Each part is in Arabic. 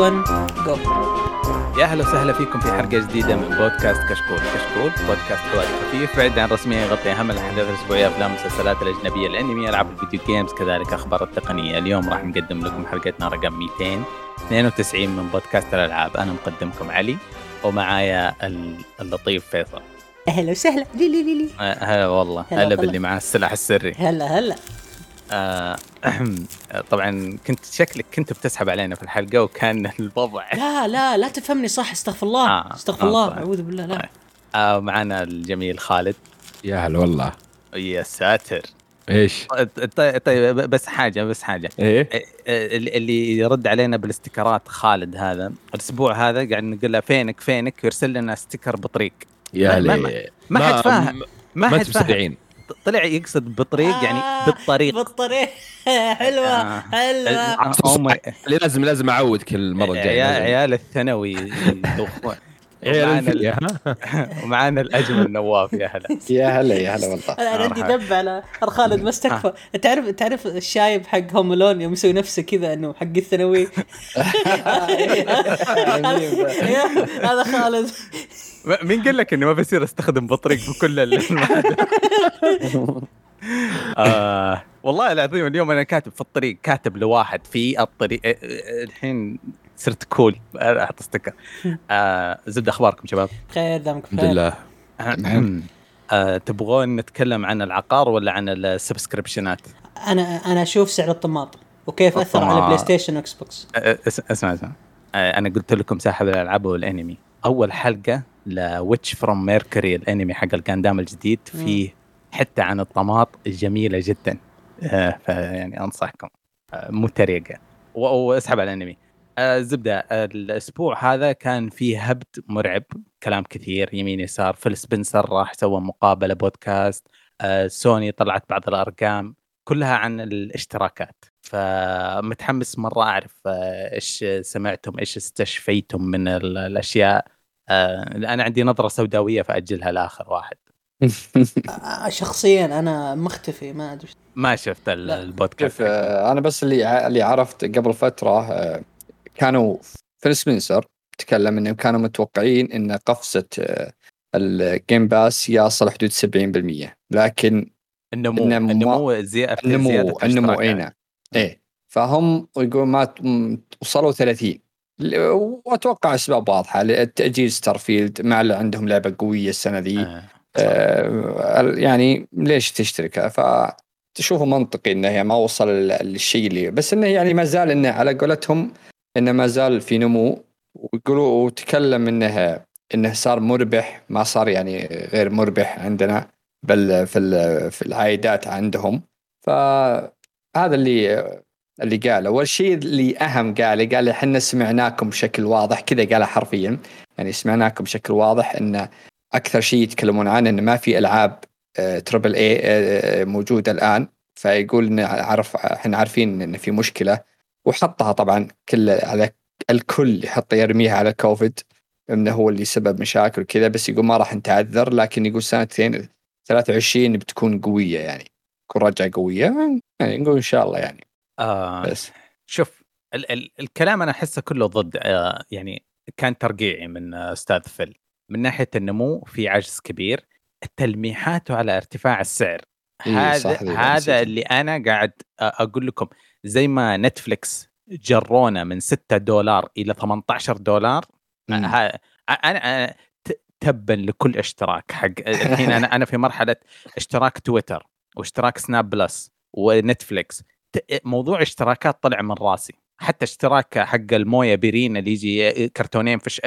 1 جو يا أهلا وسهلا فيكم في حلقة جديدة من بودكاست كشكول، كشكول بودكاست حواري خفيف بعيد عن الرسمية يغطي أهم الأحداث الأسبوعية أفلام المسلسلات الأجنبية الأنمي ألعاب الفيديو games كذلك أخبار التقنية، اليوم راح نقدم لكم حلقتنا رقم 292 من بودكاست الألعاب، أنا مقدمكم علي ومعايا اللطيف فيصل. أهلا وسهلا. لي لي لي لي. هلا والله. هلا. باللي معاه السلاح السري. هلا هلا. آه، طبعا كنت شكلك كنت بتسحب علينا في الحلقة وكان الوضع. لا لا لا تفهمني صح استغفر الله. آه، استغفر آه، الله صح. أعوذ بالله لا. آه معنا الجميل خالد. يا هلا والله. يا ساتر. إيش؟ طيب طيب بس حاجة بس حاجة. إيه؟ اللي اللي يرد علينا بال sticker ات خالد هذا. الأسبوع هذا قاعد نقول له فينك فينك يرسل لنا sticker بطريق. يا ما- لي ما حد فاهم ما ما حد فاهم. طلع يقصد بطريق يعني آه، بالطريق. بالطريق. حلوة آه. حلوة. لازم لازم اعودك المره الجايه عيال الثانوي. عيال ومعانا الأجمل نواف يا هلا. يا هلا يا هلا والله. أنا أنا عندي مرحبا. ذب على خالد ما استكفى. تعرف تعرف الشايب حق هوم لون يوم يسوي نفسه كذا إنه حق الثانوي؟ هذا خالد. مين قال لك إني ما بصير أستخدم بطريق في كل ال- آه والله العظيم اليوم أنا كاتب في البطريق كاتب لواحد في الطريق آه، آه، الحين صرت كله أحط sticker. آه زبدة أخباركم شباب؟ خير دامك الحمد بخير. لله. آه تبغون نتكلم عن العقار ولا عن ال subscription ات؟ أنا أنا أشوف سعر الطماط وكيف أثر على. بلاي ستيشن واكس بوكس أس- أسمع أسمع. أنا قلت لكم ساحب الألعاب والأنمي. أول حلقة ل Witch from Mercury الأنمي حق الجاندام الجديد فيه حتة عن الطماط جميلة جدا. آه، فيعني أنصحكم. آه، مو تريقة. و- واسحب على الأنمي. آه، زبده الأسبوع هذا كان فيه هبد مرعب كلام كثير يمين يسار فيل سبنسر راح سوى مقابلة بودكاست سوني طلعت بعض الأرقام كلها عن الاشتراكات. فمتحمس مرة أعرف إيش سمعتم إيش استشفيتم من ال- الأشياء. أنا عندي نظرة سوداوية فأجلها لآخر واحد. آه، شخصيا أنا مختفي ما أدري. ما شفت. البودكاست. آه، أنا بس اللي اللي عرفت قبل فترة آه، كانوا فيل سبنسر تكلم إنهم كانوا متوقعين إن قفزة آه، الجيم باس يصل حدود 70% لكن النمو النمو- النمو زي... النمو النمو. اي نعم إيه. فهم يقول ما وصلوا 30 ل- وأتوقع أسباب واضحة التاجيل ستارفيلد مع اللي عندهم لعبة قوية السنة ذي. آه. آه، يعني ليش تشتركها؟ فتشوفه منطقي إنه يعني ما وصل لل- للشيء اللي بس إنه يعني ما زال إنه على قولتهم إنه ما زال في نمو ويقولوا وتكلم إنه إنه صار مربح ما صار يعني غير مربح عندنا بل في في العائدات عندهم. فهذا اللي اللي قاله. والشيء اللي أهم قاله قال إحنا سمعناكم بشكل واضح كذا قالها حرفيا. يعني سمعناكم بشكل واضح إن أكثر شيء يتكلمون عنه انه ما في ألعاب تربل اي موجوده الآن. فيقول إن عرف إحنا عارفين إن في مشكلة. وحطها طبعا كل على الكل يحط يرميها على كوفيد إنه هو اللي سبب مشاكل وكذا. بس يقول ما راح نتعذر لكن يقول سنتين 23 بتكون قوية يعني. تكون رجعة قوية يعني نقول إن شاء الله يعني. آه. بس. شوف ال- ال- الكلام أنا أحسه كله ضد آه، يعني كان ترقيعي من آه، أستاذ فيل. من ناحية النمو في عجز كبير تلميحاته على ارتفاع السعر. إيه، هذا هذا. اللي أنا قاعد آه، أقول لكم. زي ما نتفلكس جرونا من 6 دولار إلى 18 دولار آه، أنا أنا ت- تبا لكل اشتراك. حق الحين أنا أنا في مرحلة اشتراك تويتر واشتراك سناب بلس ونتفلكس موضوع اشتراكات طلع من راسي. حتى اشتراك حق الموية بيرين اللي يجي كرتونين في ش...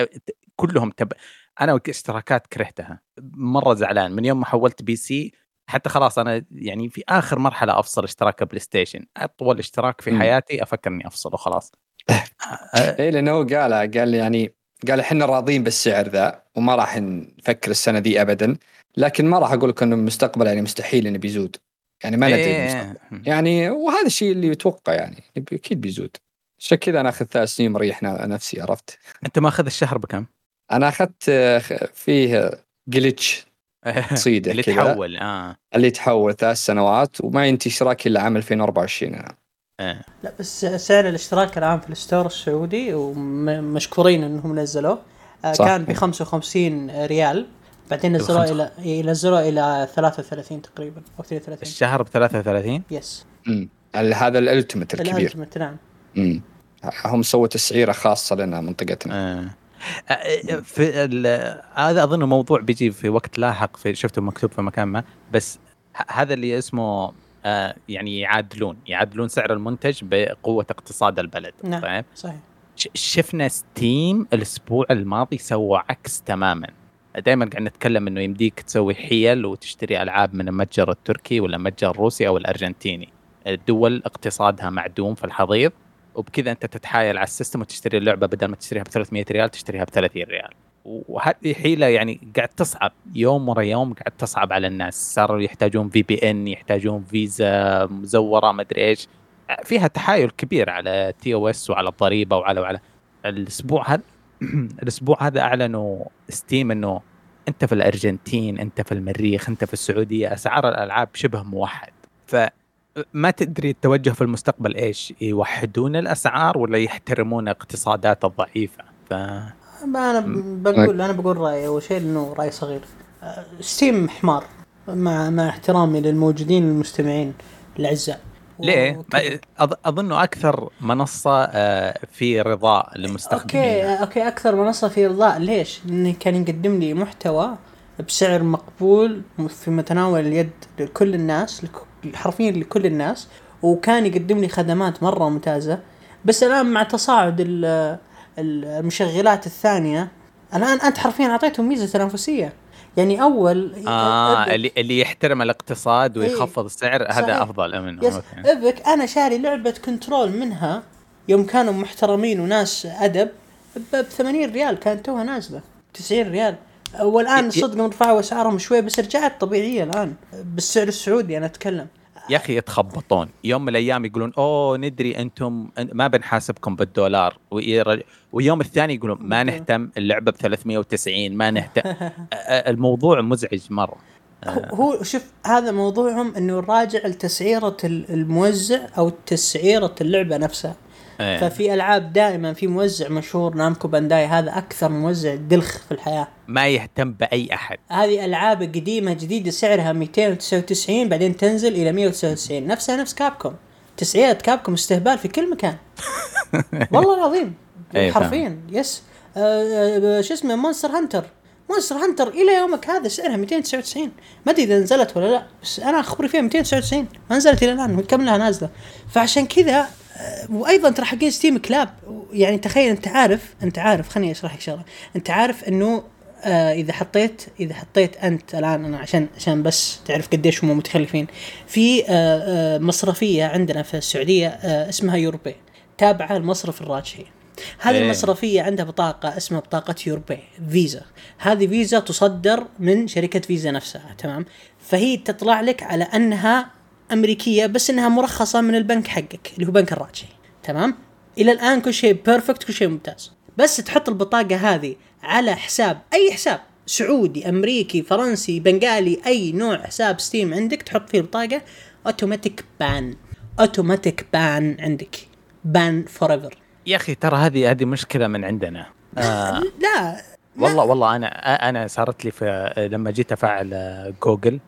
كلهم تب... أنا اشتراكات كرهتها. مرة زعلان. من يوم ما حولت PC حتى خلاص أنا يعني في آخر مرحلة أفصل اشتراك بلاي ستيشن أطول اشتراك في. حياتي أفكر إني أفصله خلاص. اي لأنه هو قال قال يعني قال إحنا راضين بالسعر ذا وما راح نفكر السنة دي ابدا لكن ما راح أقول لك إنه المستقبل يعني مستحيل إنه بيزود. يعني ما ندري إيه. المستقبل يعني وهذا الشيء اللي يتوقع يعني أكيد بيزود عشان كذا أنا اخذ ثلاث سنين مريح نفسي عرفت أنت ماخذ الشهر بكم؟ أنا أخذت آه، فيه جلتش قصيده اللي تحول آه اللي تحول ثلاث سنوات وما ينتهي اشتراكي إلا عام 2024 أنا إيه. لا بس سعر الإشتراك الان في ال store السعودي ومشكورين إنهم نزلوه آه،. كان ب 55 ريال بعدين نزلوه بخمسة. إلى ينزلوه إلى 33 تقريبا أو 32 الشهر ب 33 yes مم. ال- هذا ال ultimate الكبير ال ultimate نعم مم. هم سووا تسعيرة خاصة لنا منطقتنا آه. آه، في ال- هذا أظن موضوع بيجي في وقت لاحق في شفته مكتوب في مكان ما بس هذا اللي اسمه آه، يعني يعادلون يعادلون سعر المنتج بقوة اقتصاد البلد نعم. طيب صحيح ش- شفنا Steam الأسبوع الماضي سوى عكس تماما دائما قاعد نتكلم إنه يمديك تسوي حيل وتشتري ألعاب من المتجر التركي ولا المتجر الروسي أو الأرجنتيني. الدول اقتصادها معدوم في الحضيض وبكذا أنت تتحايل على ال system وتشتري اللعبة بدل ما تشتريها ب 300 ريال تشتريها ب 30 ريال. وهذه حيلة يعني قاعد تصعب يوم ورا يوم قاعد تصعب على الناس. صاروا يحتاجون VPN يحتاجون فيزا مزورة ما أدري إيش. فيها تحايل كبير على TOS وعلى الضريبة وعلى وعلى الأسبوع هذا. الأسبوع هذا أعلنوا Steam إنه أنت في الأرجنتين أنت في المريخ أنت في السعودية أسعار الألعاب شبه موحد. فما تدري التوجه في المستقبل إيش يوحدون الأسعار ولا يحترمون اقتصادات الضعيفة؟ ف ما أنا بقول أنا بقول رأيي أول شيء إنه رأي صغير. آه، Steam حمار مع مع احترامي للموجودين المستمعين الأعزاء. ليه؟ اظنه أكثر منصة آه، في رضاء okay للمستخدمين okay أكثر منصة في رضاء. ليش؟ لأنه كان يقدم لي محتوى بسعر مقبول في متناول اليد لكل الناس حرفيا لكل الناس وكان يقدم لي خدمات مرة ممتازة. بس الآن مع تصاعد ال- ال- المشغلات الثانية الآن أنت حرفيا أعطيتهم ميزة تنافسية. يعني أول آه اللي اللي يحترم الاقتصاد إيه. ويخفض السعر صحيح. هذا افضل منه yes. Epic أنا شاري لعبة Control منها يوم كانوا محترمين وناس أدب ب 80 ريال كانت توها نازلة 90 ريال والآن صدق رفعوا اسعارهم شوي بس رجعت طبيعية الآن بالسعر السعودي أنا أتكلم يا أخي يتخبطون. يوم من الأيام يقولون أوه ندري أنتم ما بنحاسبكم بالدولار. ويوم الثاني يقولون ما نهتم اللعبة ب 390 ما نهتم الموضوع مزعج مرة. هو- شوف هذا موضوعهم إنه راجع لتسعيرة ال- الموزع أو تسعيرة اللعبة نفسها. إيه. ففي ألعاب دائما في موزع مشهور نامكو بانداي هذا أكثر موزع دلخ في الحياة. ما يهتم بأي أحد. هذه ألعاب قديمة جديدة سعرها 299 بعدين تنزل إلى 199 نفسها نفس Capcom. تسعيرة Capcom استهبال في كل مكان. والله العظيم. إيه، حرفيا yes. آه، آه، شو اسمه Monster Hunter. Monster Hunter إلى يومك هذا سعرها 299 ما أدري إذا نزلت ولا لا بس أنا خبري فيها 299 ما نزلت إلى الآن كم لها نازلة. فعشان كذا وأيضا ترى حقين Steam كلاب يعني تخيل أنت عارف أنت عارف خليني أشرح لك شغلة. أنت عارف إنه آه إذا حطيت إذا حطيت أنت الآن أنا عشان عشان بس تعرف قديش هم متخلفين. في آه آه مصرفية عندنا في السعودية آه اسمها يوروبي تابعة المصرف الراجحي هذه إيه. المصرفية عندها بطاقة اسمها بطاقة يوروبي فيزا. هذه فيزا تصدر من شركة فيزا نفسها تمام؟ فهي تطلع لك على أنها أمريكية بس إنها مرخصة من البنك حقك اللي هو بنك الراجحي تمام؟ إلى الآن كل شيء perfect كل شيء ممتاز. بس تحط البطاقة هذه على حساب أي حساب سعودي أمريكي فرنسي بنغالي أي نوع حساب Steam عندك تحط فيه البطاقة automatic ban automatic ban عندك. ban forever يا أخي ترى هذه هذه مشكلة من عندنا. آه لا والله والله أنا أنا صارت لي في لما جيت أفعل Google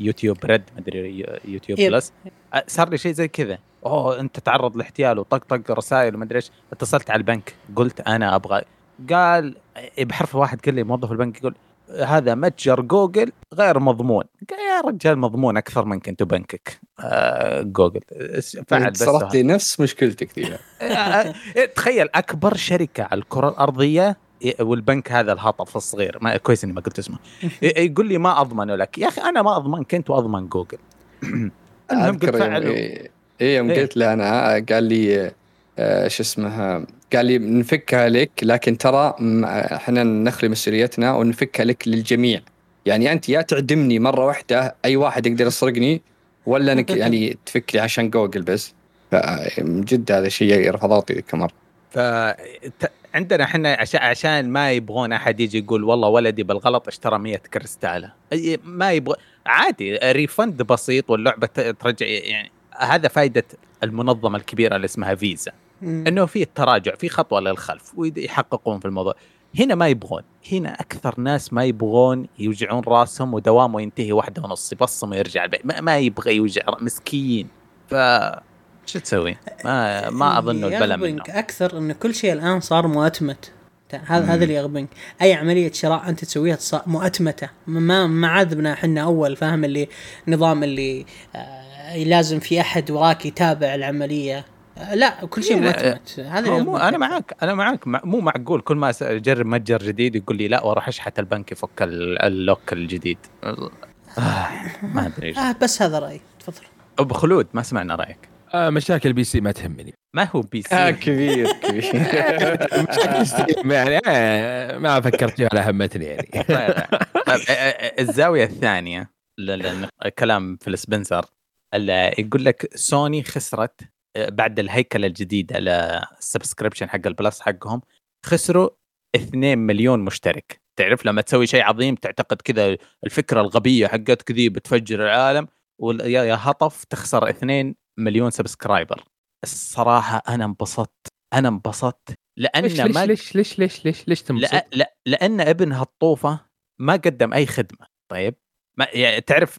YouTube Red مدري YouTube. Plus. آه، صار لي شيء زي كذا. أوه أنت تعرض لاحتيال وطقطق رسائل ومدري إيش. اتصلت على البنك قلت أنا أبغى. قال بحرف واحد قال لي موظف البنك يقول هذا متجر جوجل غير مضمون. قال يا رجال مضمون أكثر منك أنت بنكك. آه جوجل. فعل بس صارت لي نفس مشكلتك آه، تخيل أكبر شركة على الكرة الأرضية والبنك هذا الهطف الصغير. ما كويس إني ما قلت اسمه. ي- يقول لي ما اضمنه لك يا أخي أنا ما اضمنك انت واضمن جوجل. المهم قلت أذكر يوم إيه إيه يوم إيه. قلت له أنا قال لي آه، شو اسمه قال لي نفكها لك لكن ترى إحنا نخلي مسؤوليتنا ونفكها لك للجميع. يعني أنت يا تعدمني مرة واحدة أي واحد يقدر يسرقني ولا أنك يعني تفك لي عشان جوجل بس. من جد هذا شيء ذيك المره ف ت- عندنا إحنا عشان عشان ما يبغون أحد يجي يقول والله ولدي بالغلط اشترى 100 كريستالة. ما يبغى عادي ريفند بسيط واللعبة ترجع يعني هذا فائده المنظمة الكبيرة اللي اسمها فيزا. إنه في تراجع في خطوة للخلف ويحققون في الموضوع. هنا ما يبغون هنا أكثر ناس ما يبغون يوجعون راسهم ودوامه ينتهي واحدة ونص يبصم ويرجع البيت ما, ما يبغى يوجع مسكين. ف شو تسوي؟ ما ما أظن اللي البلا منه أكثر إن كل شيء الآن صار مؤتمت. هذا. هذا اللي يغبنك. أي عملية شراء أنت تسويها مؤتمتة. ما ما عذبنا إحنا أول فاهم؟ اللي نظام اللي آه لازم في أحد وراك يتابع العملية. آه لا كل شيء لا، مؤتمت. هذا مو أنا. معك أنا معك مع- مو معقول كل ما أجرب متجر جديد يقول لي لا وأروح أشحت البنك يفك ال- ال lock الجديد. آه ما أدري. آه بس هذا رأيي. تفضل. أبو خلود ما سمعنا رأيك. آه مشاكل PC ما تهمني. ما هو PC. آه كبير كبير. مشاكل Steam يعني آه ما فكرت فيها ولا همتني يعني. طيب طيب، آه، آه، الزاوية الثانية لأن كلام Phil Spencer اللي يقول لك سوني خسرت آه، بعد الهيكلة الجديدة لل subscription حق ال Plus حقهم خسروا 2 مليون مشترك. تعرف لما تسوي شيء عظيم تعتقد كذا الفكرة الغبية حقتك ذي بتفجر العالم ويا يا هطف تخسر 2 مليون subscriber. الصراحة أنا انبسطت أنا انبسطت. لأن ليش ليش ما ليش ليش ليش ليش ليش تنبسط؟ لا لا لأن ابن هالطوفة ما قدم أي خدمة. طيب؟ ما يعني تعرف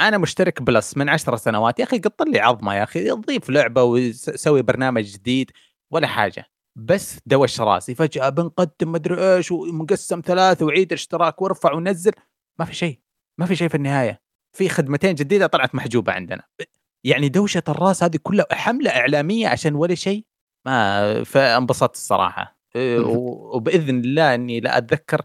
أنا مشترك Plus من عشر سنوات. يا أخي قط لي عظمة يا أخي ضيف لعبة وسوي برنامج جديد ولا حاجة. بس دوش راسي. فجأة بنقدم مدري إيش ومقسم ثلاث وعيد اشتراك وارفع ونزل. ما في شيء. ما في شيء في النهاية. في خدمتين جديدة طلعت محجوبة عندنا. يعني دوشة الراس هذه كلها حملة إعلامية عشان ولا شيء؟ ما فانبسطت الصراحة. إيه، وبإذن الله إني لا أتذكر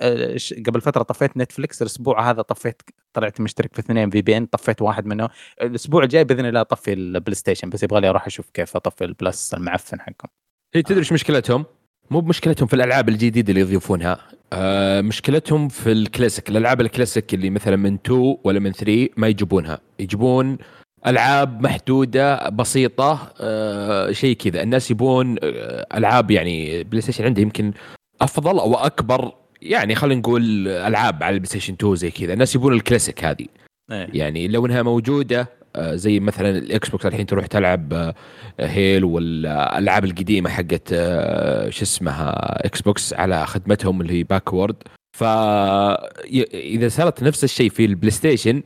آه، قبل فترة طفيت Netflix الأسبوع هذا طفيت طلعت مشترك في اثنين VPN طفيت واحد منهم. الأسبوع الجاي بإذن الله أطفي ال PlayStation بس يبغى لي أروح أشوف كيف أطفي ال Plus المعفن حقهم. هي تدري إيش مشكلتهم؟ مو بمشكلتهم في الألعاب الجديدة اللي يضيفونها. آه مشكلتهم في الكلاسيك الألعاب الكلاسيك اللي مثلا من 2 ولا من 3 ما يجيبونها. يجيبون ألعاب محدودة بسيطة آه شيء كذا. الناس يبون آه ألعاب يعني بلاي ستيشن عنده يمكن أفضل أو أكبر يعني خلينا نقول ألعاب على البلاي ستيشن 2 زي كذا. الناس يبون الكلاسيك هذه. إيه. يعني لو إنها موجودة آه، زي مثلا الإكس بوكس الحين تروح تلعب آه، هيلو والألعاب القديمة حقت آه، شو اسمها إكس بوكس على خدمتهم اللي هي backward. ف ي- إذا صارت نفس الشيء في البلاي ستيشن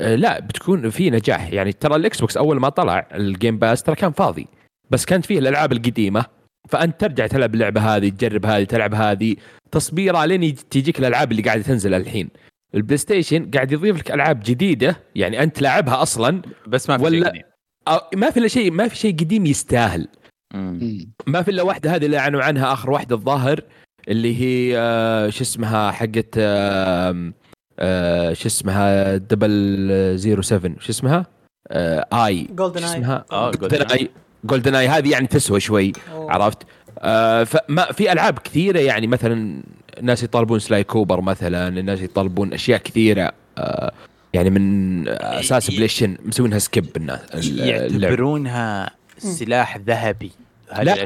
لا بتكون في نجاح. يعني ترى الاكس بوكس أول ما طلع الجيم باس ترى كان فاضي بس كانت فيه الألعاب القديمة. فأنت ترجع تلعب اللعبة هذه تجرب هذه تلعب هذه تصبيره لين تجيك الألعاب اللي قاعدة تنزل الحين. البلاي ستيشن قاعد يضيف لك ألعاب جديدة يعني أنت لاعبها أصلا بس ما في شيء ولا- قديم. أو ما في إلا شيء ما في شيء قديم يستاهل. مم. ما في إلا واحدة هذه اللي أعلنوا عنها آخر واحدة الظاهر اللي هي آه، شو اسمها حقت آه، آه، شو اسمها؟ double zero 7 شو اسمها؟ آه، اي GoldenEye. اسمها؟ آه، GoldenEye GoldenEye هذه يعني تسوى شوي أوه. عرفت؟ آه فما في ألعاب كثيرة يعني مثلا الناس يطالبون سلاي كوبر مثلا الناس يطالبون أشياء كثيرة آه يعني من أساس بليشن مسوينها سكيب الناس. يعتبرونها سلاح ذهبي. هذه لا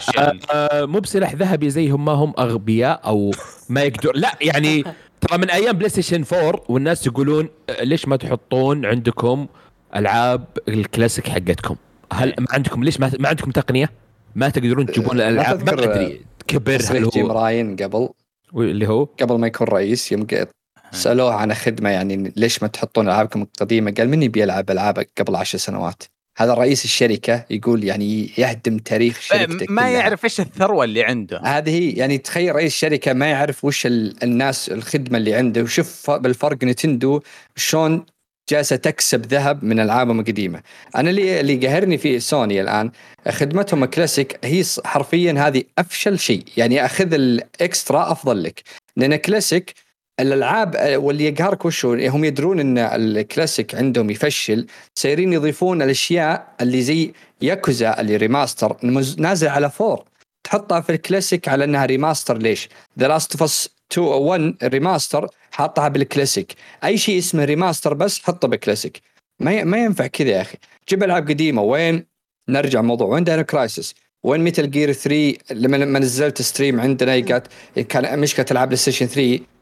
آه مو بسلاح ذهبي زي هم ما هم أغبياء أو ما يقدر لا يعني ترى من أيام بلاي ستيشن 4 والناس يقولون آه، ليش ما تحطون عندكم ألعاب الكلاسيك حقتكم؟ هل ما عندكم ليش ما, ما عندكم تقنية؟ ما تقدرون تجيبون ما الألعاب ما أدري كبر هل تصريح جيم هو؟ راين قبل. اللي هو؟ قبل ما يكون رئيس يوم سألوه عن خدمة يعني ليش ما تحطون ألعابكم القديمة؟ قال من يبي يلعب العابك قبل عشر سنوات؟ هذا رئيس الشركة يقول يعني يهدم تاريخ شركتك ما كلها. يعرف إيش الثروة اللي عنده هذه يعني تخيل رئيس الشركة ما يعرف وش ال- الناس الخدمة اللي عنده وشوف بالفرق نتندو شلون جالسة تكسب ذهب من ألعابهم القديمة. أنا اللي اللي قهرني في سوني الآن خدمتهم كلاسيك هي حرفيا هذه أفشل شيء، يعني أخذ الاكسترا أفضل لك، لأن كلاسيك الألعاب آه، واللي يقهرك وش هو؟ هم يدرون إن الكلاسيك عندهم يفشل سايرين يضيفون الأشياء اللي زي ياكوزا اللي remaster نازل على فور تحطها في الكلاسيك على إنها remaster ليش؟ The Last of Us 2 1 remaster حاطها بالكلاسيك، أي شيء اسمه remaster بس حطه بالكلاسيك. ما ما ينفع كذا يا أخي، جيب ألعاب قديمة وين؟ نرجع موضوع وين داينو كرايسس؟ وين ميتال جير 3 لما نزلت stream عندنا كانت كان مشكلة ألعاب بلاي ستيشن 3 آه،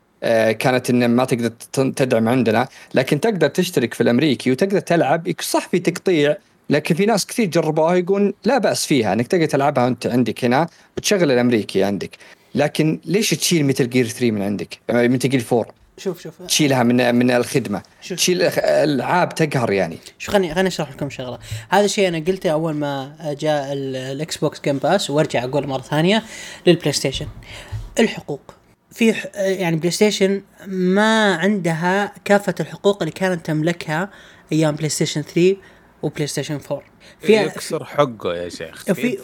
كانت ان ما تقدر تدعم عندنا لكن تقدر تشترك في الأمريكي وتقدر تلعب. صح في تقطيع لكن في ناس كثير جربوها يقول لا بأس فيها إنك تقدر تلعبها وأنت عندك هنا وتشغل الأمريكي عندك. لكن ليش تشيل ميتل جير 3 من عندك؟ ميتل جير 4 شوف شوف. تشيلها من من الخدمة. شوف. تشيل العاب تقهر يعني. شوف خليني خليني أشرح لكم شغلة. هذا الشيء أنا قلته أول ما جاء ال- الإكس بوكس جيم باس وأرجع أقول مرة ثانية للبلاي ستيشن الحقوق. في يعني بلاي ستيشن ما عندها كافة الحقوق اللي كانت تملكها أيام بلاي ستيشن 3 وبلاي ستيشن 4 فيها يكسر حقه يا شيخ. في.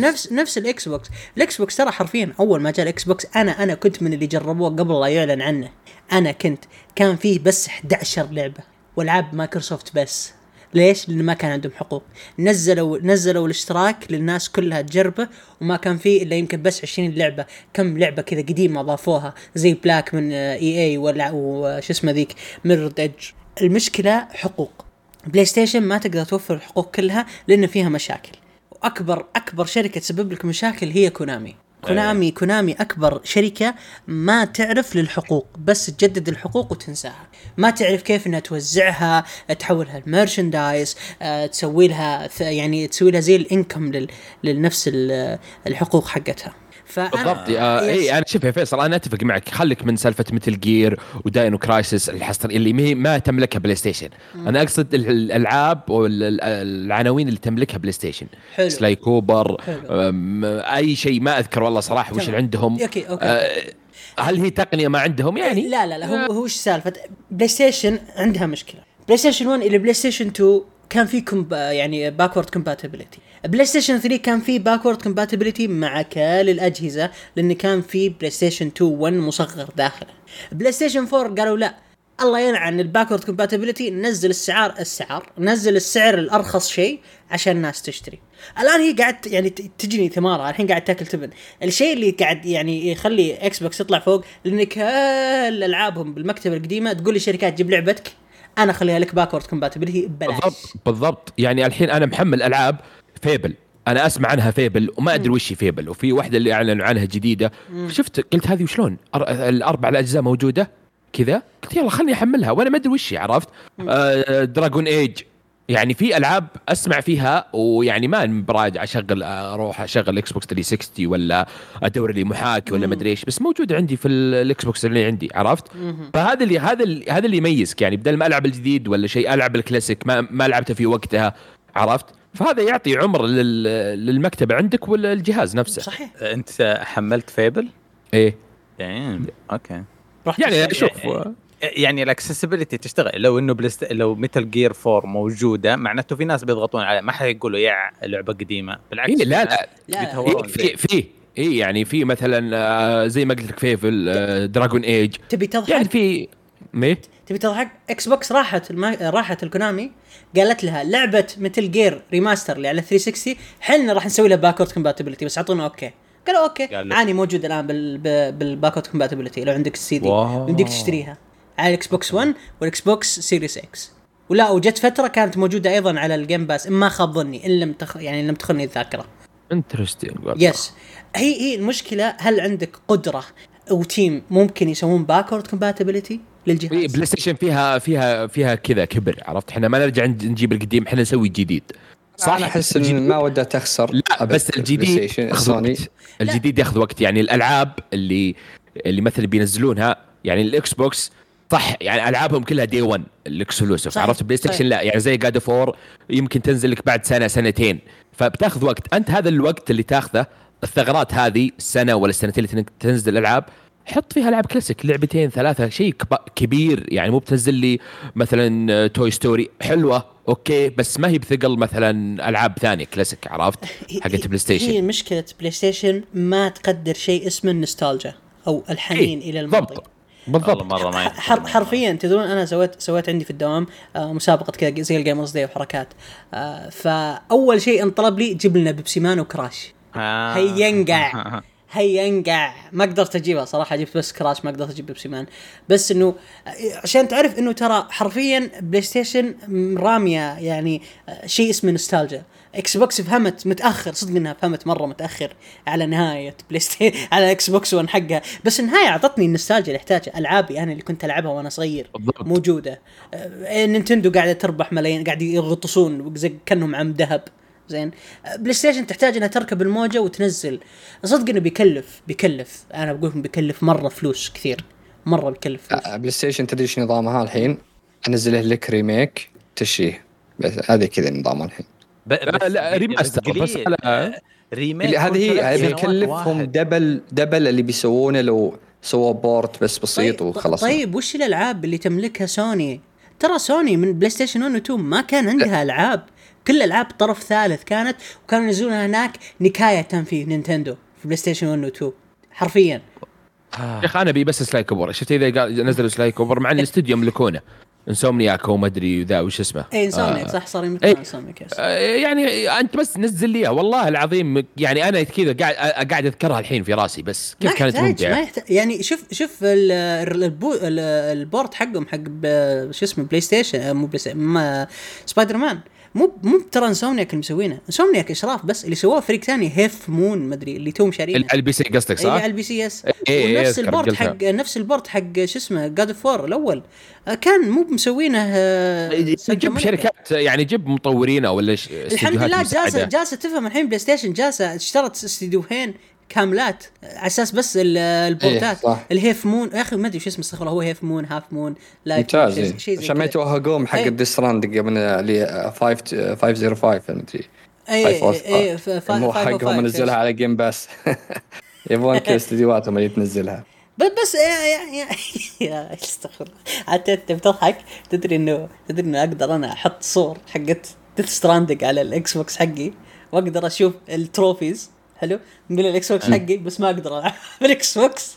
نفس نفس الاكس بوكس الاكس بوكس ترى حرفيا أول ما جاء الاكس بوكس أنا أنا كنت من اللي جربوه قبل لا يعلن عنه. أنا كنت كان فيه بس 11 لعبة والعاب مايكروسوفت بس. ليش؟ لأن ما كان عندهم حقوق. نزلوا نزلوا الاشتراك للناس كلها تجربه وما كان فيه إلا يمكن بس 20 لعبة. كم لعبة كذا قديمة أضافوها؟ زي بلاك من EA ولا وش اسمه ذيك؟ ميرورز ايدج المشكلة حقوق. بلاي ستيشن ما تقدر توفر الحقوق كلها لأن فيها مشاكل. واكبر أكبر شركة تسبب لك مشاكل هي كونامي. كونامي كونامي أكبر شركة ما تعرف للحقوق بس تجدد الحقوق وتنساها. ما تعرف كيف إنها توزعها تحولها ل merchandise آه، تسوي لها يعني تسوي لها زي ال income ال- الحقوق حقتها. فأنا بالضبط آه. اي أنا شوف يا فيصل أنا أتفق معك خليك من سالفة ميتل جير وداينو كرايسس الحصر اللي ما- تملكها بلاي ستيشن أنا أقصد ال- الألعاب والعناوين اللي تملكها بلاي ستيشن حلو. سلاي كوبر حلو. أي شيء ما أذكر والله صراحة وش. اللي عندهم okay، okay. آه، هل هي تقنية ما عندهم يعني لا لا لا هو هو إيش سالفة بلاي ستيشن عندها مشكلة بلاي ستيشن 1 إلى بلاي ستيشن 2 كان في compat يعني backward compatibility بلاي ستيشن 3 كان في backward compatibility مع كل الأجهزة لأن كان في بلاي ستيشن 2 1 مصغر داخله. بلاي ستيشن 4 قالوا لا الله يلعن ال backward compatibility نزل السعر السعر نزل السعر الأرخص شيء عشان الناس تشتري. الآن هي قاعد يعني تجني ثمارها الحين قاعد تاكل تبن. الشيء اللي قاعد يعني يخلي إكس بوكس يطلع فوق لأن كل ألعابهم بالمكتبة القديمة تقول لي شركات جيب لعبتك أنا اخليها لك backward compatibility ببلاش. بالضبط بالضبط. يعني الحين أنا محمل العاب فيبل. أنا اسمع عنها فيبل وما ادري وش فيبل وفي واحدة اللي اعلنوا عنها جديده. شفت؟ قلت هذه وشلون؟ الاربع الاجزاء موجوده؟ كذا؟ قلت يلا خلني احملها وأنا ما ادري وش عرفت؟ آه دراجون ايج يعني في ألعاب أسمع فيها ويعني ما براجع أشغل أروح أشغل إكس بوكس 360 ولا أدور لي محاكي ولا ما أدري إيش بس موجوده عندي في ال- الاكس بوكس اللي عندي عرفت؟ فهذا اللي هذا اللي هذا اللي يميزك يعني بدل ما ألعب الجديد ولا شيء ألعب الكلاسيك ما ما لعبته في وقتها عرفت؟ فهذا يعطي عمر لل- للمكتبة عندك والجهاز نفسه. صحيح. أنت حملت فيبل؟ إيه. يعني okay. رحت يعني. شوف يعني ال accessibility تشتغل. لو إنه بلاست... لو Metal Gear 4 موجودة معناته في ناس بيضغطون عليها. ما حيقولوا يا لعبة قديمة. بالعكس إيه في لا لا. لا، لا. إيه. في في اي يعني في مثلا آه، زي ما قلت لك فيفل آه، Dragon Age تبي تضحك؟ يعني في مي؟ تبي تضحك؟ Xbox راحت الما... راحت ال Konami قالت لها لعبة Metal Gear remaster اللي على 360 حنا راح نسوي لها backward compatibility بس أعطونا okay. قالوا okay. عاني موجود الآن بال... بال backward compatibility لو عندك السي دي. يمديك تشتريها. على ال Xbox 1 وال Xbox Series X ولا وجت فترة كانت موجودة أيضا على ال Game Pass إن ما خاب ظني إن لم تخ... يعني إن لم تخني الذاكرة. interesting yes هي هي المشكلة هل عندك قدرة أو team ممكن يسوون backward compatibility للجهاز؟ PlayStation فيها فيها فيها كذا كبر عرفت؟ إحنا ما نرجع نج- نجيب القديم إحنا نسوي جديد. صح؟ أنا أحس إن ما ودها تخسر لا بس الجديد سوني وقت. الجديد ياخذ وقت. يعني الألعاب اللي اللي مثلا بينزلونها يعني ال Xbox صح يعني ألعابهم كلها day 1 ال exclusive عرفت؟ PlayStation. لا يعني زي God of War يمكن تنزل لك بعد سنة سنتين. فبتاخذ وقت. أنت هذا الوقت اللي تاخذه الثغرات هذه السنة ولا السنتين اللي تن- تنزل الالعاب حط فيها ألعاب كلاسيك لعبتين ثلاثة شيء كب- كبير. يعني مو بتنزل لي مثلا Toy Story حلوة okay بس ما هي بثقل مثلا ألعاب ثانية كلاسيك عرفت؟ حقت PlayStation هي مشكلة PlayStation ما تقدر شيء اسمه النوستالجيا أو الحنين إيه، إلى الماضي. بالضبط. بالضبط. مرة ما حر حرفيا تدرون أنا سويت سويت عندي في الدوام آه، مسابقة كذا زي ال gamers day وحركات. آه، فأول شيء انطلب لي جيب لنا Pepsiman و Crash آه. هيا انقع هيا انقع ما قدرت أجيبها صراحة جبت بس Crash ما قدرت أجيب Pepsiman بس إنه عشان تعرف إنه ترى حرفيا PlayStation رامية يعني شيء اسمه nostalgia. Xbox فهمت متأخر صدق إنها فهمت مرة متأخر على نهاية PlayStation على Xbox 1 حقها. بس النهاية أعطتني النوستالجيا اللي احتاجها ألعابي أنا اللي كنت ألعبها وأنا صغير بالضبط. موجودة. آه، Nintendo قاعدة تربح ملايين قاعد يغطسون كأنهم عم ذهب. زين. PlayStation تحتاج إنها تركب الموجة وتنزل. صدق إنه بيكلف بيكلف. أنا بقول لكم بيكلف مرة فلوس كثير. مرة بيكلف فلوس. PlayStation تدري إيش نظامها الحين؟ أنزله لك remake تشريه بس هذه كذا نظامها الحين. ب- لا, لا remaster بس. على remake اللي هذه هي بيكلفهم. double double اللي بيسوونه لو سووا port بس بسيط طيب وخلص طيب وش الألعاب اللي تملكها سوني؟ ترى سوني من PlayStation 1 و 2 ما كان عندها ألعاب. كل ألعاب طرف ثالث كانت وكانوا ينزلونها هناك نكاية في Nintendo في PlayStation 1 و 2 حرفيا. يا أخي أنا ابي بس Sly Cooper. شفت إذا قال نزلوا Sly Cooper مع إن الاستوديو يملكونه. Insomniac وما أدري ذا وش اسمه اي Insomniac آه. إيه، صح صار إيه. يمكن Insomniac yes. آه، يعني أنت بس نزل لي والله العظيم يعني أنا كذا قاعد قاعد أذكرها الحين في راسي بس كيف ما كانت ممتعة ما يحتاج يعني شوف شوف ال- ال- البو ال- ال port حقهم حق شو اسمه بلاي ستيشن مو بلاي ستيشن ما سبايدر مان مو مو ترى انسومنياك اللي مسوينه انسومنياك إشراف بس اللي سووه فريق ثاني هيف مون مدري اللي توم شارينه على البي سي قصدك اي صح؟ على البي سي يس إيه، إيه، ونفس البورد. حق نفس البورد حق شو اسمه جاد اوف وور الأول آه، كان مو مسوينه آه، سانتا جيب. شركات يعني جيب مطورين ولا ش- الحمد لله جالسه. جالسه تفهم الحين بلاي ستيشن جالسه اشترت استديوهين كاملات على أساس بس ال- البورتات إيه،. الهيف مون يا أخي ما أدري شو اسمه استغفر الله، هو هيف مون هاف مون لايف ممتاز شيء- إيه. عشان ما. يتوهقون حق إيه. الديستراند من اللي 5 505 مدري اي 505. اي ف- ف- مو 505 حقهم منزلها على جيم باس يبغون كذا استديوهاتهم اللي تنزلها ب- بس يا يا استغفر حتى انت بتضحك تدري انه تدري إنه أقدر أنا أحط صور حقت ديث ستراندنج على الإكس بوكس حقي وأقدر أشوف التروفيز حلو؟ من الإكس بوكس حقي بس ما أقدر ألعب. بالاكس بوكس.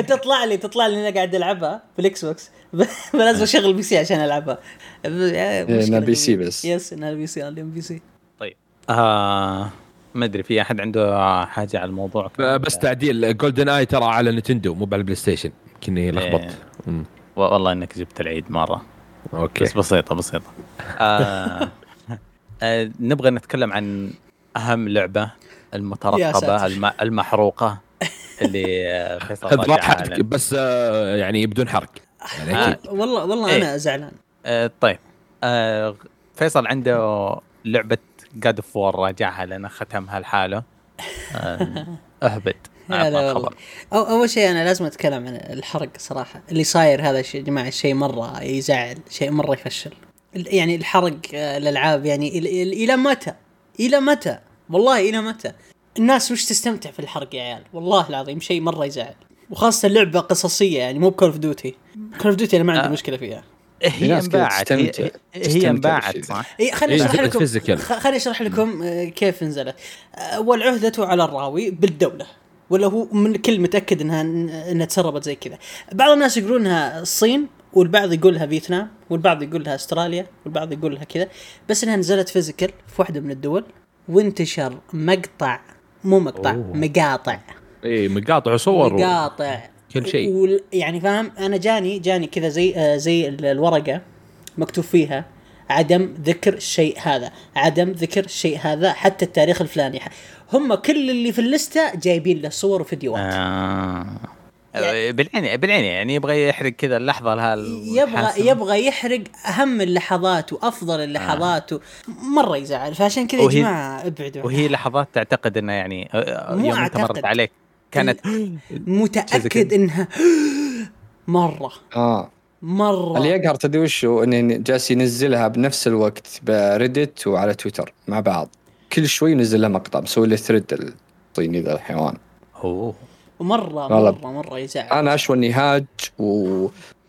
تطلع لي تطلع لي أنا قاعد ألعبها بال Xbox. فلازم اشغل PC عشان ألعبها. إنها PC بس. yes إنها PC اليوم PC. طيب. آه ما أدري في أحد عنده حاجة على الموضوع؟ بس تعديل. GoldenEye ترى على Nintendo مو على ال PlayStation كني لخبطت والله إنك جبت العيد مرة. okay. بس بسيطة بسيطة. آه آه نبغى نتكلم عن أهم لعبة المترقبة. الم... المحروقة اللي آه، فيصل. بس آه، يعني بدون حرق. يعني آه. والله والله إيه. أنا زعلان. آه طيب. آه فيصل عنده لعبة God of War راجعها لنا ختمها لحاله آه اهبد. أو أول شيء أنا لازم أتكلم عن الحرق صراحة. اللي صاير هذا الشيء يا جماعة شيء مرة يزعل شيء مرة يفشل. يعني الحرق الألعاب يعني ال- ال- إلى متى؟ إلى متى؟ والله إلى متى. الناس وش تستمتع في الحرق يا عيال؟ والله العظيم شيء مرة يزعل. وخاصة لعبة قصصية يعني مو ب Call of Duty Call of Duty أنا ما عندي آه. مشكلة فيها. هي انباعت. هي. هي انباعت. صح؟ إي خليني إيه، أشرح لكم. خليني أشرح لكم كيف نزلت آه، والعهدة على الراوي بالدولة ولا هو من كل متأكد إنها إنها تسربت زي كذا. بعض الناس يقولون إنها الصين والبعض يقول لها فيتنام والبعض يقول لها أستراليا والبعض يقول لها كذا بس إنها نزلت فيزيكال في واحدة من الدول. وانتشر مقطع مو مقطع أوه. مقاطع إي مقاطع وصور و... مقاطع كل شيء. وال- يعني فاهم أنا جاني جاني كذا زي آه زي ال- الورقة مكتوب فيها عدم ذكر الشيء هذا عدم ذكر الشيء هذا حتى التاريخ الفلاني هم كل اللي في اللستة جايبين له صور وفيديوهات آه. بالعين بالعين يعني يبغى يحرق كذا اللحظة لها يبغى يبغى يحرق أهم اللحظات وأفضل اللحظات و... مرة يزعل. فعشان كذا يا جماعة ابعدوا وهي لحظات تعتقد إنها يعني آه، مو يوم انت مرت أعتقد. عليك كانت متأكد إنها مرة. آه. مرة. اللي يقهر تدري وشو؟ انه جالس ينزلها بنفس الوقت بريدت وعلى تويتر مع بعض. كل شوي ينزل له مقطع مسوي له ثريد الصيني ذا الحيوان. أوه. ومره. مرة مرة يزعل. أنا أشوى النهاج و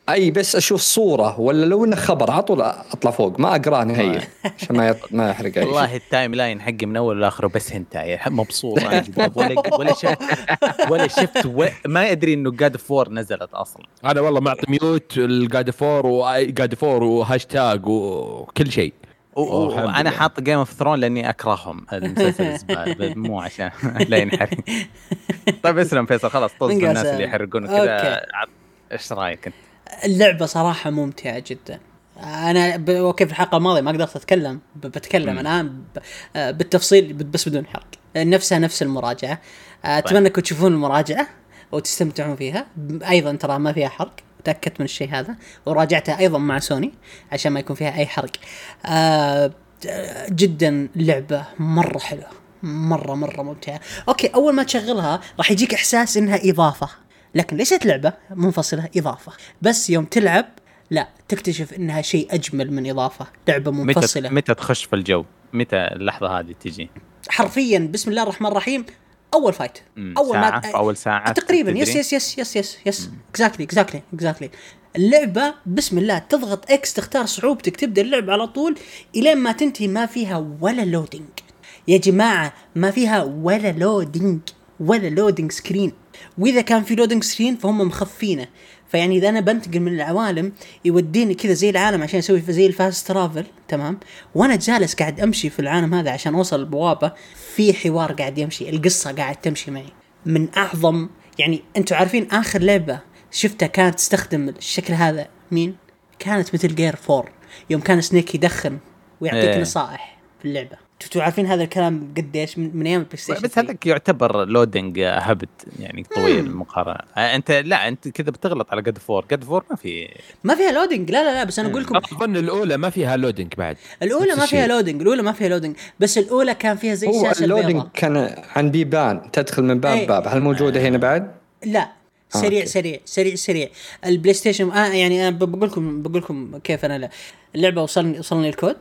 أي بس أشوف صورة ولا لو إنه خبر على طول أطلع فوق ما اقراه نهائي عشان ما يط... ما يحرق أي شيء. والله ال timeline حقي من أول لآخره بس هنتاي مبسوط. ولا ولا شفت ولا شفت و... ما أدري إنه God of War نزلت أصلا. أنا والله معطي ميوت الجاد فور وجاد فور وهاشتاج وكل شيء. وأنا. حاط Game of Thrones لأني أكرههم. المسلسل مو عشان لا ينحرق طيب اسلم فيصل خلاص طز الناس. اللي يحرقون. كذا إيش رأيك أنت؟ اللعبة صراحة ممتعة جدا. أنا ب... أوكي في الحلقة الماضية ما قدرت أتكلم ب... بتكلم الآن ب... آه، بالتفصيل بس بدون حرق. نفسها نفس المراجعة. آه، أتمنى أنكم تشوفون المراجعة وتستمتعون فيها. أيضا ترى ما فيها حرق. تاكدت من الشيء هذا وراجعتها أيضا مع سوني عشان ما يكون فيها أي حرق آه، جدا لعبة مرة حلوة مرة مرة ممتعة أوكي أول ما تشغلها راح يجيك إحساس إنها إضافة لكن ليست لعبة منفصلة إضافة بس يوم تلعب لا تكتشف إنها شيء أجمل من إضافة لعبة متى منفصلة متى تخش في الجو؟ متى اللحظة هذه تجي؟ حرفيا بسم الله الرحمن الرحيم أول fight أول ساعة ما في أول ساعة تقريبا. تدري؟ يس يس يس يس يس يس. اكزاكتلي اكزاكتلي اكزاكتلي اللعبة بسم الله تضغط X تختار صعوبتك تبدأ اللعب على طول الين ما تنتهي ما فيها ولا loading يا جماعة ما فيها ولا loading ولا loading screen وإذا كان في loading screen فهم مخفينه. فيعني إذا أنا بنتقل من العوالم يوديني كذا زي العالم عشان أسوي زي ال fast travel تمام وأنا جالس قاعد أمشي في العالم هذا عشان أوصل البوابه في حوار قاعد يمشي القصة قاعد تمشي معي من أعظم يعني أنتم عارفين آخر لعبة شفتها كانت تستخدم الشكل هذا مين؟ كانت مثل جير 4 يوم كان سنيك يدخن ويعطيك إيه. نصائح في اللعبة أنتوا عارفين هذا الكلام قديش من, من أيام البلاي ستيشن بس 3. هذاك يعتبر لودنج هبت يعني طويل. مقارنة آه، أنت لا أنت كذا بتغلط على قد فور قد فور ما في ما فيها لودينج لا لا لا بس أنا أقول لكم أظن الأولى ما فيها لودنج بعد الأولى ما فيها. لودينج الأولى ما فيها لودينج بس الأولى كان فيها زي هو الشاشه ال loading كان عن بيبان تدخل من باب أي. باب هل موجودة هنا بعد؟ لا سريع أوكي. سريع سريع سريع البلاي ستيشن آه يعني أنا بقول لكم بقول لكم كيف أنا لا. اللعبة وصلني وصلني الكود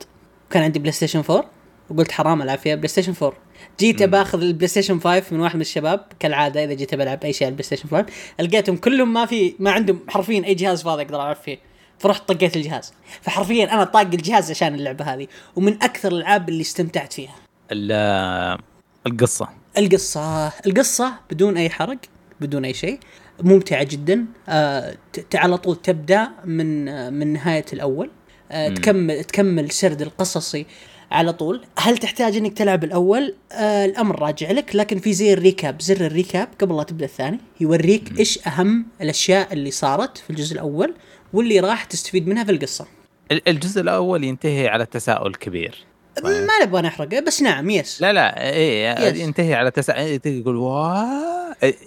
كان عندي بلاي ستيشن 4 وقلت حرام العب فيها بلاي ستيشن 4 جيت باخذ البلاي ستيشن 5 من واحد من الشباب كالعادة إذا جيت بلعب أي شيء على البلاي ستيشن 5 لقيتهم كلهم ما في ما عندهم حرفيا أي جهاز فاضي أقدر العب فيه فرحت طقيت الجهاز. فحرفيا أنا طاق الجهاز عشان اللعبة هذه ومن أكثر الألعاب اللي استمتعت فيها. ال- القصة. القصة القصة بدون أي حرق بدون أي شيء. ممتعة جدا. آه على طول تبدأ من آه من نهاية الأول. آه تكمل تكمل سرد القصصي. على طول. هل تحتاج إنك تلعب الأول؟ آه الأمر راجع لك لكن في زي ال recap. زر ال recap قبل لا تبدأ الثاني يوريك إيش أهم الأشياء اللي صارت في الجزء الأول واللي راح تستفيد منها في القصة. ال- الجزء الأول ينتهي على تساؤل كبير. ما نبغى نحرقه بس نعم يس. لا لا إيه Yes. ينتهي على تساؤل تقول وا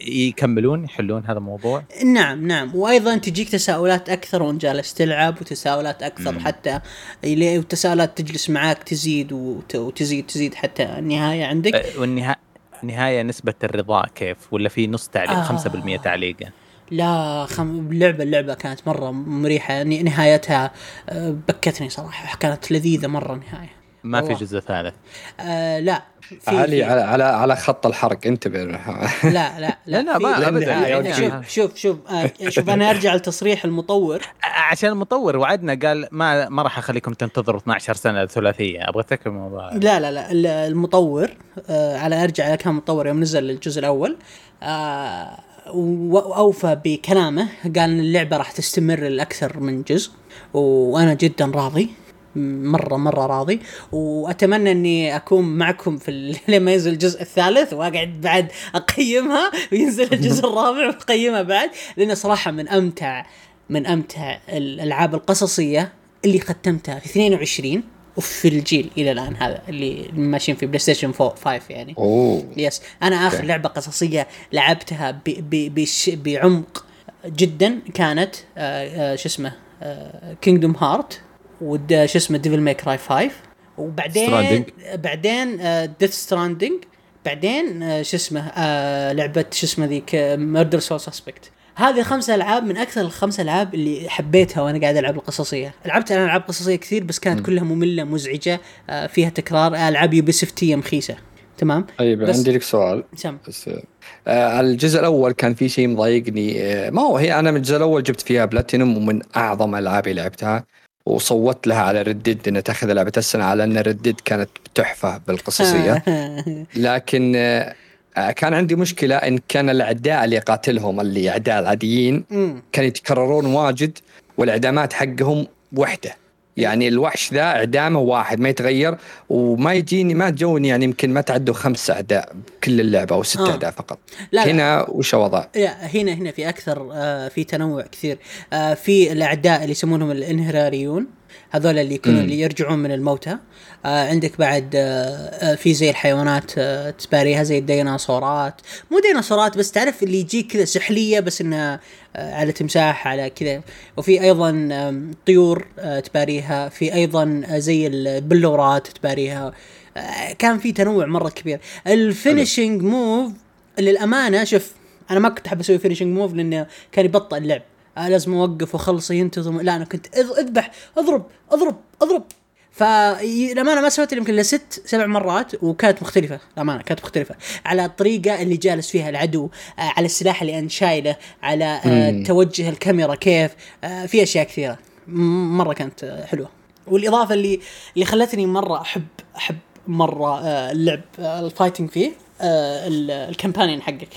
يكملون يحلون هذا الموضوع. نعم نعم. وأيضا تجيك تساؤلات أكثر وانت جالس تلعب وتساؤلات أكثر مم. حتى وتساؤلات تجلس معاك تزيد وت- وتزيد تزيد حتى النهاية عندك. والنهاية النهاية نسبة الرضا كيف؟ ولا في نص تعليق آه. 5% تعليقه لا خم... اللعبه اللعبه كانت مرة مريحة ن- نهايتها آه، بكتني صراحة كانت لذيذة مرة النهايه ما في. جزء ثالث آه لا في علي في- على على على خط الحرق انتبه لا لا لا, لا، لا، في- ما أبداً. في- يعني- شوف شوف شوف آه شوف أنا أرجع لتصريح المطور عشان المطور وعدنا قال ما ما راح أخليكم تنتظروا 12 سنة ثلاثية أبغى أتذكر الموضوع. لا لا لا ال- المطور آه على أرجع على كلام المطور يوم نزل الجزء الأول آه وأوفى بكلامه قال إن اللعبة راح تستمر لأكثر من جزء وأنا جدا راضي مره مرة راضي. وأتمنى إني أكون معكم في لما ينزل الجزء الثالث وأقعد بعد أقيمها وينزل الجزء الرابع وأقيمها بعد لأنه صراحة من امتع من أمتع الألعاب القصصية اللي ختمتها في 22 وفي الجيل إلى الآن هذا اللي ماشيين في بلاي ستيشن 4 5 يعني. أوه. yes أنا آخر. لعبة قصصية لعبتها ب ب بش بعمق جدا كانت آه آه شو اسمه Kingdom Hearts ود شو اسمه Devil May Cry 5 وبعدين Stranding. بعدين Death Stranding بعدين آه شو اسمه آه لعبة شو اسمه ذيك Murdered: Soul Suspect هذه خمس ألعاب من أكثر الخمس ألعاب اللي حبيتها وأنا قاعد ألعب القصصية. لعبت أنا ألعاب قصصية كثير بس كانت كلها مملة مزعجة آه فيها تكرار ألعاب يوبيسوفتيه مخيسة. تمام؟ طيب بس- عندي لك سؤال. سم. بس آه الجزء الأول كان في شيء مضايقني. آه ما هو هي أنا من الجزء الأول جبت فيها بلاتينوم ومن أعظم ألعابي لعبتها. وصوت لها على Red Dead انها تأخذ لعبة السنة على إن Red Dead كانت تحفة بالقصصية لكن آه كان عندي مشكلة إن كان الأعداء اللي قاتلهم اللي أعداء العاديين. كانوا يتكررون واجد والإعدامات حقهم وحدة يعني الوحش ذا اعدامه واحد ما يتغير وما يجيني ما تجوني يعني يمكن ما تعدوا خمس أعداء بكل اللعبة أو ست آه. أعداء فقط لا لا هنا وش الوضع؟ لا هنا هنا في أكثر آه في تنوع كثير آه في الأعداء اللي يسمونهم الانهراريون هذول اللي يكونوا. اللي يرجعون من الموتى. آه عندك بعد آه آه في زي الحيوانات آه تباريها زي الديناصورات. مو ديناصورات بس تعرف اللي يجيك كذا سحلية بس انها آه على تمساح على كذا. وفي أيضا آم، طيور آه تباريها. في أيضا آه زي البلورات تباريها. آه كان في تنوع مرة كبير. ال finishing move للأمانة شوف أنا ما كنت أحب أسوي finishing move لأنه كان يبطئ اللعب. آه لازم أوقف وأخلص ينتظم. لا أنا كنت أذ- أذبح أضرب أضرب أضرب. فالامانه ما سويت يمكن الا ست سبع مرات وكانت مختلفة. الامانه كانت مختلفة. على الطريقة اللي جالس فيها العدو آه على السلاح اللي انت شايله على آه مم. توجه الكاميرا كيف آه في أشياء كثيرة. مرة كانت حلوة. والإضافة اللي اللي خلتني مرة أحب أحب مرة اللعب ال fighting فيه ال- ال companion حقك.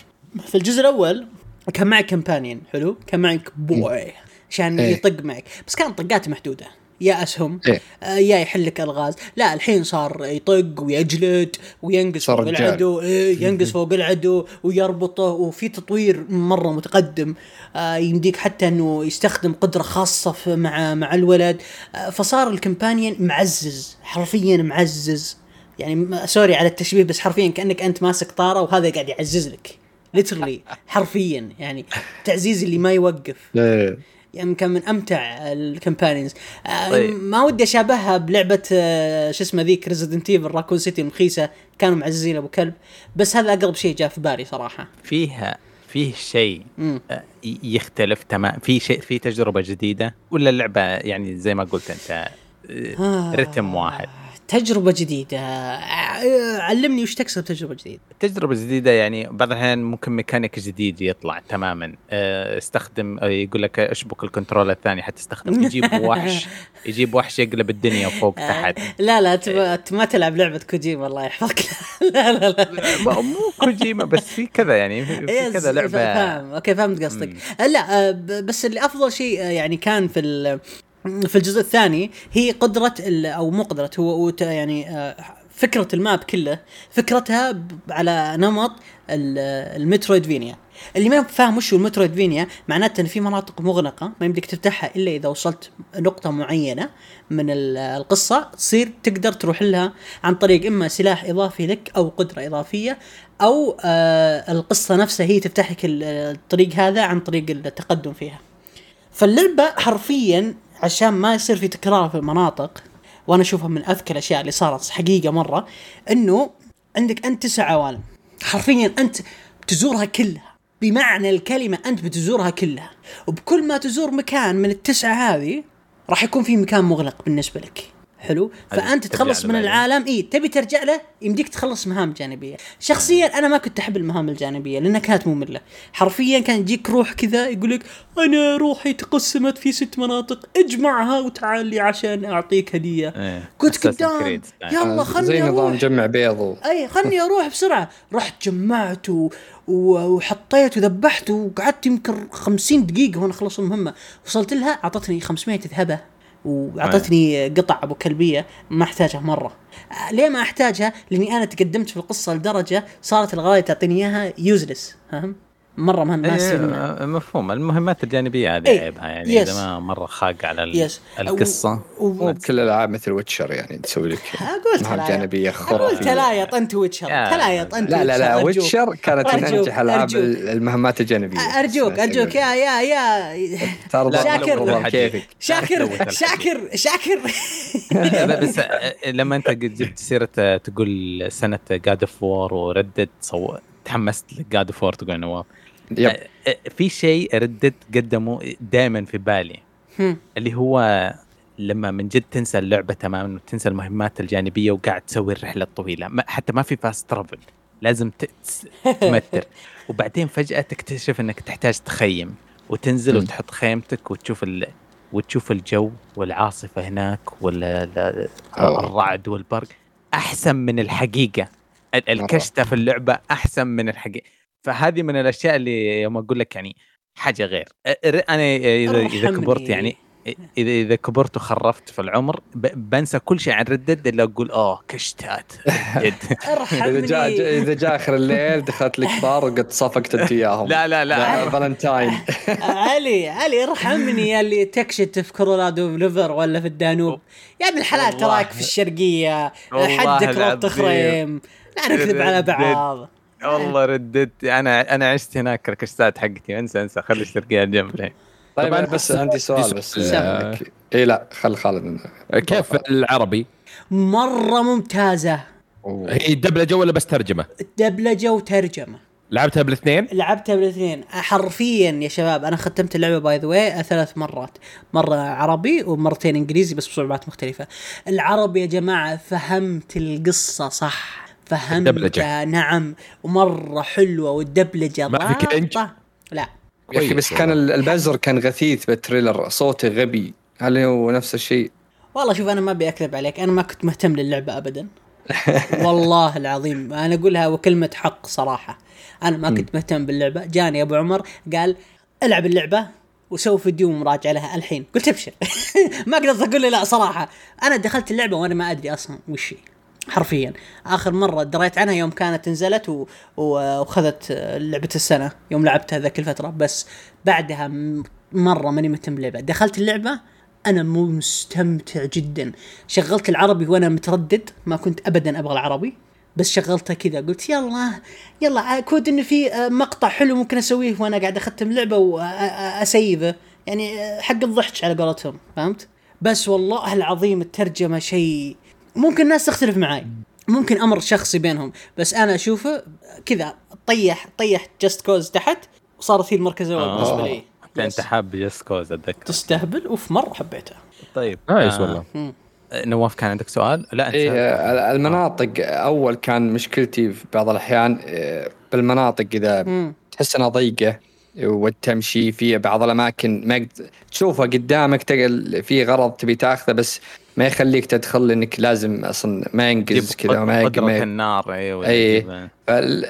في الجزء الأول كان معك companion حلو؟ كان معك boy عشان إيه. يطق معك. بس كانت طقاته محدودة. يا أسهم إيه. آه، يا يحل لك ألغاز. لا الحين صار يطق ويجلد وينقز صار فوق رجال. العدو. إيه ينقز فوق العدو ويربطه. وفي تطوير مرة متقدم آه يمديك حتى إنه يستخدم قدرة خاصة مع مع الولد. آه فصار ال companion معزز حرفيا معزز. يعني sorry على التشبيه بس حرفيا كأنك أنت ماسك طارة وهذا قاعد يعزز لك. literally حرفيا يعني تعزيز اللي ما يوقف إيه. يعني كان من أمتع ال companions آه طيب. ما ودي أشابهها بلعبة آه شو اسمه ذيك Resident Evil Raccoon City المخيسه كانوا معززين أبو كلب بس هذا أقرب شيء جاء في بالي صراحة فيها فيه شيء. آه، يختلف تمام في شيء في تجربة جديدة ولا اللعبة يعني زي ما قلت أنت. رتم واحد تجربة جديدة. آه علمني وش تقصد تجربه جديدة. تجربة جديدة يعني بعض الأحيان ممكن ميكانيك جديد يطلع تماما. آه، استخدم آه، يقول لك اشبك ال control الثاني حتستخدم. يجيب وحش يجيب وحش يقلب الدنيا فوق تحت. لا لا تبغى ما تلعب لعبة كوجيما الله يحفظك. لا لا لا مو كوجيما بس في كذا يعني في إيه، كذا لعبة. فاهم. okay فهمت قصدك. لا آه، بس اللي أفضل شيء آه، يعني كان في في الجزء الثاني هي قدرة ال- أو مو قدرة هو يعني آه، فكرة ال map كله فكرتها على نمط ال- ال metroidvania اللي ما فاهم وش ال metroidvania معناته إن في مناطق مغلقه ما يمديك تفتحها إلا إذا وصلت نقطة معينة من ال- القصة تصير تقدر تروح لها عن طريق إما سلاح إضافي لك أو قدرة إضافية أو آه القصة نفسها هي تفتح لك ال- الطريق هذا عن طريق التقدم فيها. فاللعبة حرفيا عشان ما يصير في تكرار في المناطق وأنا أشوفها من أذكى الأشياء اللي صارت حقيقة مرة إنه عندك أنت تسع عوالم. حرفيا أنت تزورها كلها. بمعنى الكلمة أنت بتزورها كلها. وبكل ما تزور مكان من التسعة هذه راح يكون في مكان مغلق بالنسبة لك. حلو؟ فأنت تخلص من. العالم إي تبي ترجع له يمديك تخلص مهام جانبية. شخصيا أنا ما كنت أحب المهام الجانبية لانها كانت مملة. حرفيا كان يجيك روح كذا يقول لك أنا روحي تقسمت في ست مناطق اجمعها وتعال لي عشان أعطيك هدية. إيه، كنت قدام. يلا آه، خلني زي نظام أروح جمع بيض. و... إي خلني أروح بسرعة. رحت جمعت. و... وحطيت وذبحت وقعدت يمكن 50 دقيقة وأنا أخلص المهمة. وصلت لها أعطتني 500 ذهبة. وأعطتني قطع أبو كلبية ما أحتاجها مرة. ليه ما أحتاجها؟ لأني أنا تقدمت في القصة لدرجة صارت الغاية تعطيني إياها useless فاهم مره ما. إيه، مفهوم المهمات الجانبيه هذه إيه، عيبها يعني yes. اذا ما مره خاق على yes. القصة و... مو بكل الالعاب مثل Witcher يعني تسوي لك مهام جانبيه خرافيه تلايط انت ويتشر يا- تلايط انت لا لا لا ويتشر، كانت من انجح العاب أرجوك. المهمات الجانبيه ارجوك ارجوك يا يا يا ترضى شاكر. كيفك شاكر شاكر شاكر بس آه، لما انت جبت سيره آه، تقول سنه جاد اوف وور وردد صو... تحمست لجاد اوف وور تقول نواف يب. آه، آه، في شيء ردد قدمه دائما في بالي. هم. اللي هو لما من جد تنسى اللعبة تماما وتنسى المهمات الجانبية وقاعد تسوي الرحلة الطويلة. ما حتى ما في فاست ترافل لازم تمتر. وبعدين فجأة تكتشف إنك تحتاج تخيم. وتنزل. وتحط خيمتك وتشوف ال... وتشوف الجو والعاصفة هناك والرعد والبرق. أحسن من الحقيقة. ال- الكشتة في اللعبة أحسن من الحقيقة. فهذه من الأشياء اللي يوم أقول لك يعني حاجة غير. أنا إذا إذا. كبرت يعني إذا إذا كبرت وخرفت في العمر ب- بنسى كل شيء عن ردد إلا أقول آه كشتات ردد. إذا جاء إذا جاء آخر الليل دخلت لك بار وقد صفقت أنت إياهم. لا لا لا. فالنتاين. علي علي ارحمني يا اللي تكشت في كولورادو ليفر ولا في الدانوب. يا ابن الحلال. تراك في الشرقية حدك ربط العظيم. خريم لا نكذب على. بعض. والله Red Dead. أنا أنا عشت هناك الكشتات حقتي. انسى انسى. خلي الشرقية جنب الحين. طيب أنا بس عندي سؤال بس سؤال. اي لا خل خالد كيف العربي؟ مرة ممتازة. أوه. هي دبلجة ولا بس ترجمة؟ دبلجة وترجمة. لعبتها بالاثنين؟ لعبتها بالاثنين. حرفيا يا شباب أنا ختمت اللعبة by the way ثلاث مرات. مرة عربي ومرتين إنجليزي بس بصعوبات مختلفة. العربي يا جماعة فهمت القصة صح. فهمتها الدبلجة. نعم. ومرة حلوة والدبلجة ما في cringe؟ ضابطة. لا. يا أخي بس كان ال- البزر كان غثيث بال trailer. صوته غبي. هل هو نفس الشيء؟ والله شوف أنا ما أبي أكذب عليك. أنا ما كنت مهتم للعبة ابدا. والله العظيم. أنا اقولها وكلمة حق صراحة. أنا ما كنت مهتم باللعبة. جاني أبو عمر قال العب اللعبة وسوي فيديو مراجعه لها. الحين قلت أبشر. ما قدرت أقول له لا صراحة. أنا دخلت اللعبة وأنا ما أدري أصلا وش هي. حرفيا. آخر مرة دريت عنها يوم كانت نزلت و... و... وخذت لعبة السنة يوم لعبتها ذاك الفترة. بس بعدها مرة ماني مهتم باللعبه دخلت اللعبة أنا مو مستمتع جدا. شغلت العربي وأنا متردد ما كنت ابدا أبغى العربي. بس شغلتها كذا قلت يلا يلا كود انه في آه، مقطع حلو ممكن أسويه. وأنا قاعد أختم لعبة واسيفه يعني آه، حق الضحك على قولتهم فهمت؟ بس والله العظيم الترجمة شيء ممكن الناس تختلف معاي. ممكن أمر شخصي بينهم. بس أنا أشوفه كذا طيح طيح Just Cause تحت وصارت هي المركز الأول آه. بالنسبة لي. أنت حاب جست كوز أتذكر. تستهبل؟ أوف مرة حبيتها طيب. nice آه، والله. نواف كان عندك سؤال؟ لا أنت سألت. آه، المناطق أول كان مشكلتي في بعض الأحيان آه، بالمناطق إذا. تحس إنها ضيقة وتمشي في بعض الأماكن ما قد- تشوفها قدامك تقل في غرض تبي تاخذه بس ما يخليك تدخل لانك لازم أصلا ما ينقز كذا وما قدرة النار أيوه أي. تجيب-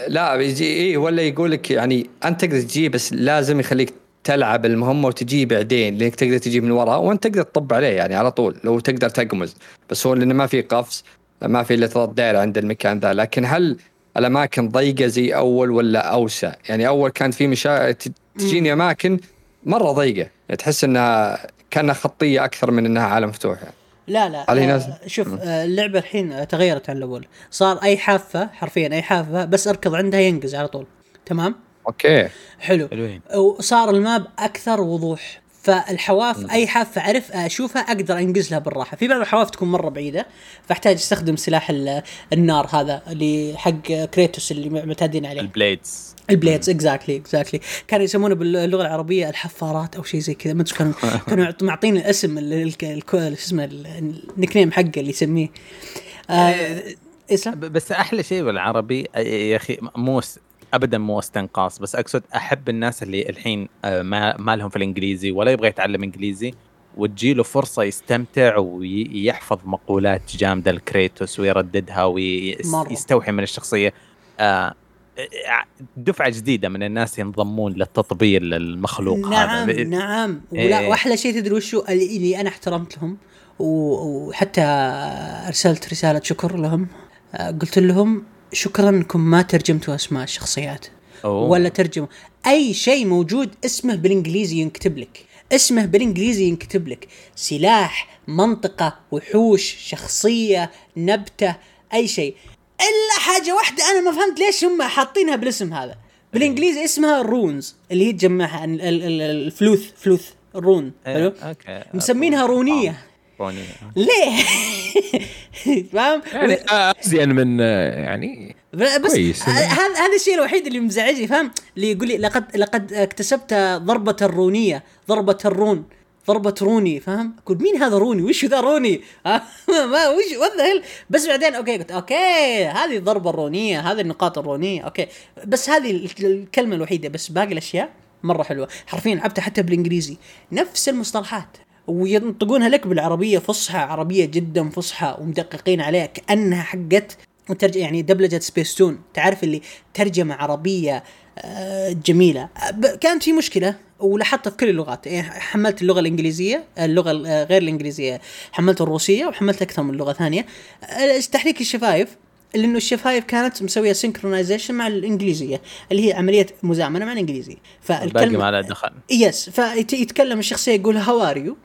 لا بيجي إيه ولا يقول لك يعني أنت تقدر تجي بس لازم يخليك تلعب المهمة وتجي بعدين لأنك تقدر تجي من وراء وأنت تقدر تطب عليه يعني على طول لو تقدر تقمز بس هو لأنه ما في قفز ما في إلا ثلاث دائره عند المكان ذا لكن هل الأماكن ضيقة زي أول ولا أوسع؟ يعني أول كانت في مشا... تجيني أماكن مرة ضيقة يعني تحس إنها كأنها خطية أكثر من إنها عالم مفتوح يعني. لا لا علي آه ناس- شوف آه اللعبة الحين آه، تغيرت عن الأول. صار أي حافة حرفيا أي حافة بس أركض عندها ينقز على طول. تمام؟ okay. حلو. حلوين. وصار ال map أكثر وضوح. فالحواف أي حافة أعرف أشوفها أقدر أنقز لها بالراحة. في بعض الحواف تكون مرة بعيدة فأحتاج أستخدم سلاح ال- النار هذا اللي حق كريتوس اللي معتادين عليه. ال blades. ال blades exactly exactly كانوا يسمونه باللغة العربية الحفارات أو شيء زي كذا ما أدري كانوا كانوا يعط- معطين الاسم ال- ال- ال- شو اسمه ال- ال nickname حقه اللي يسميه. آه إسلام؟ ب- بس أحلى شيء بالعربي يا أخي مو ابدا مو استنقاص بس أقصد أحب الناس اللي الحين آه، ما ما لهم في الإنجليزي ولا يبغى يتعلم إنجليزي وتجيله فرصة يستمتع ويحفظ مقولات جامدة لكريتوس ويرددها. ويستوحي من الشخصية. آه، دفعة جديدة من الناس ينضمون للتطبير للمخلوق نعم هذا. نعم إيه. ولا وأحلى شيء تدري وشو؟ اللي أنا احترمت لهم وحتى أرسلت رسالة شكر لهم. آه، قلت لهم شكرا انكم ما ترجمتوا أسماء الشخصيات أوه. ولا ترجموا. أي شيء موجود اسمه بالإنجليزي ينكتب لك. اسمه بالإنجليزي ينكتب لك. سلاح منطقة وحوش شخصية نبتة أي شيء. إلا حاجة واحدة أنا ما فهمت ليش هم حاطينها بالاسم هذا. بالإنجليزي اسمها runes اللي هي تجمعها ال- ال- ال- الفلوس فلوس ال rune حلو؟ إيه، okay. مسمينها رونية. رونية. ليه؟ فاهم؟ يعني آه، أزين من آه، يعني بس هذا هذا الشيء الوحيد اللي مزعجني فاهم؟ اللي يقول لي لقد لقد اكتسبت ضربة الرونية ضربة ال rune. ضربة روني فاهم؟ أقول مين هذا روني؟ وش ذا روني؟ ها؟ ما وش what the بس بعدين okay قلت okay هذه الضربة الرونية هذه النقاط الرونية okay بس هذه ال- الكلمة الوحيدة بس باقي الأشياء مرة حلوة حرفيا لعبتها حتى بالإنجليزي نفس المصطلحات وينطقونها لك بالعربية فصحى عربية جدا فصحى ومدققين عليها كأنها حقت وترج... يعني دبلجة سبيستون تعرف اللي ترجمة عربية آه، جميلة ب- كانت في مشكلة ولاحظتها في كل اللغات. يعني حملت اللغة الإنجليزية اللغة ال- آه، غير الإنجليزية حملت الروسية وحملت أكثر من لغة ثانية. آه، تحريك الشفايف؟ لأنه الشفايف كانت مسوية synchronization مع الإنجليزية اللي هي عملية مزامنة مع الإنجليزية. باقي ما له دخل. yes فيتكلم الشخصية يقول how are you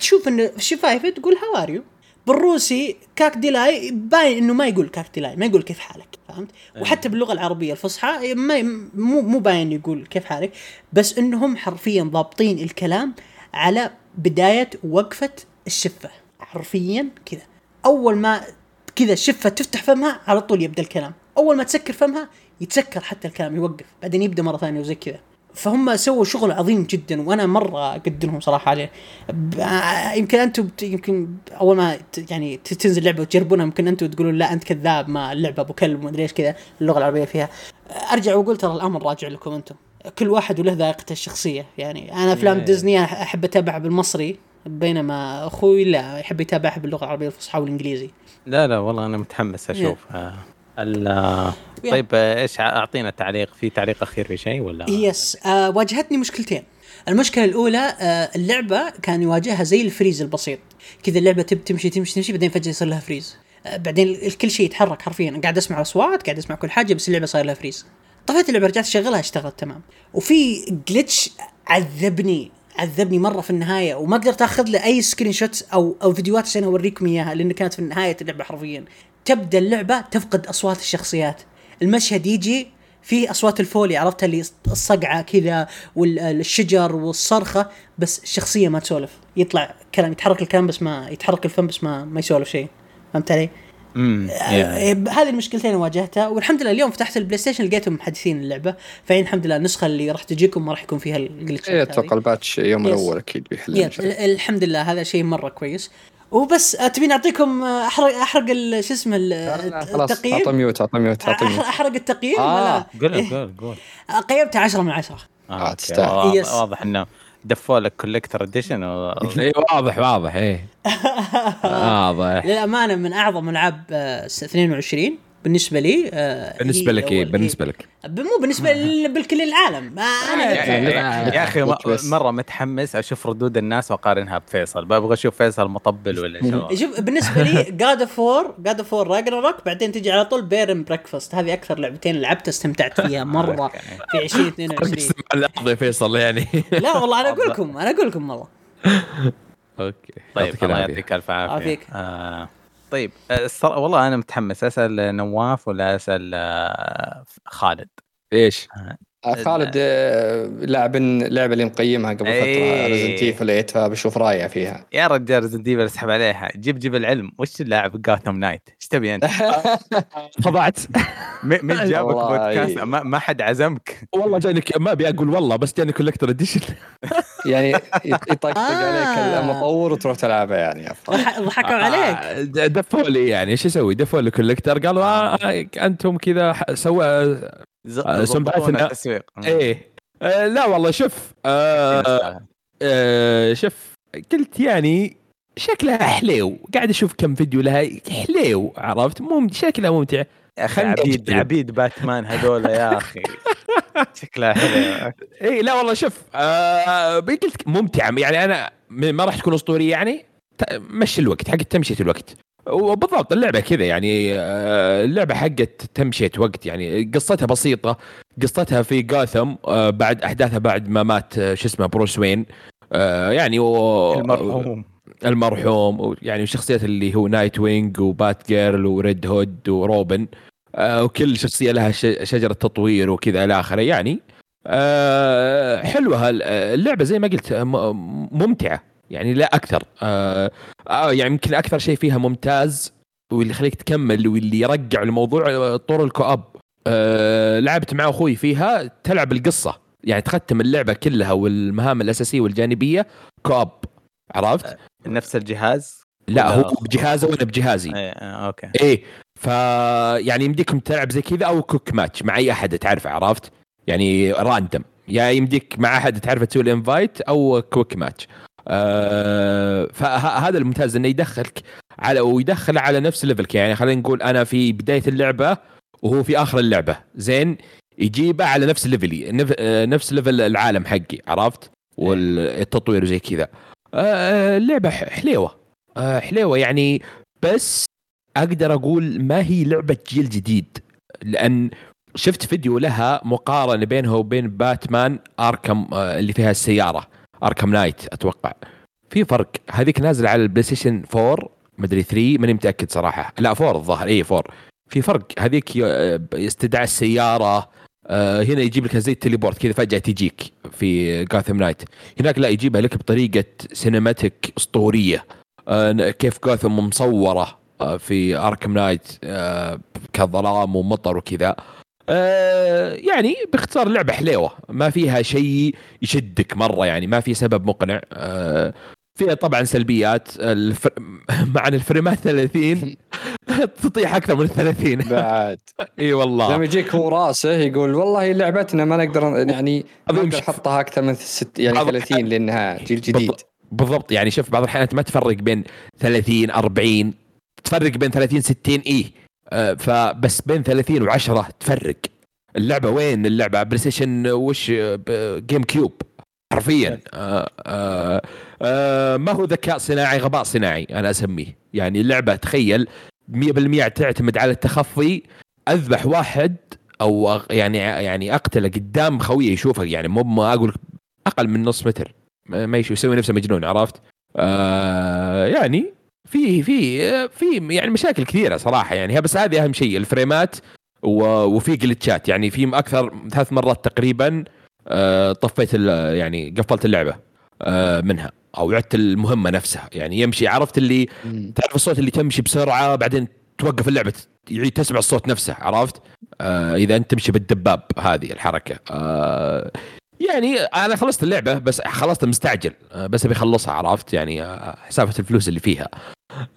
تشوف ان الشفايف تقول how are you بالروسي как дела باين إنه ما يقول как дела ما يقول كيف حالك فهمت؟ وحتى باللغة العربية الفصحى ما مو مو باين يقول كيف حالك بس إنهم حرفيا ضابطين الكلام على بداية وقفة الشفة حرفيا كذا. أول ما كذا الشفة تفتح فمها على طول يبدأ الكلام أول ما تسكر فمها يتسكر حتى الكلام يوقف بعدين يبدأ مرة ثانية وزي كذا. فهم سووا شغل عظيم جدا وأنا مرة اقدرهم صراحة عليه. يمكن أنتم يمكن أول ما يعني تنزل لعبة وتجربونها يمكن أنتم تقولون لا أنت كذاب ما اللعبة أبو كلب وما أدري إيش كذا اللغة العربية فيها. أرجع وأقول ترى الأمر راجع لكم أنتم. كل واحد وله ذائقته الشخصية يعني أنا أفلام إيه. ديزني أحب أتابعها بالمصري بينما أخوي لا يحب يتابعها باللغة العربية الفصحى والإنجليزي. لا لا والله أنا متحمس أشوف. آه، ال- آه، طيب إيش أعطينا تعليق؟ في تعليق أخير في شيء ولا؟ يس. آه واجهتني مشكلتين. المشكلة الأولى آه اللعبة كان يواجهها زي ال freeze البسيط. كذا اللعبة تب تمشي تمشي تمشي بعدين فجأة يصير لها freeze. آه بعدين كل شيء يتحرك حرفيا. قاعد أسمع أصوات قاعد أسمع كل حاجة بس اللعبة صاير لها freeze. طفيت اللعبة رجعت أشغلها اشتغلت تمام. وفي glitch عذبني. عذبني مرة في النهاية وما قدرت أخذ له أي screenshot أو أو فيديوهات عشان أوريكم إياها لأن كانت في نهاية اللعبة حرفيا. تبدأ اللعبة تفقد أصوات الشخصيات. المشهد يجي فيه أصوات ال foley عرفتها اللي الصقعة كذا والشجر والصرخة بس الشخصية ما تسولف. يطلع كلام يتحرك الكلام بس ما يتحرك الفم بس ما ما يسولف شيء. فهمت علي؟ آه، هذه المشكلتين واجهتها والحمد لله اليوم فتحت البلاي ستيشن لقيتهم محدثين اللعبة فين الحمد لله النسخة اللي راح تجيكم ما راح يكون فيها الجلتشات هذه. أتوقع ال patch يوم. الأول أكيد بيحل الحمد لله هذا شيء مرة كويس وبس آه، تبين أعطيكم آه، احرق أحرق شو اسمه التقييم أعطى mute أعطى mute أعطى mute أحرق التقييم آه. ولا قول إيه. قول قول قيمته 10 من 10 آه، أوكي، تستاهل. واضح إنه دفوا لك collector edition اي واضح واضح إيه. واضح. للأمانة من أعظم ألعاب آه، 22 بالنسبة لي آه، بالنسبة لك إيه؟ بالنسبة لك. ب- مو بالنسبة لل- بالكل العالم. أنا يعني- يا أخي. مرة متحمس أشوف ردود الناس وأقارنها بفيصل. ببغى أشوف فيصل مطبل ولا شباب شوف بالنسبة لي God of War God of War Ragnarok بعدين تجي على طول بيرن بريكفاست هذه أكثر لعبتين لعبتها استمتعت فيها مرة في 2022 أقسم بالله فيصل يعني. لا والله أنا أقول لكم أنا أقول لكم والله. أوكي. طيب الله. يعطيك ألف عافية. آه. طيب آه، الصرا- والله أنا متحمس أسأل نواف ولا أسأل آه، خالد إيش؟ خالد آه، لاعب اللعبه اللي مقيمها قبل فترة. Resident Evil 8 فبشوف رأيه فيها. يا رجال Resident Evil اسحب عليها. جيب جيب العلم. وش اللاعب Gotham Knights إيش تبي أنت؟ خضعت م- من جابك. بودكاست؟ ما, ما حد عزمك. والله جاني ما أبي أقول والله بس جاني collector edition يعني يط- يطقطق آه. عليك المطور وتروح تلعبها يعني. ضحكوا عليك. آه، دفوا لي يعني. إيش أسوي؟ دفوا لي collector قالوا أنتم كذا سوى آه، سنبعتنا- التسويق إيه. آه لا والله شوف آه آه شوف قلت يعني شكلها حليو. قاعد أشوف كم فيديو لها حليو عرفت؟ مم شكلها ممتع. خلني عبيد. عبيد باتمان هذول يا أخي. شكلها حلو اي لا والله شوف آه قلت ممتعه يعني أنا ما راح تكون أسطورية يعني مشي الوقت حق تمشيه الوقت. وبالضبط اللعبة كذا يعني آه، اللعبة حقت تمشيه وقت يعني قصتها بسيطة قصتها في جاثم آه، بعد أحداثها بعد ما مات آه، شو اسمه بروس وين يعني و... المرحوم. المرحوم يعني الشخصيات اللي هو Nightwing و Batgirl و Red Hood وروبن وكل شخصية لها شجرة تطوير وكذا إلى آخره يعني حلوة اللعبة زي ما قلت ممتعة. يعني لا أكثر. آه آه يعني يمكن أكثر شيء فيها ممتاز واللي يخليك تكمل واللي يرجع الموضوع آه، طور ال co-op. آه لعبت مع أخوي فيها تلعب القصة. يعني تختم اللعبة كلها والمهام الأساسية والجانبية co-op. عرفت؟ نفس الجهاز؟ لا هو بجهازه وأنا بجهازي. إيه آه، أوكي. إيه ف يعني يمديكم تلعب زي كذا أو quick match مع أي أحد تعرفه عرفت؟ يعني random يا يمديك مع أحد تعرفه تسوي ال invite أو quick match. آه فهذا الممتاز إنه يدخلك على ويدخل على نفس level ك يعني خلينا نقول أنا في بداية اللعبة وهو في آخر اللعبة. زين؟ يجيبه على نفس level ي آه، نفس level العالم حقي عرفت؟ والتطوير وزي كذا. آه، اللعبة حليوة. حليوة يعني بس أقدر أقول ما هي لعبة جيل جديد. لأن شفت فيديو لها مقارنة بينها وبين باتمان Arkham اللي فيها السيارة. Arkham Knight أتوقع. في فرق. هذيك نازلة على البلاي ستيشن 4 مدري 3 ماني متأكد صراحة. لا 4 الظاهر. اي 4 في فرق. هذيك استدعاء السيارة آه، هنا يجيب لك زي ال teleport كذا فجأة تجيك في Gotham Knights هناك لا يجيبها لك بطريقة cinematic أسطورية. آه، كيف جاثم مصورة آه، في Arkham Knight كظلام ومطر وكذا. آه، يعني باختصار لعبة حليوة. ما فيها شيء يشدك مرة يعني ما في سبب مقنع. آه، فيها طبعا سلبيات. الفر... مع إن الفريمات 30 تطيح أكثر من 30 بعد. إي والله. لما يجيك هو راسه يقول والله لعبتنا ما نقدر يعني ما نقدر. نحطها أكثر من ست يعني بعض 30 لأنها جيل جديد. بالضبط. يعني شوف بعض الأحيان أنت ما تفرق بين 30 40 تفرق بين 30 60 اي فبس بين 30 و10 تفرق. اللعبة وين؟ اللعبة بلاي ستيشن وش؟ آه، GameCube حرفيا آه آه آه ما هو ذكاء صناعي غباء صناعي أنا أسميه. يعني اللعبة تخيل 100% تعتمد على التخفي. أذبح واحد أو يعني يعني أقتله قدام خويه يشوفك يعني مو ما أقول أقل من نص متر. ما ما يشوف يسوي نفسه مجنون عرفت؟ آه يعني في في في يعني مشاكل كثيرة صراحة يعني. بس هذه أهم شيء الفريمات وفي جلتشات يعني في أكثر ثلاث مرات تقريبا آه طفيت يعني قفلت اللعبة آه منها أو عدت المهمة نفسها. يعني يمشي عرفت اللي. تعرف الصوت اللي تمشي بسرعة بعدين توقف اللعبة يعيد تسمع الصوت نفسه عرفت؟ آه إذا أنت تمشي بالدباب هذه الحركة. آه يعني أنا خلصت اللعبة بس خلصت مستعجل آه بس أبي أخلصها عرفت؟ يعني آه حسابة الفلوس اللي فيها.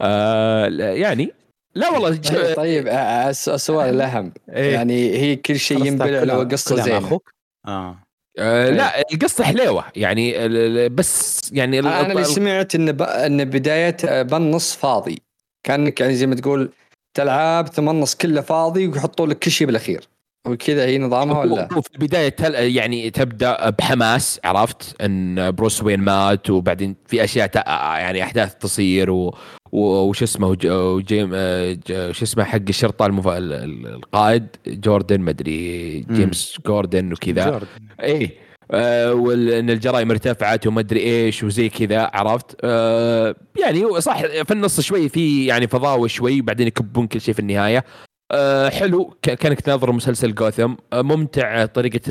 آه يعني لا والله ج- طيب آه، الس- السؤال الأهم. إيه. يعني هي كل شيء ينبلع لو كلها- قصة زينة. أخوك؟ آه. آه لا القصة حليوة. يعني بس يعني أنا اللي ال- سمعت إن ب... إن بداية بالنص فاضي. كأنك يعني زي ما تقول تلعب ثم النص كله فاضي ويحطوا لك كل شيء بالأخير. وكذا هي نظامها ولا؟ في البداية تل يعني تبدأ بحماس عرفت؟ إن بروس وين مات وبعدين في أشياء ت- يعني أحداث تصير و- وش اسمه وج- وجيم آه، شو اسمه حق الشرطة المف... ال- ال- القائد جوردن مدري جيمس جوردن وكذا. جوردن. إيه. آه وان الجرائم ارتفعت وما أدري إيش وزي كذا عرفت؟ آه يعني صح في النص شوي في يعني فضاوة شوي بعدين يكبون كل شيء في النهاية. آه حلو. كانك تناظر مسلسل جوثم. آه ممتع طريقة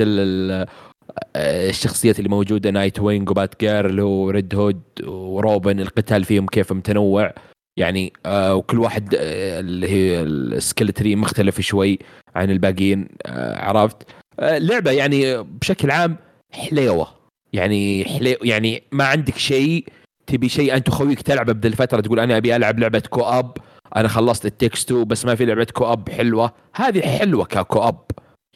آه، الشخصيات اللي موجودة نايت وينج وبات جيرل وريد هود وروبن القتال فيهم كيف متنوع. يعني آه وكل واحد آه اللي هي ال skill tree مختلف شوي عن الباقيين آه عرفت؟ آه لعبه يعني بشكل عام حليوة. يعني حليو يعني ما عندك شيء تبي شيء أنت وخويك تلعبه بدل فتره تقول أنا أبي ألعب لعبة co-op أنا خلصت It Takes Two بس ما في لعبة co-op حلوة. هذه حلوة ك co-op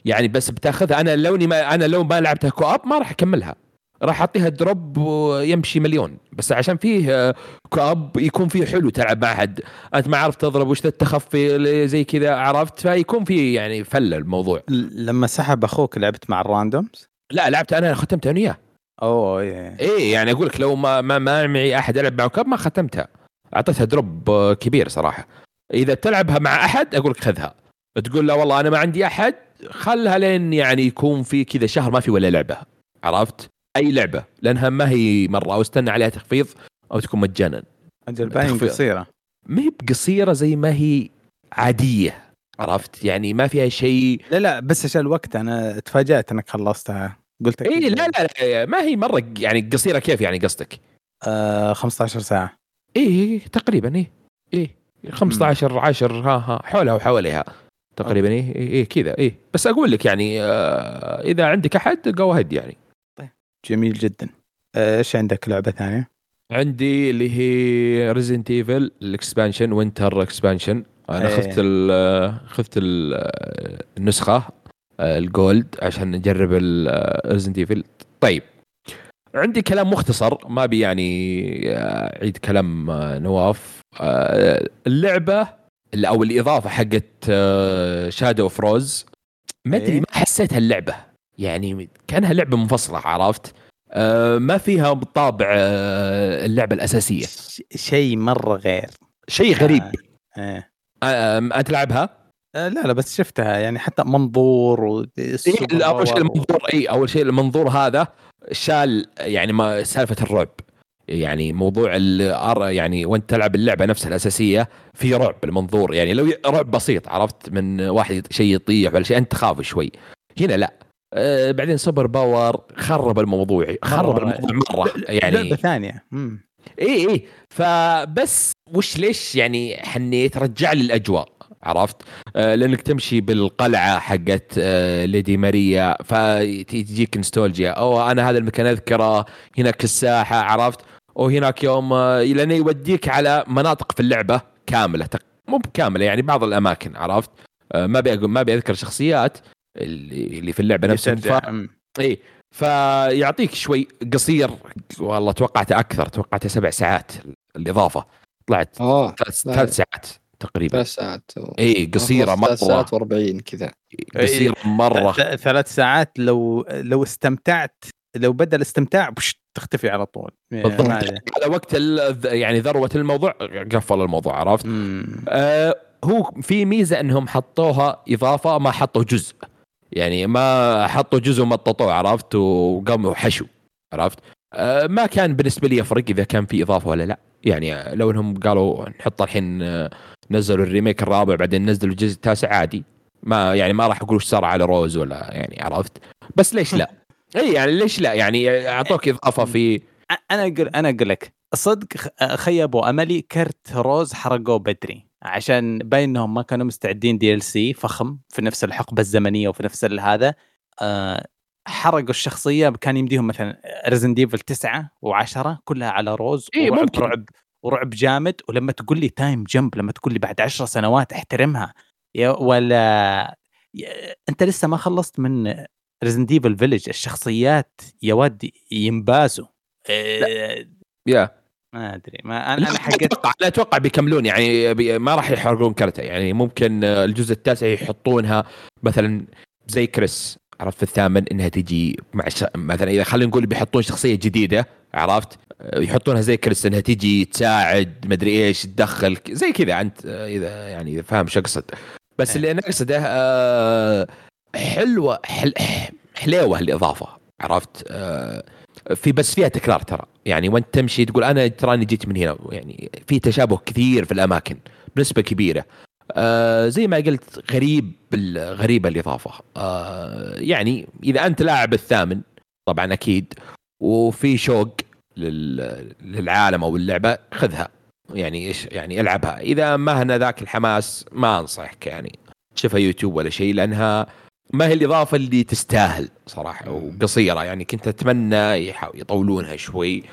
يعني بس بتاخذها أنا لو إني ما أنا لو ما لعبتها كو اب ما راح أكملها. راح أعطيها drop ويمشي مليون. بس عشان فيه آه، co-op يكون فيه حلو تلعب مع حد أنت ما عرفت تضرب وش التخفي زي كذا عرفت؟ فيكون فيه يعني فله الموضوع. لما سحب أخوك لعبت مع ال randoms لا لعبت أنا ختمتها أنا وياه. أوه إيه. إيه يعني أقول لك لو ما ما, ما معي أحد العب معه co-op ما ختمتها. أعطيتها drop آه، كبير صراحة. إذا تلعبها مع أحد أقول لك خذها. تقول لا والله أنا ما عندي أحد خلها لين يعني يكون في كذا شهر ما في ولا لعبة. عرفت؟ أي لعبة لانها ما هي مرة أو استنى عليها تخفيض أو تكون مجانا. أجل باين. قصيرة. ما هي بقصيرة زي ما هي عادية عرفت؟ يعني ما فيها شيء. لا لا بس عشان الوقت أنا تفاجأت إنك خلصتها. قلت اي أكيد لا لا, لا ما هي مرة يعني قصيرة كيف يعني قصدك؟ آه 15 ساعة. إيه تقريبا إيه إيه 15 10 ها ها حولها وحواليها تقريبا إيه إيه, إيه كذا إيه. بس أقول لك يعني آه إذا عندك أحد go ahead يعني. جميل جدا. آه، إيش عندك لعبة ثانية؟ عندي اللي هي ريزنت ايفل ال expansion وينتر expansion أنا إيه. خذت ال خذت ال النسخة آه، ال gold عشان نجرب ريزنت ايفل طيب. عندي كلام مختصر ما بي يعني آه، أعيد كلام آه، نواف. آه، اللعبة أو الإضافة حقت شادو اوف روز ما أدري إيه. ما حسيت هاللعبه يعني كأنها لعبة منفصلة عرفت؟ آه، ما فيها بالطابع آه، اللعبة الأساسية. شيء مرة غير. شيء غريب. آه. آه. آه، تلعبها؟ آه، لا لا بس شفتها. يعني حتى منظور و إيه أول شيء المنظور اي أول شيء المنظور هذا شال يعني ما سالفة الرعب. يعني موضوع الأر- يعني وأنت تلعب اللعبة نفسها الأساسية في رعب المنظور. يعني لو رعب بسيط عرفت؟ من واحد شيء يطيح ولا شيء أنت تخاف شوي. هنا لا. آه بعدين super power خرب الموضوع خرب. الموضوع مرة لعبه يعني ثانية. مم. إي إي. فبس وش ليش يعني حنيت رجع لي الأجواء عرفت؟ آه لأنك تمشي بالقلعة حقت آه ليدي ماريا فتجيك نستولجيا أو أنا هذا المكان أذكره هناك الساحة عرفت؟ وهناك يوم آه لأنه يوديك على مناطق في اللعبة كاملة مو كامله يعني بعض الأماكن عرفت؟ ما بيقول ما بيذكر شخصيات. اللي اللي في اللعبة نفسها. مم. اي فيعطيك شوي قصير. والله توقعته أكثر توقعته سبع ساعات الإضافة. طلعت آه ثلاث لا. ثلاث ساعات تقريبا. ثلاث ساعات. اي قصيرة ثلاث مرة. ساعات و40 كذا. قصيرة مرة. ث- ثلاث ساعات لو لو استمتعت لو بدا الاستمتاع بش تختفي على طول؟ بالضبط. على وقت ال- يعني ذروة الموضوع قفل الموضوع عرفت. آه هو في ميزة إنهم حطوها إضافة ما حطوا جزء. يعني ما حطوا جزء ومططوه عرفت؟ وقاموا حشو عرفت؟ آه ما كان بالنسبة لي يفرق إذا كان في إضافة ولا لا. يعني لو إنهم قالوا نحط الحين آه، نزلوا ال remake الرابع بعدين نزلوا الجزء التاسع عادي. ما يعني ما راح أقول وش صار على روز ولا يعني عرفت؟ بس ليش لا؟ اي يعني ليش لا؟ يعني أعطوك إضافة في أنا أقول أنا أقول لك الصدق خ- خيبوا أملي كرت روز حرقوه بدري. عشان باين إنهم ما كانوا مستعدين DLC فخم في نفس الحقبة الزمنية وفي نفس هذا. آه، حرقوا الشخصية كان يمديهم مثلا ريزنت ايفل 9 و10 كلها على روز إيه، ورعب ممكن. رعب ورعب جامد. ولما تقول لي time jump لما تقول لي بعد 10 سنوات احترمها. يا ولا يا- أنت لسه ما خلصت من ريزنت ايفل فيلج الشخصيات يا واد ينباسوا إيه، يا ما أدري. ما أنا أنا حقت أتوقع لا أتوقع بيكملون يعني بي ما راح يحرقون كرته يعني ممكن آه، الجزء التاسع يحطونها مثلا زي كريس عرفت؟ في الثامن إنها تجي مع ش... مثلا إذا خلينا نقول بيحطون شخصية جديدة عرفت؟ آه، يحطونها زي كريس إنها تجي تساعد مدري إيش تدخل زي كذا. أنت آه، إذا يعني إذا فاهم شو أقصد. بس إيه. اللي أنا أقصده آه، حلوة حل... حليوة الإضافة عرفت؟ آه، في بس فيها تكرار ترى. يعني وانت تمشي تقول أنا تراني جيت من هنا. يعني في تشابه كثير في الأماكن بنسبة كبيرة. آه زي ما قلت غريب غريبه الإضافة. آه يعني إذا أنت لاعب الثامن طبعا أكيد وفي شوق لل- للعالم أو اللعبة خذها. يعني إيش يعني ألعبها. إذا ما هنا ذاك الحماس ما أنصحك يعني. تشوفها يوتيوب ولا شيء لأنها ما هي الإضافة اللي تستاهل صراحة وقصيرة؟ يعني كنت أتمنى يطولونها شوي.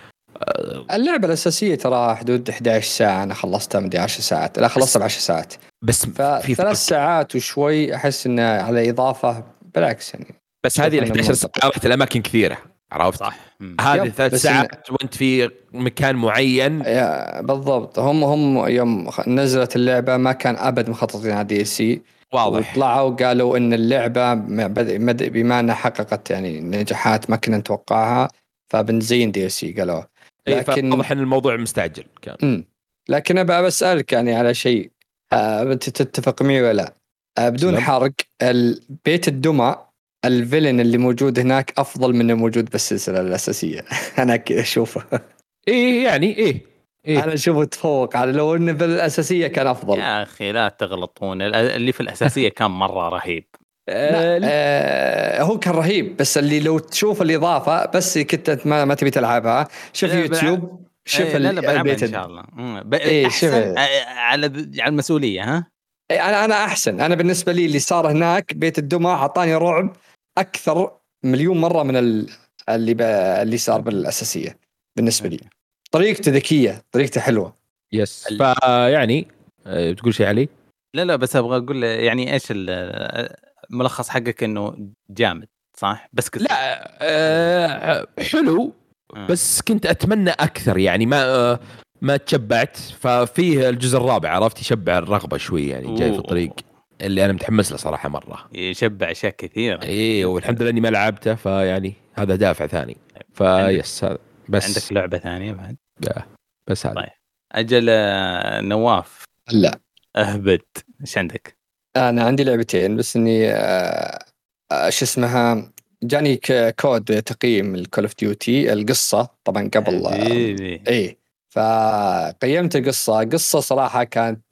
اللعبة الأساسية ترى حدود 11 ساعة. أنا خلصتها مدري 10 ساعات. لا خلصتها ب 10 ساعات. بس في فرق. فثلاث ساعات وشوي أحس انه على إضافة بالعكس يعني. بس هذه ال شوف إنه 11 ساعه. رحت الأماكن كثيرة عرفت؟ صح. هذه ثلاث بس إن- ساعات وأنت في مكان معين. يا بالضبط. هم هم يوم نزلت اللعبة ما كان أبد مخططين على دي سي واضح. وطلعوا قالوا إن اللعبة م- بما انها حققت يعني نجاحات ما كنا نتوقعها فبنزين دي سي قالوا. لكن- واضح إن الموضوع مستعجل كان. امم لكن أبى بسالك يعني على شيء. آه، أنت تتفق معي ولا لا؟ آه، بدون سلام. حرق بيت الدمى الفيلن اللي موجود هناك أفضل من الموجود بالسلسلة الأساسية. أنا أشوفه. إيه يعني إيه إيه. أنا اشوفه تفوق. على لو انه بالأساسية كان أفضل. يا أخي لا تغلطون. ال- اللي في الأساسية كان مرة رهيب. آه لا آه هو كان رهيب. بس اللي لو تشوف الإضافة بس كنت ما, ما تبي تلعبها. شوف يوتيوب شوف إيه، لا لا البيت إن شاء الله. إيه، أحسن شوف. آه، على على المسؤولية ها؟ إيه، أنا أنا أحسن. أنا بالنسبة لي اللي صار هناك بيت الدمى أعطاني رعب أكثر مليون مرة من ال- اللي. اللي صار بالأساسية بالنسبة لي. طريقته ذكية طريقته حلوة. يس. فيعني آه، بتقول شيء علي؟ لا لا بس أبغى أقول يعني إيش ال- الملخص حقك إنه جامد صح؟ بس كذا لا آه حلو آه. بس كنت أتمنى أكثر يعني ما آه ما تشبعت. ففيه الجزء الرابع عرفت؟ يشبع الرغبة شوي يعني جاي في. الطريق اللي أنا متحمس له صراحة مرة. يشبع أشياء كثيرة. إيه والحمد لله إني ما لعبته فيعني هذا دافع ثاني. فيس هذا بس. عندك لعبة ثانية بعد؟ بس هذا طيب. أجل آه، نواف. لا. أهبد. إيش عندك؟ أنا عندي لعبتين بس إني آه، آه، شو اسمها جاني كود تقييم الكول اوف ديوتي القصة. طبعا قبل حبيبي. إيه فقيمت القصة. قصه صراحة كانت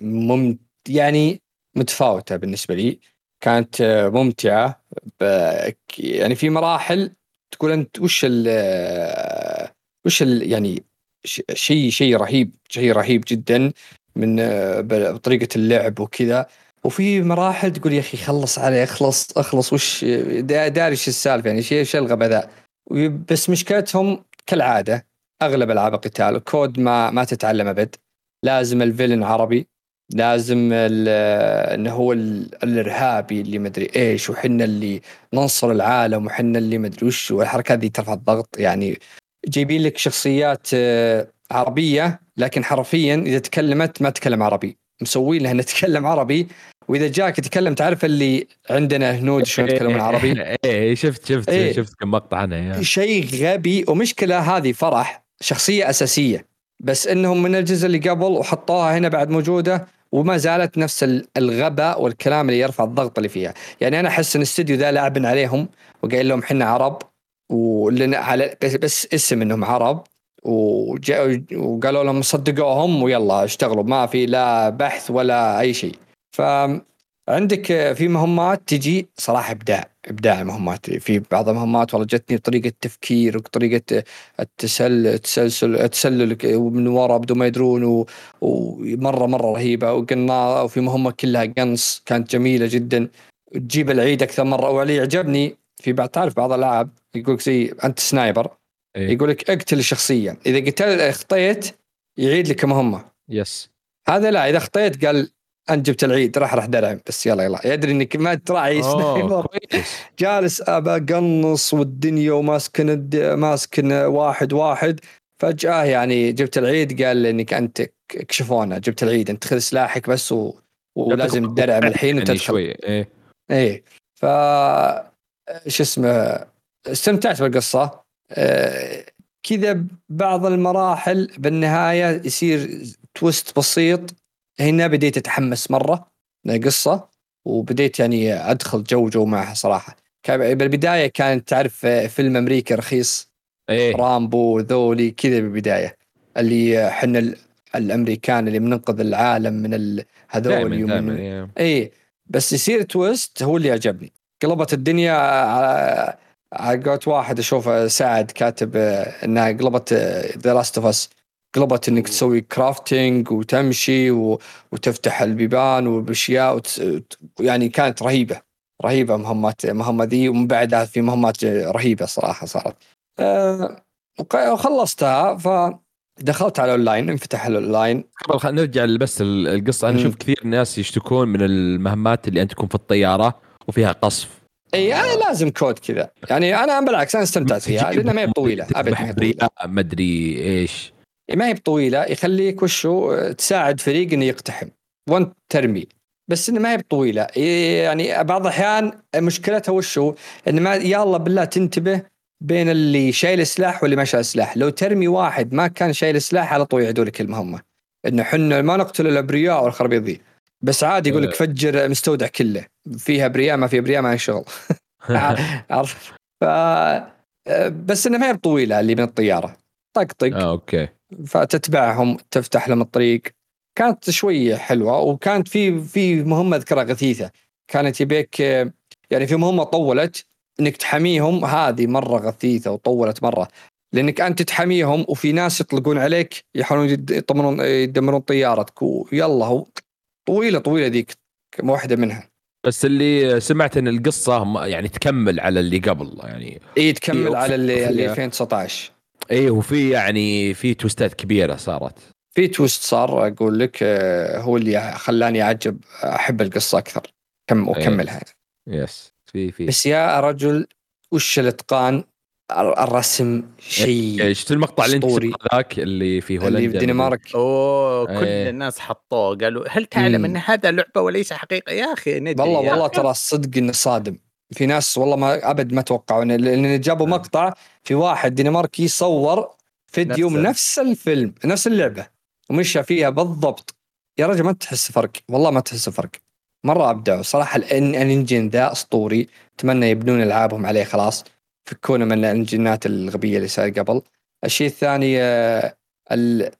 مم يعني متفاوتة بالنسبة لي. كانت ممتعة. ب- يعني في مراحل تقول أنت وش ال وش ال يعني شيء شيء رهيب شيء رهيب جدا من آه، بطريقة اللعب وكذا. وفي مراحل تقول يا أخي خلص عليه اخلص اخلص وش دا- داري إيش السالفة يعني إيش الغباء ذا بس مشكلتهم كالعادة أغلب ألعاب القتال الكود ما ما تتعلم أبد. لازم الفيلن عربي لازم إنه هو ال- الإرهابي اللي مدري إيش وحنا اللي ننصر العالم وحنا اللي مدري وش والحركات دي ترفع الضغط يعني جايبين لك شخصيات آه، عربية لكن حرفيا إذا تكلمت ما تتكلم عربي مسوين لها إنها تتكلم عربي وإذا جاك يتكلم تعرف اللي عندنا هنود شلون يتكلمون عربي إيه شفت شفت إيه. شفت كم مقطع عنها يا. شيء غبي ومشكلة هذه فرح شخصية أساسية بس إنهم من الجزء اللي قبل وحطوها هنا بعد موجودة وما زالت نفس ال- الغباء والكلام اللي يرفع الضغط اللي فيها يعني أنا أحس إن الاستديو ذا لعب عليهم وقايل لهم حنا عرب ولنا على بس, بس اسم إنهم عرب وقالوا لهم صدقوهم ويلا اشتغلوا ما في لا بحث ولا أي شيء. فعندك في مهمات تجي صراحة إبداع إبداع المهمات. في بعض المهمات والله جتني بطريقة تفكير وطريقة التسل التسلسل التسلل من ورا بدون ما يدرون ومره مرة رهيبة. وقلنا وفي مهمة كلها قنص كانت جميلة جدا. تجيب العيد أكثر مرة. واللي يعجبني في بعض تعرف بعض الألعاب يقول لك زي انت sniper إيه. يقول لك اقتل الشخصيه إذا قتل اخطيت يعيد لك مهمه بس هذا لا إذا اخطيت قال أنت جبت العيد راح راح درعم بس يلا يلا. يدري إنك ما تراعي sniper جالس ابى اقنص والدنيا وماسكن الد- ماسكن واحد واحد. فجأة يعني جبت العيد قال إنك أنت كشفونا. جبت العيد أنت خذ سلاحك بس و... ولازم تدرعم الحين يعني وتدخل. شوي إيه. إيه. ف شو اسمه استمتعت بالقصة. آه، كذا بعض المراحل بالنهاية يصير twist بسيط. هنا بديت أتحمس مرة للقصة وبديت يعني أدخل جو جو معها صراحة. بالبداية كانت تعرف آه، فيلم أمريكي رخيص. إيه. رامبو ذولي كذا بالبداية. اللي حنا ال- الأمريكان اللي بننقذ العالم من دائما ومن إيه. اي بس يصير twist هو اللي عجبني قلبت الدنيا على على قولة واحد اشوفه سعد كاتب آه، إنها قلبت ذا لاست اوف اس قلبت إنك تسوي crafting وتمشي و... وتفتح البيبان وبأشياء وت... يعني كانت رهيبة رهيبة مهمات مهمة ذي ومن بعدها في مهمات رهيبة صراحة صارت. أه... وخلصتها فدخلت على الأونلاين انفتح الأونلاين. قبل خلينا نرجع بس ال- القصة. أنا. أشوف كثير ناس يشتكون من المهمات اللي أنت تكون في الطيارة. وفيها قصف. اي أنا لازم كود كذا. يعني أنا بالعكس أنا استمتعت فيها لأنها ما هي طويله ابد ما أدري إيش. ما هي بطويلة يخليك وشو تساعد فريق إنه يقتحم. وانت ترمي. بس إنه ما هي بطويلة. يعني بعض الأحيان مشكلتها وشو؟ إن ما يلا بالله تنتبه بين اللي شايل سلاح واللي ما شايل سلاح. لو ترمي واحد ما كان شايل سلاح على طول يعيدوا لك المهمة. إنه حنا ما نقتل الأبرياء والخرابيط ذي. بس عادي يقول لك فجر مستودع كله. فيها ابرياء ما في ابرياء ما هي شغل. عرفت؟ ف بس هي بطويلة اللي من الطيارة. طقطق آه أوكي. فتتبعهم تفتح لهم الطريق. كانت شوية حلوة وكانت في في مهمة أذكرها غثيثة. كانت يبيك آه، يعني في مهمة طولت إنك تحميهم. هذه مرة غثيثة وطولت مرة. لأنك أنت تحميهم وفي ناس يطلقون عليك يحاولون يد- يطمرون يدمرون طيارتك. ويلا هو طويلة طويلة ذيك واحدة منها. بس اللي سمعت إن القصة يعني تكمل على اللي قبل يعني إي تكمل إيه، على اللي, اللي فيها. 2019 إيه وفي يعني في توستات كبيرة صارت. في تويست صار أقول لك آه، هو اللي خلاني أعجب أحب القصة أكثر. كم واكملها يس في في. بس يا رجل وش الإتقان؟ الرسم شيء إيه، شفت المقطع اللي انت ذاك اللي في هولندا اللي في الدنمارك أوه كل إيه. الناس حطوه قالوا هل تعلم. إن هذا لعبة وليس حقيقة؟ يا أخي ندري والله والله. ترى الصدق إنه صادم. في ناس والله ما أبد ما توقعوا لأن جابوا نعم. مقطع في واحد دنماركي صور فيديو نفس من نفس الفيلم نفس اللعبة ومشى فيها بالضبط. يا رجل ما تحس فرق. والله ما تحس فرق. مرة أبدعوا. صراحة الإنجن ذا أسطوري. أتمنى يبنون ألعابهم عليه خلاص. فكونا من الانجنات الغبية اللي صار قبل. الشيء الثاني آه، ال-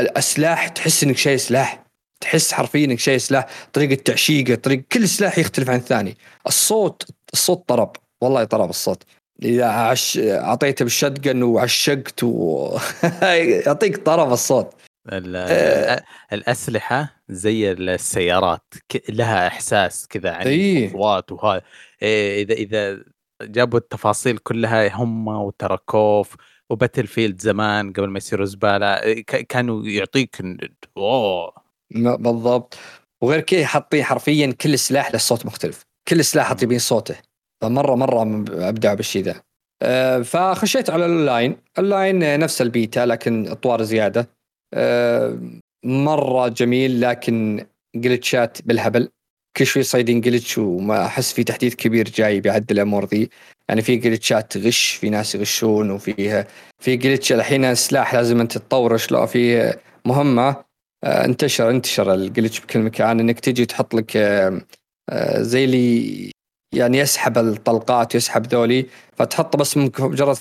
الأسلاح تحس إنك شايل سلاح. تحس حرفيا إنك شايل سلاح. طريقة تعشيقه طريقه كل سلاح يختلف عن الثاني. الصوت الصوت طرب. والله طرب الصوت. إذا عش... أعطيته بالشتقن وعشقت و... يعطيك طرب الصوت. ال- آه. ال- الأسلحة زي السيارات لها إحساس كذا عن إيه. اصوات وهذا. إيه، اذا إذا جابوا التفاصيل كلها هم وتراكوف وباتل فيلد زمان قبل ما يصيروا زبالة. كانوا يعطيك أوه. بالضبط. وغير كذا حاطين حرفيا كل سلاح له صوت مختلف. كل سلاح حاطين بين صوته. فمرة مرة ابدعوا بالشيء ذا. آه، فخشيت على ال online online آه، نفس البيتا لكن أطوار زيادة. آه، مرة جميل لكن جلتشات بالهبل. كل شوي صايدين glitch وما أحس في تحديث كبير جاي بيعدل الأمور ذي. يعني في جلتشات غش في ناس يغشون وفيها في glitch الحين السلاح لازم أنت تطوره شلون في مهمة آه، انتشر انتشر ال glitch بكل مكان إنك تجي تحط لك آه، آه، زي اللي يعني يسحب الطلقات يسحب ذولي فتحطه بس مجرد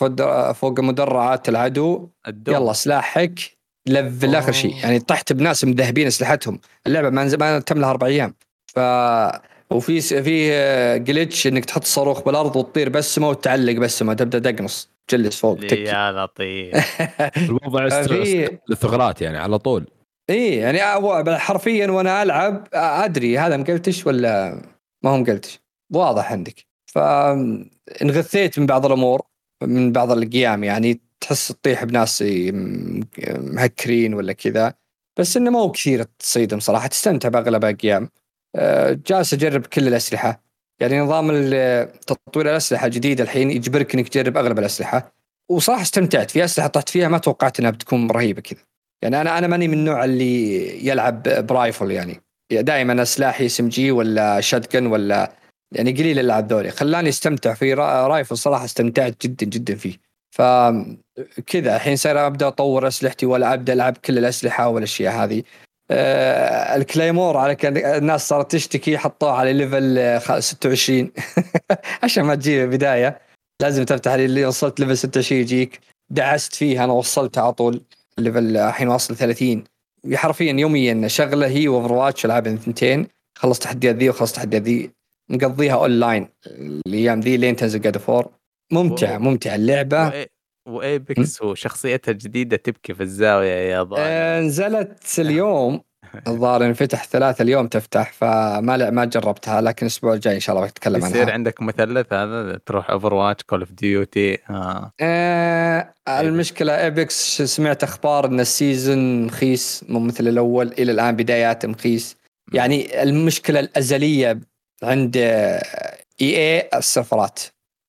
فوق- مدرعات العدو. الدوم يلا سلاحك level آخر شيء. يعني طحت بناس مذهبين أسلحتهم. اللعبة ما ما تم لها أربع أيام. ف وفي س- في glitch إنك تحط صاروخ بالأرض وتطير بسمه وتعلق بسمه تبدأ تقنص تجلس فوق تك يا لطيف. الوضع الثغرات يعني على طول. إي يعني حرفيا وأنا ألعب أدري هذا مقلتش ولا ما هو مقلتش واضح عندك. فانغثيت من بعض الأمور من بعض القيام يعني تحس تطيح بناس مهكرين ولا كذا بس إنه مو كثير تصيدهم صراحة تستمتع بأغلب الاقيام آه، جالس اجرب كل الأسلحة. يعني نظام تطوير الأسلحة جديد الحين يجبرك إنك تجرب أغلب الأسلحة. وصراحة استمتعت. في أسلحة طحت فيها ما توقعت إنها بتكون رهيبة كذا. يعني أنا أنا ماني من النوع اللي يلعب ب rifle يعني. دائما سلاحي SMG ولا shotgun ولا يعني قليل الالعاب ذولي. خلاني استمتع في را- rifle صراحة استمتعت جدا جدا فيه. فكذا الحين صار أبدأ أطور أسلحتي ولا أبدأ ألعب كل الأسلحة والأشياء هذه. آه ال claymore على كان الناس صارت تشتكي حطوه على level آه، خ- 26 عشان ما تجي بداية لازم تفتح لي اللي وصلت level 26 يجيك. دعست فيه أنا وصلت على طول level الحين واصل 30 حرفيا يوميا شغلة هي و Overwatch العاب الثنتين خلص تحديات ذي وخلص تحديات ذي. مقضيها اون لاين الأيام ذي لين تنزل God of War ممتع wow. ممتع اللعبة. و Apex وشخصيتها الجديدة تبكي في الزاوية يا ظالم آه نزلت اليوم الظاهر انفتح ثلاثة اليوم تفتح فما ما جربتها لكن الأسبوع الجاي إن شاء الله بتكلم يصير عنها عندك مثلث هذا؟ تروح Overwatch Call of Duty آه. آه المشكلة Apex سمعت أخبار إن ال season مخيس مو مثل الأول إلى الآن بدايات مخيس. يعني المشكلة الأزلية عند EA السيرفرات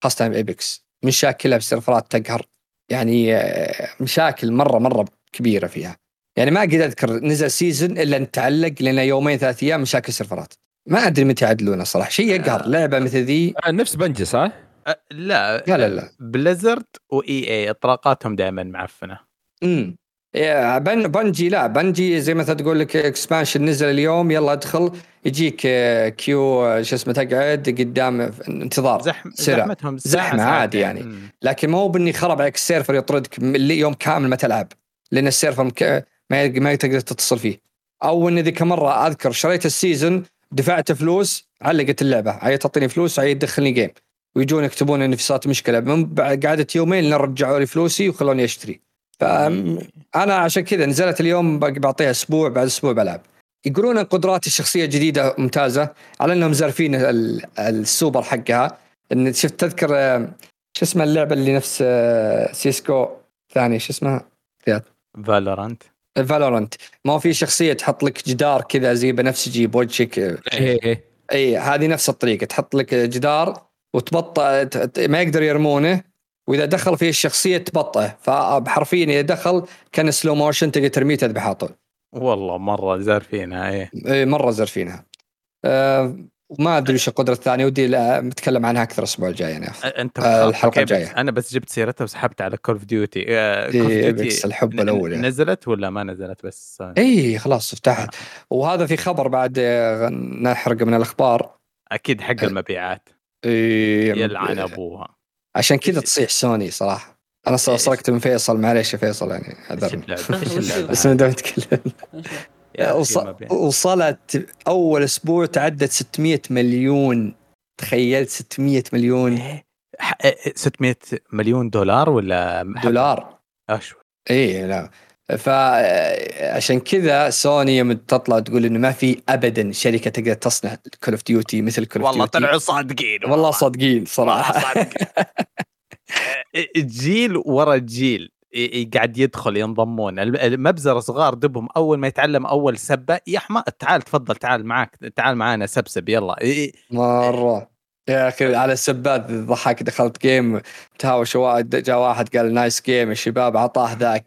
خاصة ب Apex مشاكلها بالسيرفرات تقهر. يعني آه، مشاكل مرة مرة كبيرة فيها. يعني ما أقدر أذكر نزل season إلا ان تعلق لنا يومين ثلاث أيام مشاكل سيرفرات. ما أدري متى يعدلونه صراحة. شيء يقهر. لعبة مثل ذي. آه، نفس Bungie صح؟ أه لا. لا لا لا. Blizzard و EA اطلاقاتهم دائما معفنة. امم Bungie لا Bungie زي مثلا تقول لك expansion نزل اليوم يلا ادخل يجيك queue آه، شو اسمه تقعد قدام انتظار زحم سرع. زحمتهم ساعتين. عادي يعني. مم. لكن مو بإني خرب عليك ال server يطردك يوم كامل ما تلعب لأن ال server مك... ما ما تقدر تتصل فيه أو إن ذيك مره أذكر شريت ال season دفعت فلوس علقت اللعبة عايز تعطيني فلوس عايز تدخلني game ويجون يكتبون إن في صارت مشكلة من بعد قعدة يومين لين رجعوا لي فلوسي وخلوني أشتري فانا عشان كذا نزلت اليوم باقي بعطيها أسبوع بعد أسبوع بلعب. يقولون إن قدرات الشخصية جديدة ممتازة على إنهم زارفين ال- السوبر حقها. إن شفت تذكر آه، شو اسمها اللعبة اللي نفس آه، سيسكو؟ ثاني شو اسمها Valorant. Valorant ما في شخصية تحط لك جدار كذا زي بنفسجي بوجهك آه، إيه إيه اي هذه نفس الطريقة. تحط لك جدار وتبطأ ت- ت- ما يقدر يرمونه. وإذا دخل فيه الشخصية تبطئه. فحرفيا إذا دخل كان slow motion تقدر ترميه تذبح على طول. والله مرة زارفينها إيه. إيه، مرة زرفينها آه وما أدري وش القدرة الثانية ودي لا- بتكلم عنها أكثر الأسبوع الجاي يعني أنت آه، كيف؟ الجاية. أنا بس جبت سيرتها وسحبت على Call of Duty الحب الأول يعني. نزلت ولا ما نزلت؟ بس آه، اي خلاص فتحت وهذا في خبر بعد آه، نحرق من الأخبار. أكيد حق المبيعات. إيه، يلعن أبوها. عشان كذا تصيح سوني صراحة. أنا؟ سرقت من فيصل معليش يا فيصل يعني؟ بس أنا دام اتكلم. وصلت أول أسبوع تعدت 600 مليون. تخيلت 600 مليون. إيه، ح- إيه، 600 مليون دولار ولا؟ دولار. اشو اي لا. فعشان كذا سوني يوم تطلع تقول إنه ما في ابدا شركة تقدر تصنع Call of Duty مثل Call of والله Duty طلعوا صادقين والله صادقين صراحة. جيل ورا جيل قاعد يدخل ينضمون. الم- المبزرة صغار دبهم أول ما يتعلم أول سبة يا حما تعال تفضل تعال معك تعال معانا سبسب يلا. مرة. يا أخي على السبات ضحك دخلت game تهاوش واحد جاء واحد قال nice game الشباب عطاه ذاك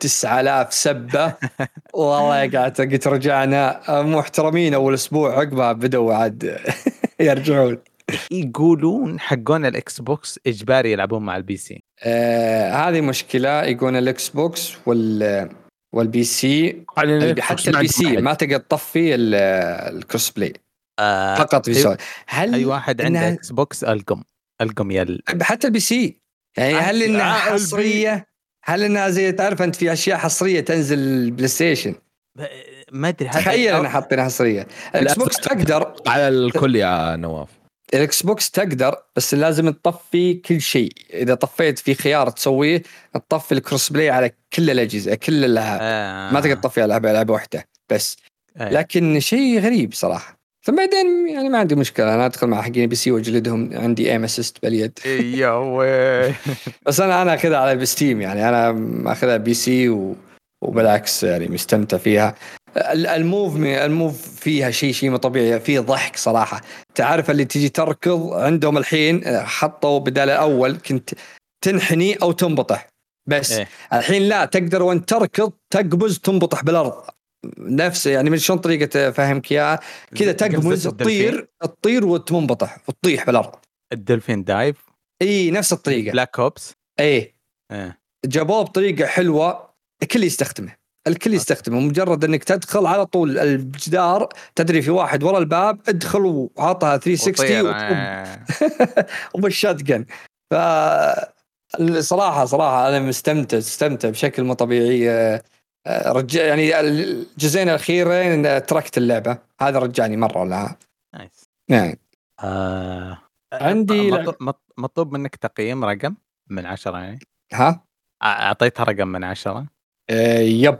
9000 سبة. والله يا قاعد قلت رجعنا محترمين أول أسبوع عقبها بدوا عاد يرجعون. يقولون حقون ال Xbox إجباري يلعبون مع ال PC. آه هذه مشكلة يقول ال Xbox وال وال PC حتى ال PC ما تقدر تطفي ال- ال cross-play آه فقط في أي- سوني هل أي واحد عنده إنها- Xbox ألقم. ألقم يا ال... حتى ال PC. يعني هل إنها آه، حصرية؟ هل إنها زي تعرف أنت في أشياء حصرية تنزل ال PlayStation ما أدري تخيل إنها حاطينها حصرية. ال Xbox تقدر. على الكل يا نواف. ال Xbox تقدر بس لازم تطفي كل شيء. إذا طفيت في خيار تسويه تطفي ال cross play على كل الأجهزة كل الالعاب آه. ما تقدر تطفي العاب لعبه واحدة بس. آه. لكن شيء غريب صراحة. ثم بعدين يعني ما عندي مشكلة أنا أدخل مع حقين PC وأجلدهم عندي aim assist باليد يا بس أنا أنا أخذها على Steam يعني أنا ماخذها PC و... وبالعكس يعني مستمتع فيها. ال- ال move ال move فيها شيء شيء مو طبيعي فيه ضحك صراحة. تعرف اللي تجي تركض عندهم الحين حطوا بدال الأول كنت تنحني أو تنبطح. بس إيه. الحين لا تقدر وانت تركض تقبز تنبطح بالأرض. نفس يعني من شلون طريقة افهمك اياها كذا تقبز تطير تطير وتنبطح وتطيح بالأرض. ال dolphin dive؟ إي نفس الطريقة. Black Ops إي. إيه. جابوه بطريقة حلوة الكل يستخدمه الكل يستخدمه. مجرد إنك تدخل على طول الجدار تدري في واحد ورا الباب ادخل وعطها 360 وطير، وطب آه. وبالشات جن ف صراحة صراحة أنا مستمتع مستمتع بشكل مو طبيعي. رجع يعني الجزئين الأخيرين تركت اللعبة. هذا رجعني مرة لها. نايس يعني آه. عندي مط- مط- مطلوب منك تقييم رقم من عشرة يعني. ها؟ اعطيتها رقم من عشرة. آه، يب.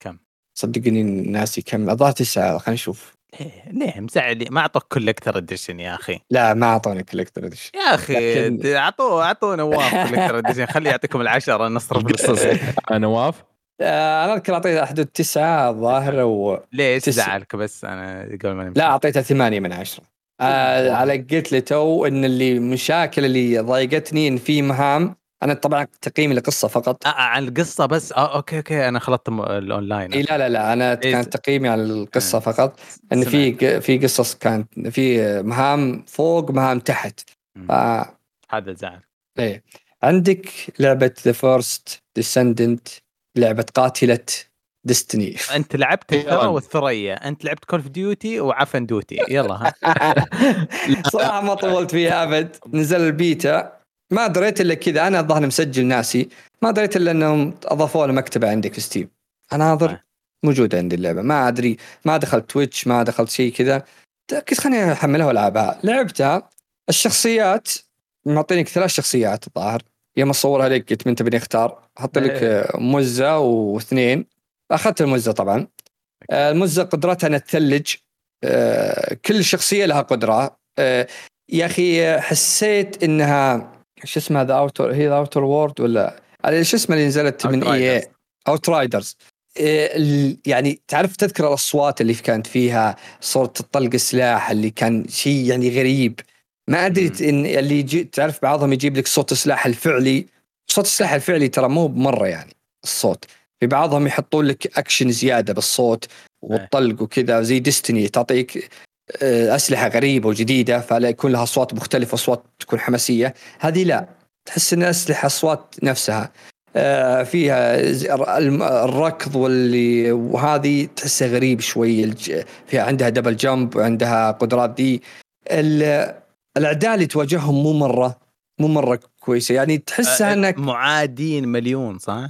كم؟ صدقني ناسي كم. الظاهر تسعة خلينا نشوف. ليه ليه مزعل ما أعطوك collector edition يا أخي. لا ما أعطوني collector edition يا أخي لكن- اعطوه أعطوه نواف collector edition خليه يعطيكم العشرة نصرف القصص آه، نواف. آه، أنا أذكر اعطيتها حدود تسعه الظاهر و... ليش. زعلك بس؟ أنا قبل ما نمشي. لا اعطيتها ثمانية من عشرة. آه على قلت لي تو إن اللي مشاكل اللي ضايقتني إن في مهام أنا طبعا تقييمي للقصه فقط. آه عن القصة بس. آه أوكي أوكي. أنا خلطت الأونلاين. إيه لا لا لا. أنا إيه كان تقييمي على القصة آه. فقط. إن في في قصص كانت في مهام فوق مهام تحت. هذا زعل إيه. عندك لعبة ذا فيرست ديسندنت لعبة قاتلة ديستني أنت لعبت الثرى. والثريا. أنت لعبت كول اوف ديوتي وعفن دوتي يلا ها. صراحة ما طولت فيها أبد. نزل البيتا. ما دريت إلا كذا. أنا الظاهر مسجل ناسي. ما دريت إلا إنهم أضافوا له مكتبة عندك في ستيم اناظر آه. موجودة عندي اللعبة. ما أدري. ما دخلت Twitch ما دخلت شيء كذا. قلت خليني أحملها وألعبها. لعبتها. الشخصيات معطينك ثلاث شخصيات الظاهر. يوم اصورها لك قلت من تبيني اختار أحط لك إيه. آه، مزة واثنين. أخذت المزة طبعا. آه، المزة قدرتها انها تثلج آه، كل شخصية لها قدرة. يا أخي حسيت إنها شو اسمها The Outer هي The Outer World ولا؟ على شو اسمها اللي نزلت من EA. Outriders يعني تعرف تذكر الأصوات اللي كانت فيها؟ صوت الطلق السلاح اللي كان شيء يعني غريب. ما أدري. إن اللي يجي تعرف بعضهم يجيب لك صوت السلاح الفعلي. صوت السلاح الفعلي ترى مو بمرة يعني الصوت. في بعضهم يحطون لك اكشن زيادة بالصوت والطلق وكذا زي Destiny تعطيك آه، أسلحة غريبة وجديدة فلا يكون لها اصوات مختلفه اصوات تكون حماسية. هذه لا تحس ان أسلحة أصوات نفسها. آه، فيها الركض واللي وهذه تحسها غريب شوي فيها عندها double jump وعندها قدرات دي. ال- الأعداء اللي تواجههم مو مرة مو مرة كويسة. يعني تحسها أنك معادين مليون صح؟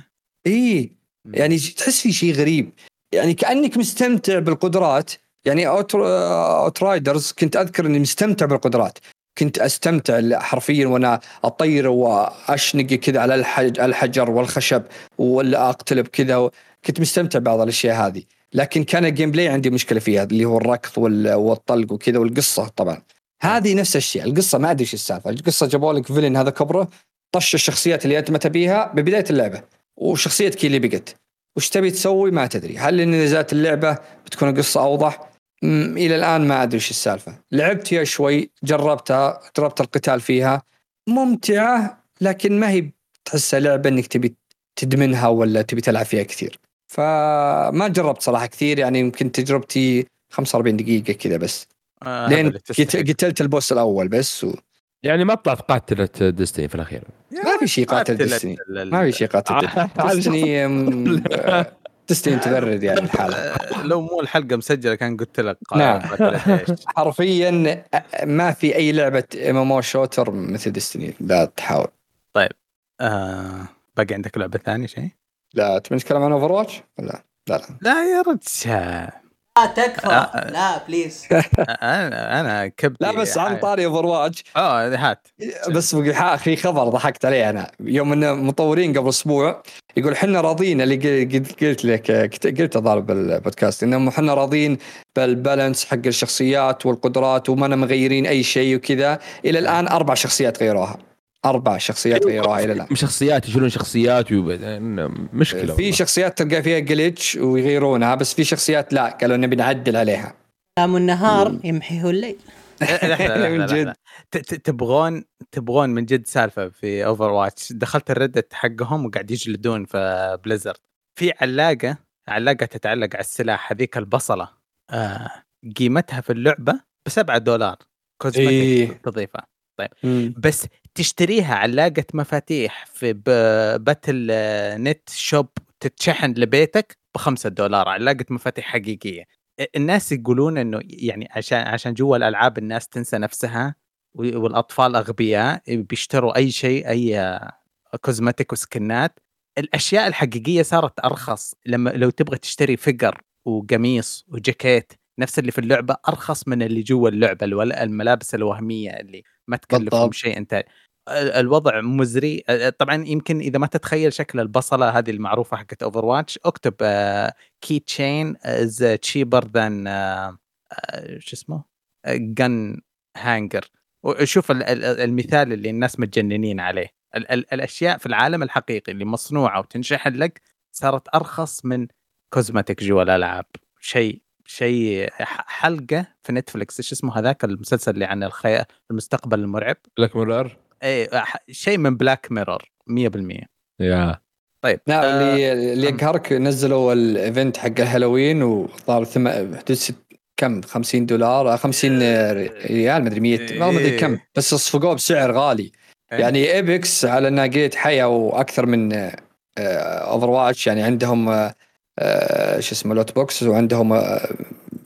إي. يعني تحس في شيء غريب. يعني كأنك مستمتع بالقدرات. يعني Out Outriders كنت أذكر إني مستمتع بالقدرات. كنت أستمتع حرفيا وأنا أطير وأشنق كذا على الحج- الحجر والخشب ولا اقتلب كذا كنت مستمتع ببعض الأشياء هذه. لكن كان ال gameplay عندي مشكلة فيها اللي هو الركض وال- والطلق وكذا والقصة طبعا. هذه نفس الشيء. القصة ما أدري إيش السالفة. القصة جابوا لك villain هذا كبره طش الشخصيات اللي أنت ما تبيها ببداية اللعبة. وشخصيتك اللي بقت. وش تبي تسوي؟ ما تدري. هل إن نزلت اللعبة بتكون القصة أوضح؟ إلى الآن ما أدري إيش السالفة. لعبت فيها شوي جربتها جربت القتال فيها. ممتعة لكن ما هي تحسها لعبة إنك تبي تدمنها ولا تبي تلعب فيها كثير. فما جربت صراحة كثير يعني يمكن تجربتي 45 دقيقة كذا بس. آه لين. قتلت البوس الأول بس و... يعني ما طلعت قاتلة ديستني في الأخير. ما في شيء قاتل ديستني. ما في شيء قاتل آه، ديستني. أم، آه، Destiny تبرد يعني الحالة آه، لو مو الحلقة مسجلة كان قلت لك نعم. قاتلت إيش؟ حرفيا أ- ما في أي لعبة MMO shooter مثل Destiny. لا تحاول. آه باقي عندك لعبة ثانية شيء؟ لا تبي نتكلم عن Overwatch ولا لا لا. لا يا رجال. لا تكفى آه. لا please أنا أنا كبدي لا بس عن طاري Overwatch آه هات. بس في خبر ضحكت عليه أنا. يوم إن مطورين قبل أسبوع يقول إحنا راضين اللي قل- قلت قلت لك قلت الظاهر بالبودكاست. إنهم إحنا راضين بالبالانس حق الشخصيات والقدرات وما مغيرين أي شيء وكذا. إلى الآن أربع شخصيات غيروها. أربع شخصيات غيروها إلى الآن. شخصيات يشيلون شخصيات. مشكلة في والله. شخصيات تلقى فيها جلتش ويغيرونها بس في شخصيات لا قالوا نبي نعدل عليها. كلام النهار يمحيه الليل من. جد. ت- ت- تبغون تبغون من جد سالفة في Overwatch دخلت ال Reddit حقهم وقاعد يجلدون في Blizzard في علاقه علاقة تتعلق على السلاح هذيك البصلة. آه قيمتها في اللعبة ب 7 دولار. cosmetic إيه. تضيفها. بس تشتريها علاقه مفاتيح في Battle.net shop تتشحن لبيتك ب 5 دولار علاقه مفاتيح حقيقية. الناس يقولون إنه يعني عشان عشان جوا الألعاب الناس تنسى نفسها والأطفال أغبياء بيشتروا أي شيء أي كوزمتيك وسكنات. الأشياء الحقيقية صارت أرخص. لما لو تبغى تشتري فقر وقميص وجاكيت نفس اللي في اللعبة أرخص من اللي جوا اللعبة الملابس الوهمية اللي ما تكلفهم. شيء. أنت ال- الوضع مزري. طبعا يمكن إذا ما تتخيل شكل البصلة هذه المعروفة حقت Overwatch اكتب keychain is cheaper than شو اسمه؟ جن هانجر وشوف ال- ال- المثال اللي الناس متجننين عليه. ال- ال- الأشياء في العالم الحقيقي اللي مصنوعة وتنشحن لك صارت أرخص من cosmetic جوا الالعاب شيء شيء حلقة في Netflix إيش اسمه هذاك المسلسل اللي عن الخي... المستقبل المرعب؟ لك مرار اي شيء من بلاك ميرور 100% يا. طيب لا آه، اللي اللي يقهرك نزلوا الايفنت حق الهالوين وصار ثم كم؟ 50 دولار آه، 50 ريال مدري 100 ما أدري كم بس صفقوه بسعر غالي. إيه. يعني ايبكس على إنها قريت حياة وأكثر من اوفر واتش يعني عندهم آه، آه، شو اسمه لوت بوكس وعندهم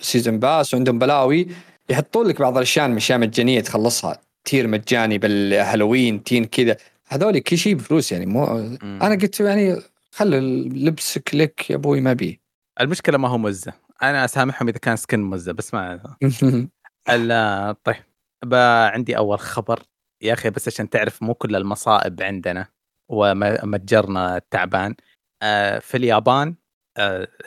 season pass وعندهم بلاوي يحطون لك بعض الأشياء اشياء مجانية تخلصها. tier مجاني بالهالوين تين كذا. هذول كل شيء بفلوس يعني مو مم. أنا قلت يعني خلي لبسك لك يا أبوي ما بي المشكلة ما هو مزة. أنا أسامحهم إذا كان skin مزة بس ما ال- طيب. عندي أول خبر يا أخي بس عشان تعرف مو كل المصائب عندنا ومتجرنا التعبان آه، في اليابان آه،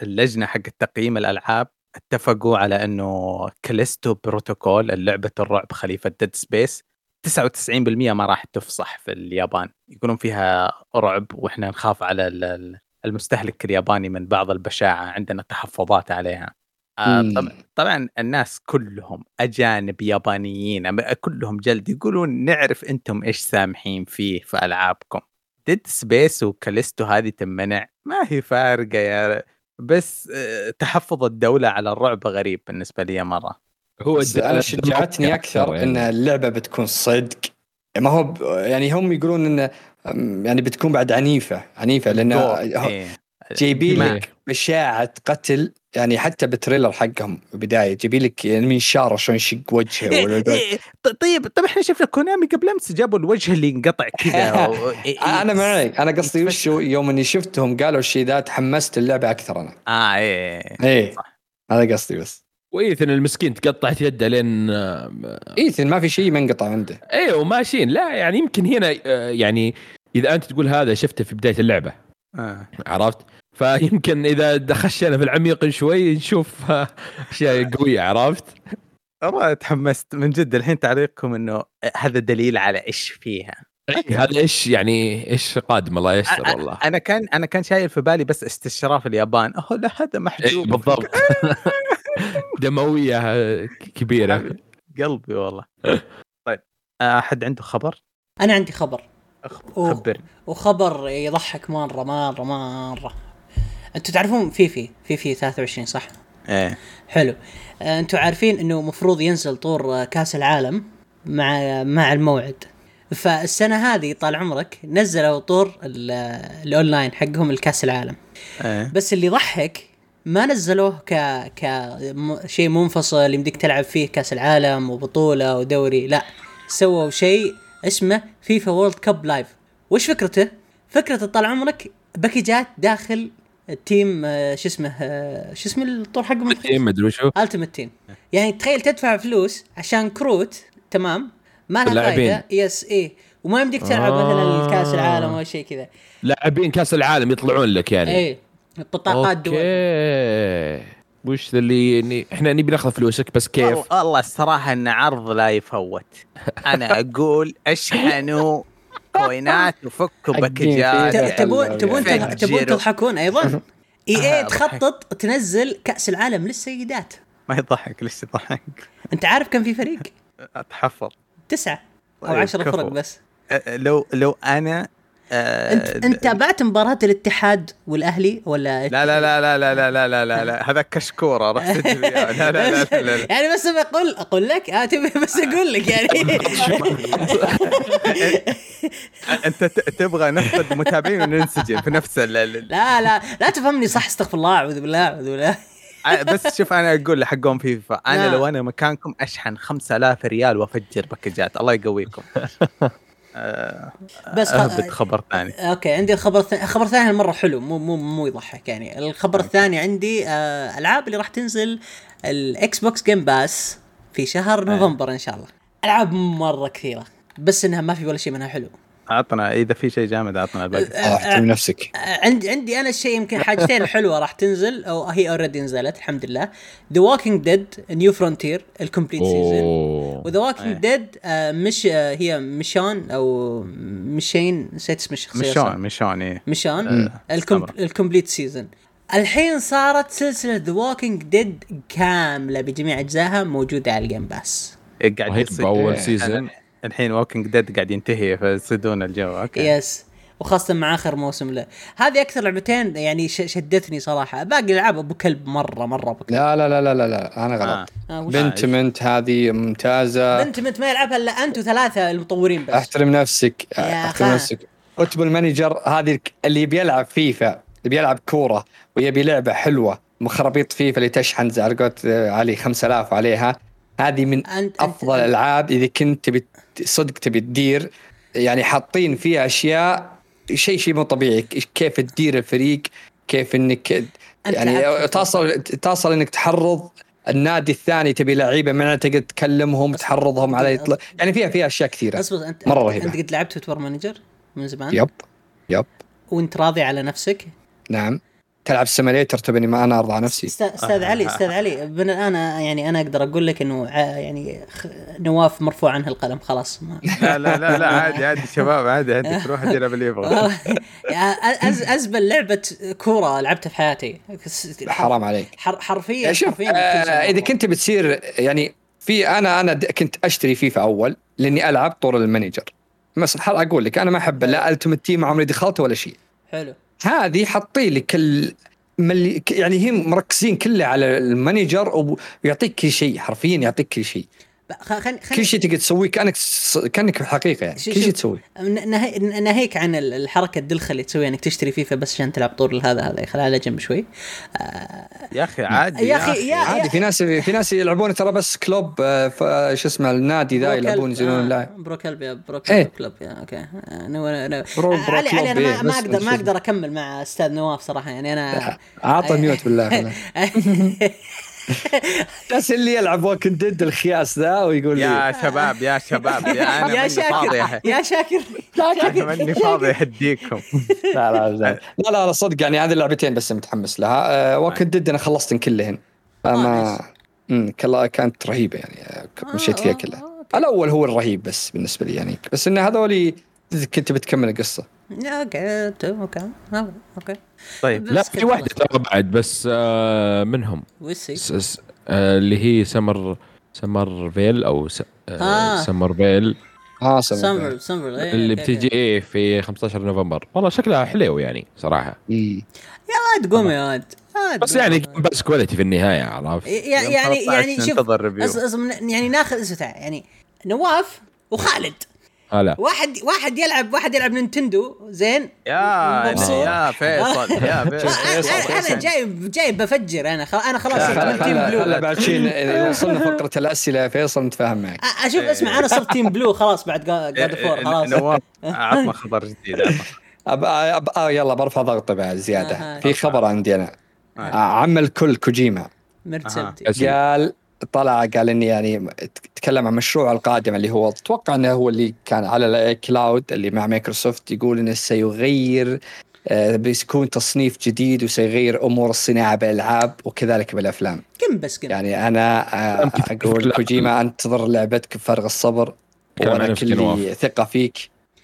اللجنة حق تقييم الألعاب اتفقوا على أنه Callisto Protocol اللعبة الرعب خليفة Dead Space 99% ما راح تفسح في اليابان. يقولون فيها رعب وإحنا نخاف على ال- ال- المستهلك الياباني من بعض البشاعة عندنا تحفظات عليها. آه، طبعا الناس كلهم أجانب يابانيين كلهم جلد يقولون نعرف أنتم إيش سامحين فيه في ألعابكم. Dead Space و Callisto هذه تمنع ما هي فارقة يا بس آه، تحفظ الدولة على الرعب غريب بالنسبة لي مرة. هو أنا شجعتني أكثر إن اللعبة بتكون صدق. ما هو ب... يعني هم يقولون إن يعني بتكون بعد عنيفة عنيفة لأن إيه. جايبين دماء. لك اشاعه قتل يعني حتى بال trailer حقهم بدايه جايبين لك يعني منشار شلون يشق وجهه إيه، ولا إيه، ط- طيب طيب إحنا شفنا كونامي قبل أمس جابوا الوجه اللي انقطع كذا و- إيه، إيه. أنا معك أنا قصدي وشو يوم إني شفتهم قالوا الشيء ذا تحمست اللعبة أكثر أنا. آه إيه إيه هذا قصدي بس. وإيثن المسكين تقطعت يده لين آه، إيثن ما في شيء منقطع عنده. أيوه ماشيين لا يعني يمكن هنا آه، يعني إذا أنت تقول هذا شفته في بداية اللعبة. آه. عرفت؟ فيمكن إذا خشينا في العميق شوي نشوف آه، أشياء قوية عرفت؟ والله تحمست من جد الحين تعليقكم إنه هذا دليل على إيش فيها. إيه، هذا إيش يعني إيش قادم؟ الله يستر والله. أنا كان أنا كان شايل في بالي بس استشراف اليابان. أوه لا هذا إيه، محجوب. بالضبط. دموية آه، كبيرة. قلبي والله. طيب أحد عنده خبر؟ أنا عندي خبر. خبرني. وخبر يضحك مرة مرة مرة. أنتوا تعرفون فيفي فيفي 23 صح؟ إيه. حلو. آه، أنتوا عارفين انه مفروض ينزل طور آه، كاس العالم مع مع الموعد. فالسنة هذه طال عمرك نزلوا طور آه، الأونلاين حقهم الكاس العالم. إيه. بس اللي يضحك ما نزلوه ك ك شيء منفصل يمديك تلعب فيه كاس العالم وبطولة ودوري لا. سووا شيء اسمه FIFA World Cup Live وش فكرته؟ فكرته طال عمرك باكجات داخل ال team آه، شو اسمه آه، شو اسمه الطور حقهم؟ team مدري وشو. Ultimate Team يعني تخيل تدفع فلوس عشان كروت تمام؟ ما لها. فايدة. yes إيه. وما يمديك تلعب آه. مثلا كأس العالم أو شيء كذا. لاعبين كأس العالم يطلعون لك يعني. إيه. بطاقات دول. okay وش اللي إني- إحنا نبي ناخذ فلوسك بس كيف؟ والله- والله الصراحة إن عرض لا يفوت. أنا أقول أشحنوا كوينات وفكوا باكجات تبون تبون تبون تضحكون أيضا؟ إي آه، اي تخطط تنزل كأس العالم للسيدات. ما يضحك ليش يضحك؟ أنت عارف كم في فريق؟ أتحفظ. تسعة أو طيب، عشرة كفو. فرق بس. أه، لو لو أنا أه، انت انت تابعت مباراة الاتحاد والاهلي ولا لا لا لا لا لا لا لا لا لا لا هذا كشكوره تجري لا لا لا لا, لا, لا. يعني بس بقول أقول لك آه بس أقول لك يعني انت ت- تبغى نفقد متابعين وننسجن في نفس ال- ال- لا لا لا تفهمني صح استغفر الله اعوذ بالله اعوذ بالله ال- بس شوف أنا أقول لحقهم فيفا أنا لا. لو أنا مكانكم اشحن 5000 ريال وافجر باكجات الله يقويكم آه، بس اهبط خبر ثاني. okay عندي الخبر الثاني الخبر الثاني مره حلو مو مو مو يضحك يعني. الخبر الثاني عندي آه ألعاب اللي راح تنزل ال Xbox Game Pass في شهر نوفمبر إن شاء الله. ألعاب مرة كثيرة بس إنها ما في ولا شيء منها حلو. اعطنا إذا في شيء جامد اعطنا الباقي. آه، احترم نفسك. آه، عندي عندي أنا الشيء يمكن حاجتين حلوة راح تنزل أو هي already نزلت الحمد لله. The Walking Dead New Frontier ال complete season و The Walking Dead Mich آه، هي Michonne أو مشين نسيت اسم الشخصية مشون مشون إيه. مشان. ال complete season الحين صارت سلسلة The Walking Dead كاملة بجميع أجزائها موجودة على ال Game Pass إيه، قاعد يصير. إيه، season. أنا- الحين Walking Dead قاعد ينتهي فيصيدون الجو. okay. yes وخاصة مع آخر موسم له. هذه أكثر لعبتين يعني ش- شدتني صراحة. باقي الالعاب أبو كلب مرة مرة أبو كلب. لا لا لا لا لا, لا. أنا غلط. آه. وش- Pentiment هذه ممتازة. بنت بنت ما يلعبها إلا أنت وثلاثة المطورين بس. أحترم نفسك. أخي. نفسك. Football Manager هذه اللي بيلعب فيفا اللي بيلعب كورة ويبي لعبة حلوة مخربيط فيفا اللي تشحن زي على قولت علي 5000 عليها. هذه من أنت- أنت- أفضل الالعاب إذا كنت تبي صدق تبي تدير يعني حاطين فيها أشياء شيء شيء مو طبيعي. كيف تدير الفريق كيف إنك يعني تصل تصل إنك تحرض النادي الثاني تبي لعيبة معنا تقدر تكلمهم تحرضهم على يطلع يعني فيها فيها أشياء كثيرة. اصبر انت مرة انت, رهيبة. أنت قد لعبت Football Manager من زمان؟ yep. yep. وأنت راضي على نفسك؟ نعم. تلعب simulator تبني ما أنا أرضى على نفسي. أستاذ علي أستاذ علي من الآن يعني أنا أقدر أقول لك إنه يعني خ- نواف مرفوع عنه القلم خلاص. ما لا لا لا لا عادي عادي شباب عادي عادي تروح يلعب اللي يبغى. أز أزبل لعبة كورة لعبتها في حياتي. حرام عليك. حر حرفيا شوف حرفيا آه إذا. كنت بتصير يعني في أنا أنا كنت أشتري فيفا أول لإني ألعب طور ال manager بس حر أقول لك أنا ما أحب لا Ultimate Team عمري دخلت ولا شيء. حلو. هذه حاطين لك ال... يعني هم مركزين كله على ال manager ويعطيك كل شيء حرفيا يعطيك كل شيء. خل خل كل شيء تقدر تسويه كأنك كأنك بالحقيقة يعني شو- كل شيء تسويه نهي... ناهيك عن ال- الحركة الدلخة اللي تسويها إنك تشتري فيفا بس عشان تلعب طور هذا هذا خليها على جنب شوي يا أخي عادي يا أخي، يا- عادي في ناس في ناس يلعبون ترى بس club آه، ف- شو اسمه النادي ذا يلعبون club. ينزلون آه، اللاعب برو كلب يا برو إيه. كلب كلوب يا أوكي آه، نو- نو- برو- آه، برو علي علي أنا إيه، ما, ما بس أقدر ما أقدر أكمل مع أستاذ نواف صراحة يعني أنا عاطه ميوت بالله. بس اللي يلعب وكن ديد الخياس ذا ويقول لي. يا شباب يا شباب يا أنا يا شاكر يا شاكر. أنا ماني فاضي أهديكم. لا لا لا. لا لا, صدق يعني هذه اللعبتين بس متحمس لها. وكن ديد أنا خلصتن كلهن. فما امم كلا كانت رهيبة يعني آه، مشيت فيها كلها. الأول هو الرهيب بس بالنسبة لي يعني بس إن هذولي كنت بتكمل القصة. أوكي أوكي. أوكي. طيب لا في واحدة. ترى بعد بس آه، منهم. س- س- آه، اللي هي Somer Somerville أو س- آه، آه. Somerville. آه سمفر سمفر إيه، اللي بتجي. إيه في 15 نوفمبر. والله شكلها حلو يعني صراحة. يا واد قوم يا واد بس. يعني بس quality في النهاية عرفت؟ يعني يعني شوف أص- أص- يعني ناخذ يعني نواف وخالد. آه لا واحد واحد يلعب واحد يلعب نينتندو زين يا مبسوط. يا فيصل يا أنا- فيصل أنا جاي جاي بفجر أنا خلاص أنا خلاص صرت team blue بعد شيء وصلنا فقرة الأسئلة فيصل نتفاهم معك أ- أشوف اسمع أنا صرت team blue خلاص بعد God of War خلاص نواف عطنا خبر جديد. أب... أب... آه يلا برفع ضغطه بعد زيادة آه. في خبر عندي أنا آه. آه، عم الكل كوجيما مرت أها. سبتي أسمع. قال طلع قال إني يعني تكلم عن مشروعه القادم اللي هو أتوقع إنه هو اللي كان على ال cloud اللي مع مايكروسوفت يقول إنه سيغير آه، بيكون تصنيف جديد وسيغير أمور الصناعة بالألعاب وكذلك بالأفلام. كم بس كم؟ يعني أنا آه، أقول كوجيما أنتظر لعبتك بفارغ الصبر وأنا كلي. ثقة فيك.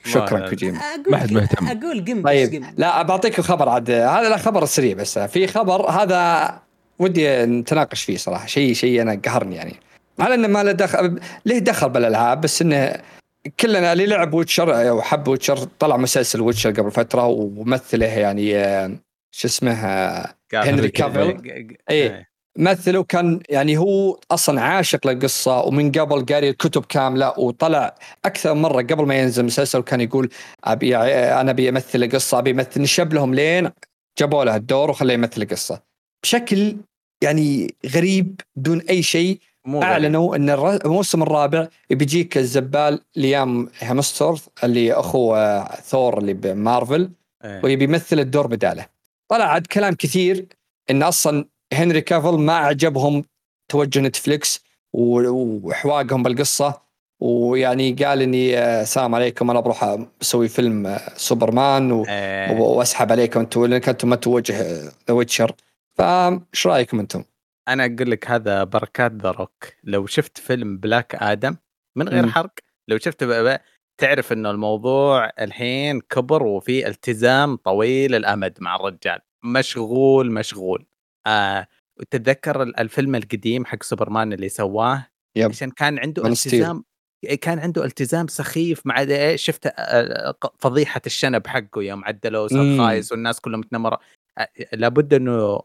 شكرا ما- كوجيما. ما حد مهتم. أقول قم بس طيب قم لا بعطيك خبر عاد. هذا لا خبر سريع بس في خبر. هذا ودي نتناقش فيه صراحة. شيء شيء أنا قهرني يعني. على إنه ما له دخل له دخل بالألعاب بس إنه كلنا اللي لعب Witcher أو حب Witcher طلع مسلسل Witcher قبل فترة وممثله يعني آه، شو اسمه آه، هنري كافيل. إيه. مثله كان يعني هو أصلا عاشق للقصة ومن قبل قاري الكتب كاملة وطلع أكثر مرة قبل ما ينزل المسلسل كان يقول أبي أنا أبي أمثل القصة أبي امثل نشب لهم لين جابوا له الدور وخليه يمثل القصة بشكل يعني غريب بدون أي شيء. أعلنوا أن الموسم الرابع بيجيك الزبال ليام هيمستورث اللي اخو ثور اللي بمارفل. ويبي يمثل الدور بداله طلع عاد كلام كثير إن أصلا هنري كافل ما عجبهم توجه Netflix و- وإحواقهم بالقصة ويعني قال إني آه، السلام عليكم أنا بروح أسوي فيلم آه، سوبرمان و- إيه. وأسحب عليكم أنتم لأنك أنتم ما توجه The Witcher فايش رأيكم أنتم؟ أنا أقول لك هذا بركات The Rock لو شفت فيلم Black Adam من غير. حرق لو شفت بقى بقى تعرف إنه الموضوع الحين كبر وفي التزام طويل الأمد مع الرجال مشغول مشغول آه وتتذكر ال- الفيلم القديم حق سوبرمان اللي سواه yep عشان كان عنده. التزام كان عنده التزام سخيف مع إيه، شفت آه، ق- فضيحة الشنب حقه يوم عدلوا. خايس والناس كلهم متنمره آه، لابد إنه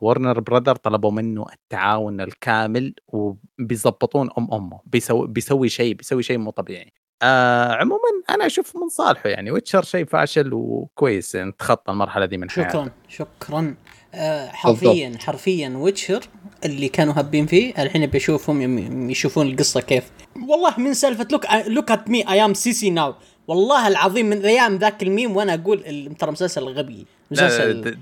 Warner Brother طلبوا منه التعاون الكامل وبيظبطون أم أمه بيسوي بيسوي شيء بيسوي شيء مو طبيعي. آه عموما أنا أشوف من صالحه يعني Witcher شيء فاشل وكويس إن تخطى المرحلة دي من حياته. شكرا شكرا. آه حرفيا حرفيا Witcher اللي كانوا هابين فيه الحين بيشوفهم يشوفون القصة كيف. والله من سالفة look look at me I am سي سي now والله العظيم من أيام ذاك الميم وأنا أقول ترى مسلسل غبي. مسلسل.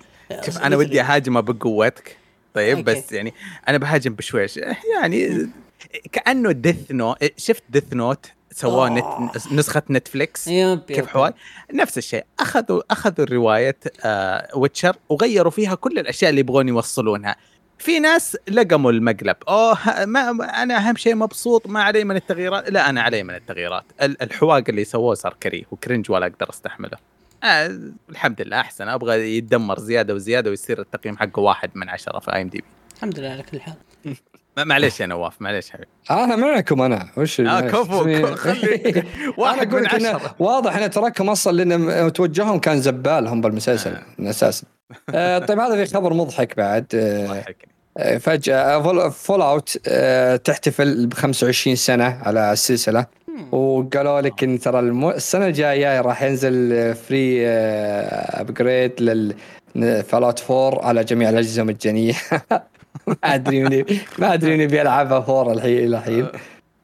شوف أنا ودي أهاجمه بقوتك طيب أوكي. بس يعني أنا بهاجم بشويش. يعني كأنه Death Note شفت Death Note سواه. نت نسخة Netflix yep كيف. حوال؟ نفس الشيء. أخذوا أخذوا روايه آه Witcher وغيروا فيها كل الأشياء اللي يبغون يوصلونها. في ناس لقموا المقلب. أوه ما أنا أهم شيء مبسوط ما علي من التغييرات. لا أنا علي من التغييرات. ال- الحواق اللي سووه صار كريه و cringe ولا أقدر أستحمله. آه الحمد لله أحسن. أبغى يتدمر زيادة وزيادة ويصير التقييم حقه واحد من عشرة في IMDb الحمد لله على كل حال. معليش يا نواف معليش حبيبي. أنا معكم أنا. وش آه كفو كفو، خلي واحد من عشرة. واضح ان تراكم أصلا لأن توجههم كان زبال هم بالمسلسل آه. من أساسا آه، طيب هذا في خبر مضحك بعد. آه،. آه، فجأة Fall, Fallout آه، تحتفل ب 25 سنة على السلسلة. وقالوا لك إن ترى المو... السنة الجاية راح ينزل آه، free upgrade لل Fallout 4 على جميع الأجهزة مجانية ما أدري مني ما أدري اني بيلعبها 4 الحين إلى الحين.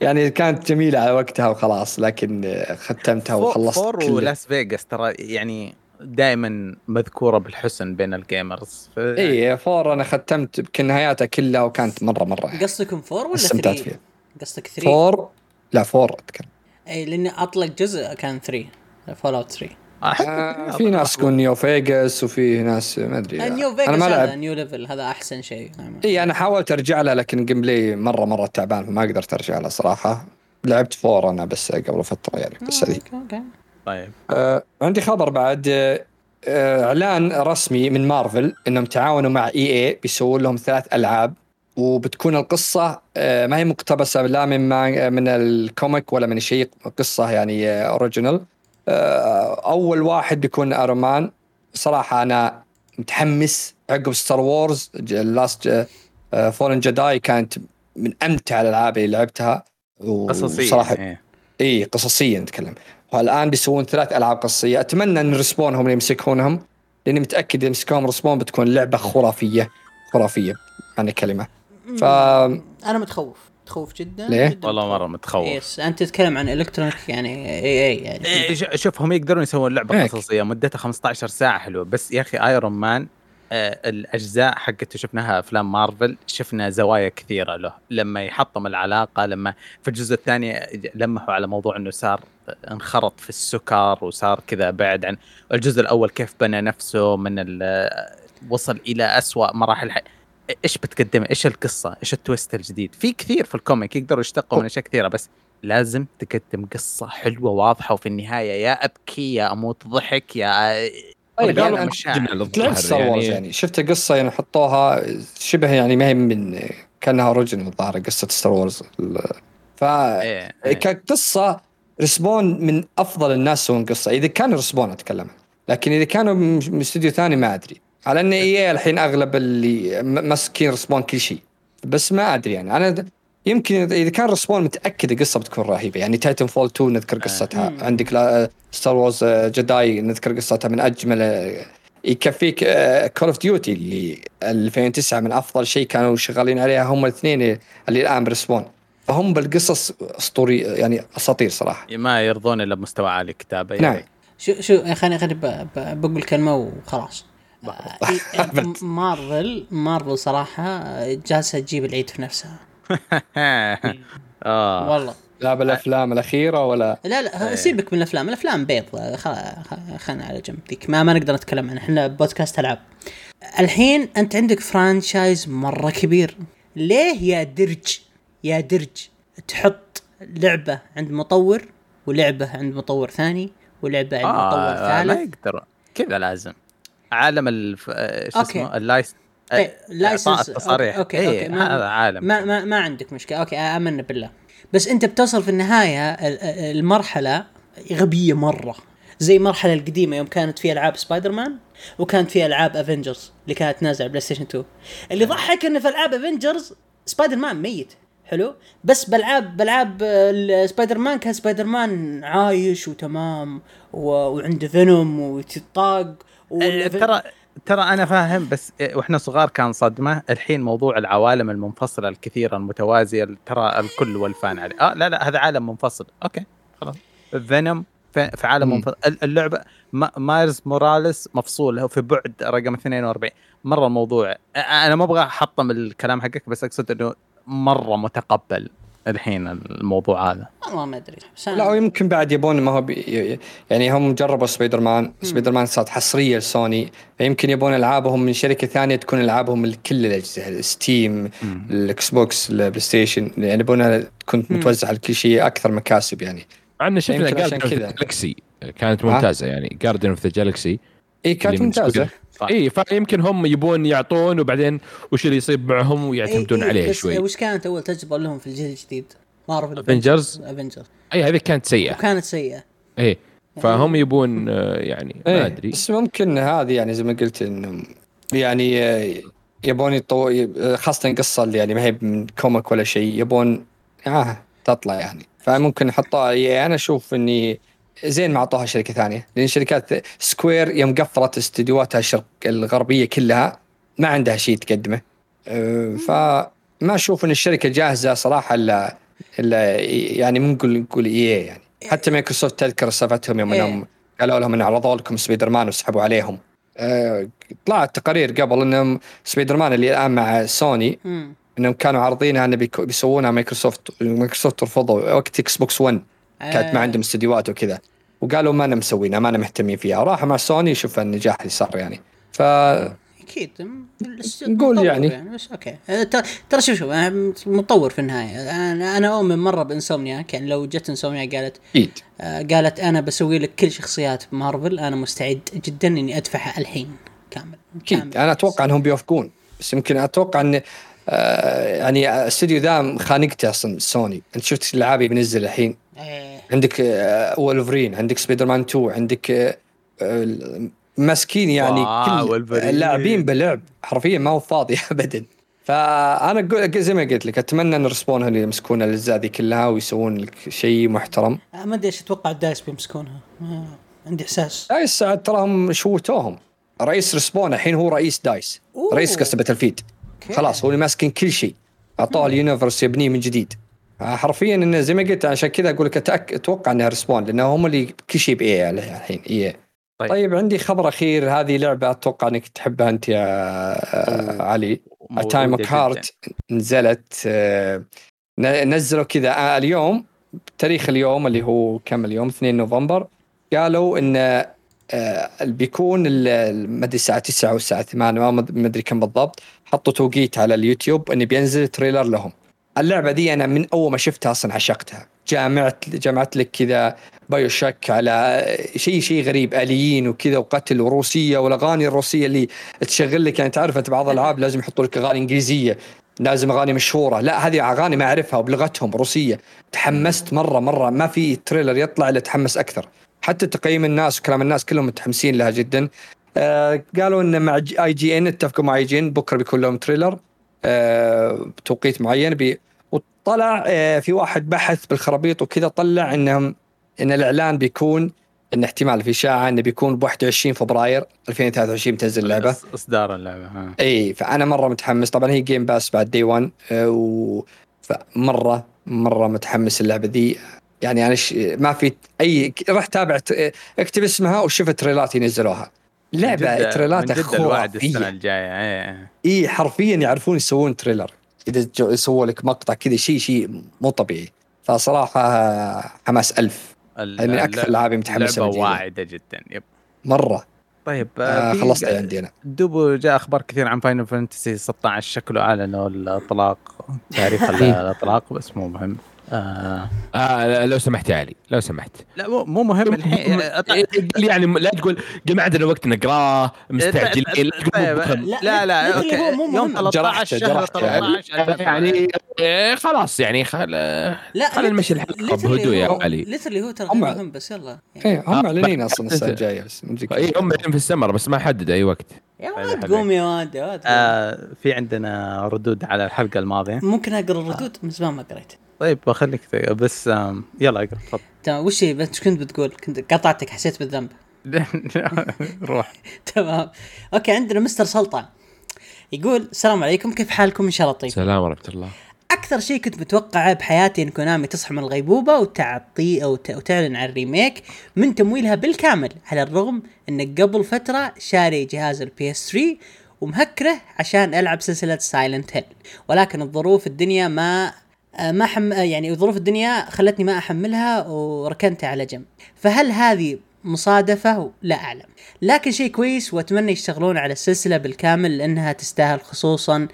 يعني كانت جميلة على وقتها وخلاص لكن آه، ختمتها فور- وخلصت فور كل- ولاس فيغاس ترى يعني دائما مذكورة بالحسن بين الجيمرز. ف... اي فور أنا ختمت يمكن نهاياتها كلها وكانت مرة مرة قصدكم 4 ولا استمتعت 3 فيها. قصدك 3 فور لا فور أتكلم. اي لأني أطلق جزء كان 3 فول اوت 3 أحس- آه، في ناس تكون نيو فيجاس وفي ناس ما أدري. نيو أنا فيجاس ما هذا لعب new level هذا أحسن شيء. إي أنا حاولت أرجع له لكن gameplay مرة مرة تعبان فما قدرت أرجع له صراحة. لعبت four أنا بس قبل فترة يعني بس آه، أوكي أوكي. طيب. آه عندي خبر بعد. آه آه، إعلان رسمي من مارفل إنهم تعاونوا مع EA بيسوون لهم ثلاث ألعاب. وبتكون القصة آه ما هي مقتبسة لا من ما من ال comic ولا من شيء قصة يعني آه original آه أول واحد بيكون Iron Man صراحة أنا متحمس. عقب Star Wars last Fallen Jedi كانت من أمتع الألعاب اللي لعبتها. وصراحة إيه. إي قصصيا نتكلم. والآن بيسوون ثلاث ألعاب قصصية. أتمنى إن Respawn هم اللي يمسكونهم لأني متأكد اذا مسكوهم Respawn بتكون لعبة خرافية خرافية. معنى كلمه ف أنا متخوف. متخوف جدا ليه؟ جداً. والله. مرة متخوف. yes أنت تتكلم عن Electronic يعني EA اي يعني. إيه، ش- شوف هم يقدرون يسوون لعبة. قصصية مدتها 15 ساعة حلوة. بس يا أخي Iron Man آه الأجزاء حقته شفناها أفلام مارفل شفنا زوايا كثيرة له. لما يحطم العلاقة لما في الجزء الثاني لمحوا على موضوع إنه صار انخرط في السكر وصار كذا بعد عن الجزء الأول كيف بنى نفسه من ال- وصل إلى أسوأ مراحل الحياة إيش بتقدم؟ إيش القصة؟ إيش ال twist الجديد؟ في كثير في ال comic يقدروا يشتقوا من أشياء كثيرة بس لازم تقدم قصة حلوة واضحة وفي النهاية يا أبكي يا أموت ضحك يا طيب قالوا يعني مشاعر. لعبت Star Wars يعني. شفت قصة يعني حطوها شبه يعني ما هي من كأنها original الظاهر قصة Star Wars ف إيه، إيه. كقصة Respawn من أفضل الناس يسوون قصة. إذا كان Respawn أتكلم لكن إذا كانوا من استوديو ثاني ما أدري. على أن اي الحين أغلب اللي ماسكين Respawn كل شيء. بس ما أدري يعني. أنا يمكن إذا كان Respawn متأكد القصة بتكون رهيبة. يعني Titanfall 2 نذكر قصتها. مم. عندك Star Wars Jedi نذكر قصتها من أجمل آه، يكفيك Call of Duty اللي 2009 من أفضل شيء كانوا شغالين عليها هم الاثنين اللي الآن ب Respawn. فهم بالقصص أسطوري يعني أساطير صراحة. ما يرضون إلا بمستوى عالي كتابة نعم. شو شو خليني خليني بقول كلمة وخلاص. آه،. Marvel Marvel صراحة جالسة تجيب العيد في نفسها. آه. والله. لا بالأفلام الأخيرة ولا؟ لا لا إيه. سيبك من الأفلام الأفلام بيض. خل- خل- خلنا على جنب ذيك ما ما نقدر نتكلم عنها. إحنا بودكاست ألعاب. الحين أنت عندك franchise مرة كبير. ليه يا درج يا درج تحط لعبة عند مطور ولعبة عند مطور ثاني ولعبة عند مطور آه ما ثالث يقدر. كذا لازم. عالم الف... آه، شو. اسمه ال license إيه، إعطاء license التصاريح okay إيه، okay ما هذا عالم. ما ما, ما عندك مشكلة. okay امنا بالله. بس أنت بتصل في النهاية ال- ال- المرحلة غبية مرة. زي المرحلة القديمة يوم كانت في ألعاب سبايدر مان وكانت في ألعاب Avengers اللي كانت نازلة على PlayStation 2 اللي ضحك انه في ألعاب Avengers Spider-Man ميت. حلو؟ بس بالعاب بألعاب ال- سبايدر مان كان سبايدر مان عايش وتمام و... وعنده Venom وتطاق و... آه، ترى ترى أنا فاهم بس آه، وإحنا صغار كان صدمه الحين موضوع العوالم المنفصلة الكثيرة المتوازية ترى الكل وال fan عليه. آه لا لا هذا عالم منفصل. okay خلاص. Venom في في عالم. منفصل. ال- اللعبة ما- Miles Morales مفصول في بعد رقم 42 مرة الموضوع آه، أنا ما أبغى أحطم الكلام حقك بس أقصد إنه مرة متقبل. الحين الموضوع هذا؟ والله ما أدري. لا ويمكن بعد يبون ما هو بي يعني هم جربوا Spider-Man Spider-Man صارت حصرية لسوني فيمكن يبون ألعابهم من شركة ثانية تكون ألعابهم لكل الأجهزة Steam ال Xbox ال PlayStation يعني يبونها تكون. متوزعة على كل شيء أكثر مكاسب يعني. عندنا شفنا Guardians كذا. Galaxy كانت ممتازة يعني Guardians of the Galaxy إي كانت ممتازة. صح. اي فيمكن هم يبون يعطون وبعدين وش اللي يصيب معهم ويعتمدون إيه إيه عليه بس شوي. وش كانت أول تجربة لهم في الجيل الجديد؟ Marvel Avengers؟ Avengers اي هذه كانت سيئة. وكانت سيئة. اي فهم يبون آه، يعني ما إيه، أدري. بس ممكن هذه يعني زي ما قلت إنهم يعني آه، يبون يطو... يب- خاصة القصة اللي يعني ما هي من comic ولا شيء يبون آه تطلع يعني. فممكن نحطها يعني أنا أشوف إني زين ما اعطوها شركة ثانية لأن شركات Square يوم قفلت استديوهاتها الشرق الغربية كلها ما عندها شيء تقدمه آه، فما أشوف إن الشركة جاهزة صراحة الا إلا يعني مو نقول نقول إي يعني حتى مايكروسوفت تذكر سالفتهم يوم. إنهم قالوا لهم إن عرضوا لكم سبايدر مان وسحبوا عليهم آه، طلعت تقارير قبل إنهم سبايدر مان اللي الآن مع سوني. إنهم كانوا عارضينها انه بيسوونها Microsoft Microsoft رفضوا وقت Xbox 1 كانت ما آه، عندهم استديوهات وكذا. وقالوا ما أنا مسوينها ما أنا مهتمين فيها. راحوا مع سوني شوف النجاح اللي صار يعني. ف أكيد نقول مطور يعني. بس okay. أه، ترى شوف شوف أنا مطور في النهاية. أنا أنا أؤمن مرة ب Insomniac كان لو جت Insomniac قالت أكيد. آه، قالت أنا بسوي لك كل شخصيات مارفل أنا مستعد جدا إني أدفعها الحين. كامل. أكيد. أنا أتوقع أنهم بيوافقون. بس يمكن أتوقع أن آه يعني الاستوديو ذا خانقته أصلا سوني. أنت شفت الالعاب اللي بينزل الحين؟ إيه. عندك آه وولفرين عندك سبايدر مان 2 عندك آه آه، مسكين يعني كل. اللاعبين باللعب حرفيا ما هو فاضي ابدا. فأنا أقول زي ما قلت لك أتمنى إن Respawn اللي يمسكون الأجزاء ذي كلها ويسوون لك شيء محترم. ما أدري إيش أتوقع ال DICE بيمسكونها. عندي إحساس. DICE عاد تراهم شوتوهم رئيس Respawn الحين هو رئيس DICE. أوه. رئيس قصة Battle. خلاص هو اللي ماسكين كل شيء. اعطوه ال universe يبنيه من جديد. حرفيا انه زي ما قلت عشان كذا أقول لك أتأك... أتوقع إنها Respawn لأنه هم اللي كل شيء ب EA الحين. إي طيب. طيب. عندي خبر أخير. هذه لعبة أتوقع إنك تحبها أنت يا آه، علي. Atomic Heart نزلت آه، نزلوا كذا آه، اليوم تاريخ اليوم اللي هو كم اليوم؟ 2 نوفمبر. قالوا إن آه، بيكون ما أدري الساعة 9 أو الساعة 8 ما مد- ما أدري كم بالضبط. حطوا توقيت على اليوتيوب انه بينزل trailer لهم. اللعبة دي أنا من أول ما شفتها أصلا عشقتها. جامعت جمعت لك كذا بايو شوك على شيء شيء غريب آليين وكذا وقتل وروسية والأغاني الروسية اللي تشغل لك. يعني تعرف انت بعض الألعاب لازم يحطوا لك أغاني إنجليزية لازم أغاني مشهورة. لا هذه أغاني ما أعرفها وبلغتهم روسية. تحمست مره مرة. ما في trailer يطلع إلا تحمس أكثر. حتى تقييم الناس وكلام الناس كلهم متحمسين لها جدا. آه قالوا إن مع اي جي ان اتفقوا مع اي جي ان بكرة بيكون لهم تريلر. آه بتوقيت معين بي وطلع آه في واحد بحث بالخرابيط وكذا طلع إنهم إن الإعلان بيكون إن احتمال في إشاعة إنه بيكون ب 21 فبراير 2023 تنزل اللعبة. اصدار اللعبة ها. إي فأنا مرة متحمس. طبعا هي جيم باس بعد day 1 آه، و فمرة مرة متحمس اللعبة ذي. يعني أنا ش... ما في أي رحت تابعت آه، اكتب اسمها وشفت trailerات ينزلوها. لعبة trailerاتها من جد الوعد السنة خرافيه الجاية إيه. إي حرفيا يعرفون يسوون trailer. إذا جو- يسووا لك مقطع كذا شيء شيء مو طبيعي. فصراحة آه، حماس ألف. ال- يعني من أكثر الالعاب متحمسه لعبه من جديد. واعدة جدا يب. مرة. طيب آه في- خلصت عندي أنا. دوبه جاء أخبار كثير عن فاينل فانتسي 16 شكله أعلنوا الإطلاق تاريخ الإطلاق بس مو مهم. آه آه لو سمحت يا علي لو سمحت. لا مو مو مهم الحين. يعني لا تقول ما عندنا وقت نقراه مستعجلين لا تقول طيب،. لا، لا لا okay. يوم مهم. 13 جرحته- شهر جرحته. 13 يعني آه، خلاص يعني خل لا خلينا نمشي الحلقة بهدوء يا علي. literally هو ترى مهم بس يلا. إيه هم آه، معلنين بعد- أصلا السنة الجاية بس اي. هم بعدين في السمر بس ما حدد أي وقت. يا طيب واد حبيبي. قوم يا واد. آه في عندنا ردود على الحلقة الماضية. ممكن أقرأ الردود من زمان ما قريت. طيب بخليك بس يلا اقرأ تفضل. تمام وش هي؟ بس كنت بتقول كنت قطعتك حسيت بالذنب. روح. تمام. okay عندنا مستر سلطان. يقول السلام عليكم كيف حالكم؟ إن شاء الله طيب. سلام ورحمة الله. أكثر شيء كنت متوقعه بحياتي إن كونامي تصحى من الغيبوبة وتعطي أو ت- وتعلن عن ال remake من تمويلها بالكامل على الرغم انك قبل فترة شاري جهاز البي اس 3 ومهكره عشان ألعب سلسلة سايلنت هيل ولكن الظروف الدنيا ما ما حم يعني ظروف الدنيا خلتني ما أحملها وركنتها على جنب. فهل هذه مصادفة؟ لا أعلم. لكن شيء كويس وأتمنى يشتغلون على السلسلة بالكامل لأنها تستاهل خصوصا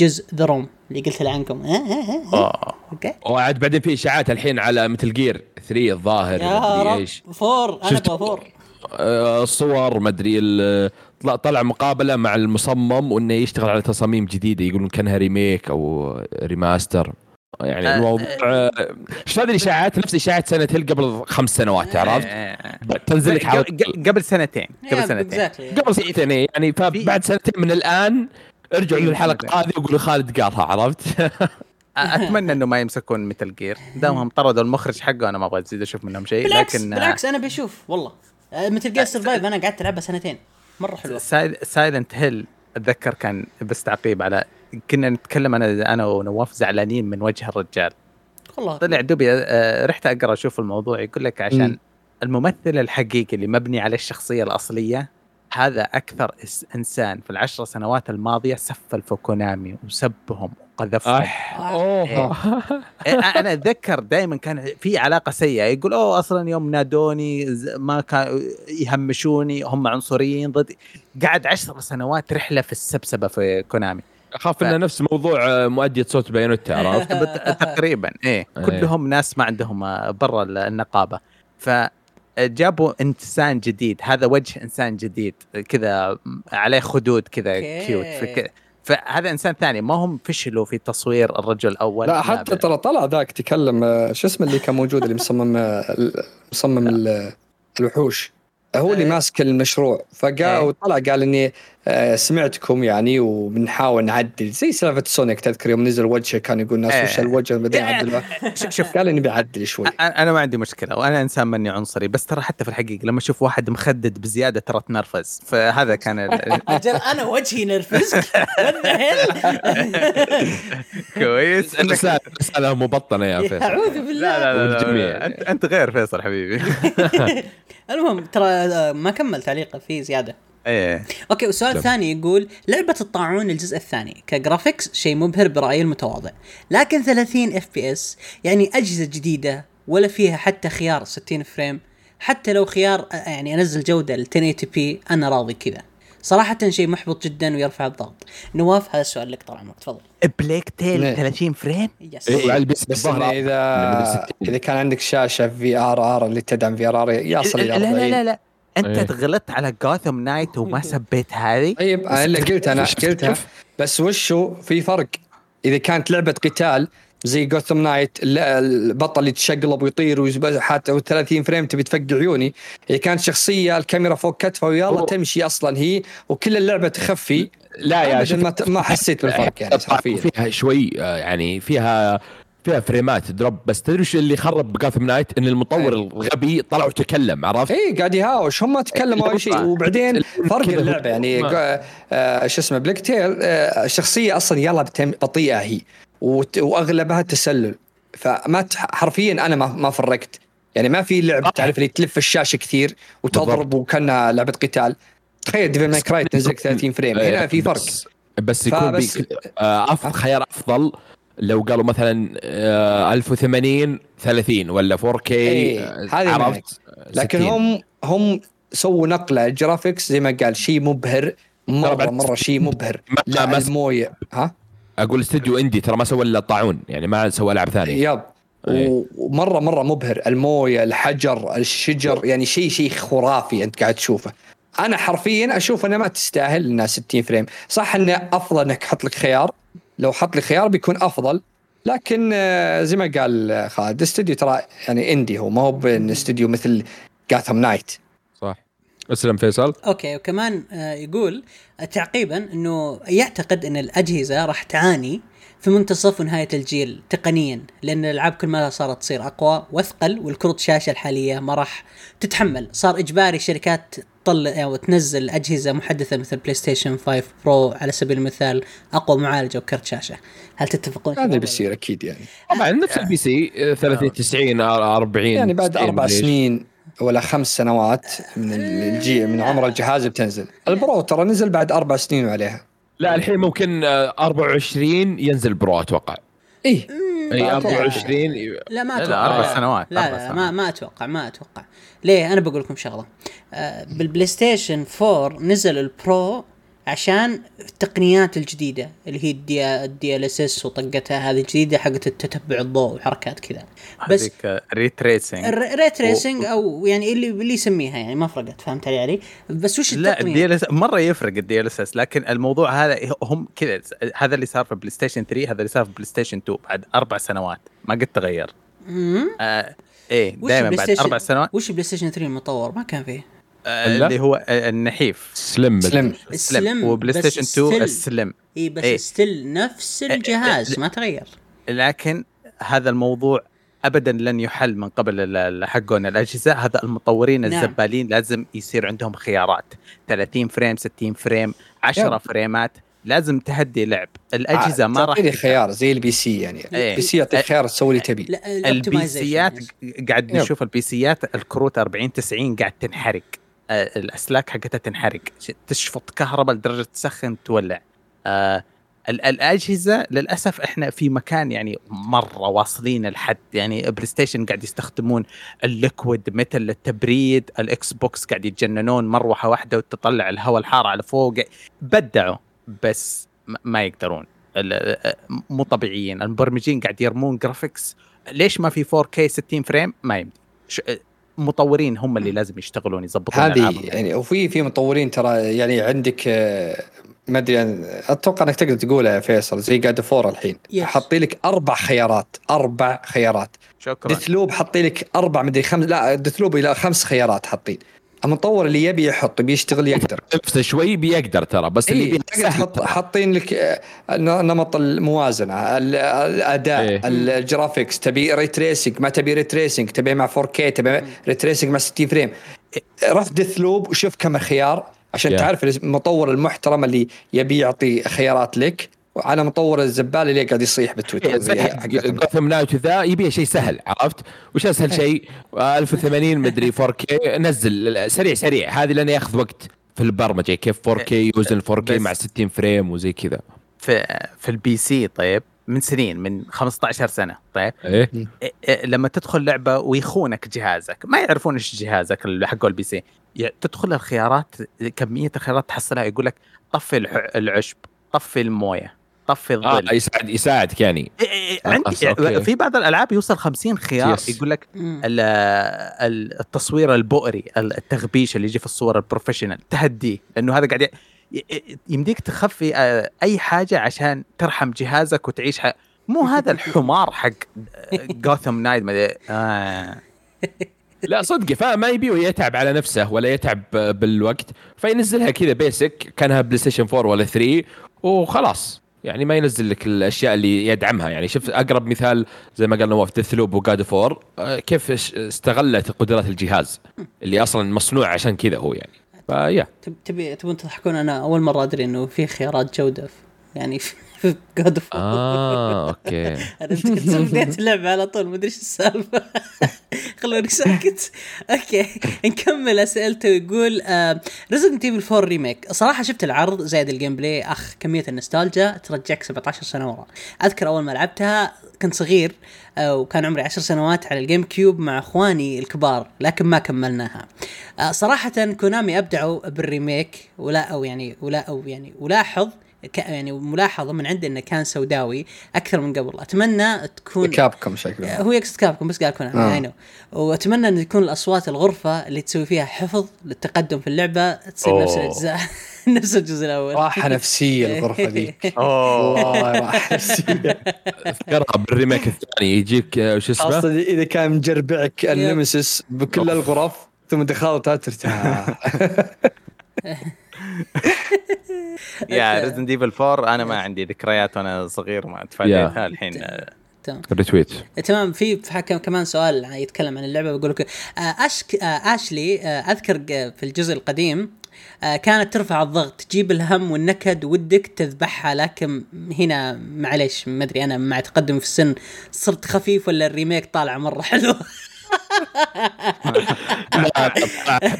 جزء ذا روم اللي قلت عنكم. ها ها. آه. okay. وعاد بعدين في إشاعات الحين على ميتل جير 3 الظاهر يا رب. إيش. four. أنا four. آه، الصور مدري ال- طلع طلع مقابلة مع المصمم وإنه يشتغل على تصاميم جديدة يقولون كأنها remake أو remaster يعني آه، الموضوع آه، إيش هذه الاشاعات نفس اشاعات سايلنت هيل قبل خمس سنوات عرفت؟ إيه، إيه. تنزل لك قبل- قبل سنتين قبل سنتين exactly. قبل سنتين يعني فبعد سنتين من الآن ارجعوا للحلقه. هذه وقولوا خالد قالها عرفت؟ أتمنى إنه ما يمسكون ميتل جير دامهم طردوا المخرج حقه أنا ما أبغى أزيد أشوف منهم شيء بالعكس لكن بالعكس أنا بشوف والله آه، ميتل جير سرفايف أنا قعدت ألعبها سنتين مرة حلوة سايلنت هيل أتذكر كان بس تعقيب على كنا نتكلم أنا أنا ونواف زعلانين من وجه الرجال. والله. طلع دوبي آه، رحت أقرأ أشوف الموضوع يقول لك عشان مم. الممثل الحقيقي اللي مبني على الشخصية الأصلية هذا أكثر إنسان في العشر سنوات الماضية سفل في كونامي وسبهم وقذفهم. أح. أوه. إيه، أنا أتذكر دائما كان في علاقة سيئة يقول أوه أصلا يوم نادوني ما كان يهمشوني هم عنصريين ضدي قعد عشر سنوات رحلة في السبسبة في كونامي. أخاف انه نفس موضوع آه، مؤدية صوت بايونيتا عرفت؟ تقريبا إيه إيه. كلهم ناس ما عندهم آه، برا النقابة فجابوا إنسان جديد هذا وجه إنسان جديد كذا عليه خدود كذا. cute فك- فهذا إنسان ثاني ما هم فشلوا في تصوير الرجل الأول لا حتى ترى طلع ذاك تكلم آه، شو اسمه اللي كان موجود اللي مصمم آه، مصمم ال- الوحوش هو اللي آه. ماسك المشروع فقال إيه. وطلع قال إني آه، سمعتكم يعني وبنحاول نعدل. زي سالفة سونيك تذكر يوم نزل وجهه كان يقول الناس. وش الوجه بدي اعدله شوف قال إني بعدل شوي. أنا ما عندي مشكلة وأنا إنسان ماني عنصري بس ترى حتى في الحقيقة لما أشوف واحد مخدد بزيادة ترى اتنرفز فهذا كان ال- أجل أنا وجهي نرفزك. Hell؟ كويس. رسالة مبطنة يا فيصل. أعوذ بالله. لا لا أنت غير فيصل حبيبي. المهم ترى آه، ما كمل تعليقه في زيادة. إيه. okay والسؤال. الثاني يقول لعبة الطاعون الجزء الثاني ك graphics شيء مبهر برأيي المتواضع لكن 30 FPS يعني أجهزة جديدة ولا فيها حتى خيار 60 frame حتى لو خيار يعني أنزل جودة ل 1080 p أنا راضي كذا. صراحة شيء محبط جدا ويرفع الضغط. نواف هذا السؤال لك طال عمرك تفضل. بليغ تيل ليه؟ 30 فريم؟ يس إيه، وعلى ال PC بس إذا 60. إذا كان عندك شاشة VRR اللي تدعم VRR يصل لا إلى لا 40 لا لا. أنت إيه. غلطت على جوثام نايت وما سبيت هذه؟ طيب أنا اللي قلت أنا قلتها. بس وشو في فرق؟ إذا كانت لعبة قتال زي جوثام نايت البطل يتشقلب ويطير حتى 30 frame تبي تفقع عيوني. إذا كانت شخصية الكاميرا فوق كتفها ويلا تمشي أصلا هي وكل اللعبة تخفي لا يا ما, ما حسيت بالفرق يعني حرفيا فيها شوي آه، يعني فيها فيها frameات drop بس تدري وش اللي خرب جوثام نايت؟ إن المطور إيه. الغبي طلع وتكلم عرفت؟ اي قاعد يهاوش. هم تكلموا اي شيء وبعدين فرق اللعبة. يعني ما- آه، شو اسمه بليغ تيل آه، الشخصيه أصلا يلا بطيئه هي. وأغلبها تسلل. فما حرفيا أنا ما ما فرقت. يعني ما في لعبه. تعرف اللي تلف الشاشة كثير وتضرب. وكأنها لعبة قتال. تخيل Devil May Cry تنزل لك 30 frame هنا في فرق. بس, يكون بيك آه if خيار أفضل. لو قالوا مثلا آه 1080 30 ولا 4K إيه، آه،. عرفت؟ لكن 60. هم هم سووا نقلة graphics زي ما قال شيء مبهر مرة مرة شيء مبهر. لا ما- الموية. ها؟ أقول استوديو indie ترى ما سوى إلا الطاعون يعني ما سوى العاب ثانية. يب. ومرة مرة مبهر. الموية الحجر الشجر يعني شيء شيء خرافي أنت قاعد تشوفه. أنا حرفيا أشوف انها ما تستاهل إنها 60 frame. صح إنه أفضل إنك تحط لك خيار؟ لو حط لي خيار بيكون أفضل. لكن آه، زي ما قال آه، خالد استوديو ترى يعني indie هو ما هو استوديو مثل Gotham Knights صح. اسلم فيصل. أوكي وكمان آه، يقول تعقيبا إنه يعتقد إن الأجهزة راح تعاني في منتصف ونهاية الجيل تقنيا لأن الألعاب كل ما صارت تصير أقوى وأثقل والكروت شاشة الحالية ما راح تتحمل. صار إجباري شركات تطلع أو تنزل أجهزة محدثة مثل PlayStation 5 Pro على سبيل المثال أقوى معالجة وكرت شاشة. هل تتفقون هذا؟ بيصير أكيد يعني. طبعا نفس ال PC آه، 30 90 آه، 40 يعني بعد 60 أربع. سنين ولا خمس سنوات من الجي من عمر الجهاز بتنزل. ال Pro ترى نزل بعد أربع سنين وعليها. لا الحين ممكن آه، 24 ينزل Pro أتوقع. إيه. اي آه، 24 لا ما لا، أتوقع. أربع سنوات، لا لا, لا. ما ما أتوقع ما أتوقع. ليه؟ أنا بقول لكم شغلة. آه بال PlayStation 4 نزل ال Pro عشان التقنيات الجديدة اللي هي ال D ال DLSS وطقتها هذه الجديدة حقت التتبع الضوء وحركات كذا. بس ريتريسنج الري تريسنج أو يعني اللي اللي يسميها يعني ما فرقت فهمت علي علي؟ بس وش لا الدي إل مرة يفرق الدي إل إس إس لكن الموضوع هذا هم كذا هذا اللي صار في بلاي ستيشن 3 هذا اللي صار في بلاي ستيشن 2 بعد أربع سنوات ما قد تغير. مم. آه إيه دائما بعد أربع سنوات. وش بلاي ستيشن 3 المطور؟ ما كان فيه. اللي هو آه، النحيف. سلم سلم. السلم وبلاي ستيشن 2 still. السلم. إي بس إيه. ستيل نفس الجهاز ما تغير. لكن هذا الموضوع ابدا لن يحل من قبل ال- ال- حقون الأجهزة. هذا المطورين نعم. الزبالين لازم يصير عندهم خيارات. 30 frame 60 frame 10 يب. فريمات. لازم تهدي لعب. الأجهزة ما راح تعطيني خيار زي ال PC يعني. إيه. ال PC يعطيك خيار تسوي اللي تبي لا البيسيات ال optimization. قاعد. نشوف البيسيات الكروت 40 90 قاعد تنحرق. آه، الأسلاك حقتها تنحرق. تشفط كهرباء لدرجة تسخن تولع. آه، ال- الأجهزة للأسف إحنا في مكان يعني مرة واصلين الحد يعني بلاي ستيشن قاعد يستخدمون الليكويد مثل للتبريد الاكس بوكس قاعد يتجننون مروحة واحدة وتطلع الهواء الحار على فوق. بدعوا بس ما يقدرون. ال- مو طبيعيين. المبرمجين قاعد يرمون جرافيكس ليش ما في 4K 60 فريم ما يمدي. مطورين هم اللي لازم يشتغلون يضبطون هذه. يعني وفي في مطورين ترى يعني عندك آه، ما أدري أنا- أتوقع إنك تقدر تقولها يا فيصل زي جاد فور الحين. Yes. حاطين لك أربع خيارات أربع خيارات. شكرا. Deathloop حاطين لك أربع مدري خمس لا Deathloop إلى خمس خيارات حاطين. المطور اللي يبي يحط يبي يشتغل يقدر. نفسه شوي بيقدر ترى بس اللي إيه حاطين لك آه، نمط الموازنة ال- الأداء إيه. ال graphics تبي ray tracing ما تبي ray tracing تبي مع 4K تبي ray tracing مع 60 frame رحت Deathloop وشوف كم خيار عشان Yeah. تعرف المطور المحترم اللي يبي يعطي خيارات لك. على مطور الزبال اللي قاعد يصيح بالتويتر. Gotham Knights ذا يبي شيء سهل عرفت؟ وش أسهل شيء؟ 1080 مدري 4K نزل سريع سريع. هذه لأنه ياخذ وقت في البرمجة. كيف 4K يوزن 4K بس- مع 60 frame وزي كذا. في في ال PC طيب من سنين من 15 سنة طيب. إيه. إيه إيه لما تدخل لعبة ويخونك جهازك. ما يعرفون إيش جهازك اللي حقه ال PC. تدخل الخيارات كمية الخيارات تحصلها يقول لك طفي العشب طفي الموية. طفي آه الظل يساعد يساعدك يعني إيه إيه إيه، آه، عندي أوكي. في بعض الألعاب يوصل 50 خيار yes. يقول لك التصوير البؤري التغبيش اللي يجي في الصور ال professional تهديه لأنه هذا قاعد يمديك تخفي آه، أي حاجة عشان ترحم جهازك وتعيش ح... مو هذا الحمار حق Gotham Knights آه. لا صدق فما يبي يتعب على نفسه ولا يتعب بالوقت فينزلها كذا basic كانها PlayStation 4 ولا 3 وخلاص يعني ما ينزل لك الأشياء اللي يدعمها. يعني شوف أقرب مثال زي ما قال نواف Deathloop و God of War كيف استغلت قدرات الجهاز اللي أصلا مصنوع عشان كذا هو يعني. فيا. تب- تبي تبون تضحكون؟ أنا أول مرة أدري إنه في خيارات جودة. يعني في في God of آه أوكي. أنا كنت بديت اللعبه على طول ما أدري إيش السالفة. خلوني ساكت. أوكي نكمل. اسئلته يقول Resident Evil 4 Remake صراحة شفت العرض زائد ال gameplay أخ كمية النوستالجيا ترجعك 17 سنة ورا. أذكر أول ما لعبتها كنت صغير آه، وكان عمري 10 سنوات على ال GameCube مع أخواني الكبار لكن ما كملناها. آه، صراحة كونامي أبدعوا بال remake ولا أو يعني ولا أو يعني ولاحظ يعني ملاحظة من عندي إنه كان سوداوي أكثر من قبل. أتمنى تكون Capcom شكله. هو يقصد Capcom بس قال Konami آه. I know وأتمنى انه يكون الأصوات الغرفة اللي تسوي فيها حفظ للتقدم في اللعبة تصير نفس أوه. الأجزاء نفس الجزء الأول. راحة نفسية الغرفة ذي أوه. والله راحة نفسية. اذكرها بال remake الثاني. يجيك آه، وش اسمه؟ خاصة اذا كان مجربعك ال Nemesis بكل الغرف ثم دخلتها ترتاح. Yeah. Resident Evil 4 أنا ما عندي ذكريات وأنا صغير ما تفاديتها الحين آه، تمام. ال retweet تمام. في كمان سؤال يتكلم عن اللعبة بيقول لك آه، أشك آه، Ashley آه، أذكر في الجزء القديم كانت ترفع الضغط تجيب الهم والنكد ودك تذبحها لكن هنا معليش ما أدري أنا مع تقدمي في السن صرت خفيف ولا ال remake طالع مرة حلو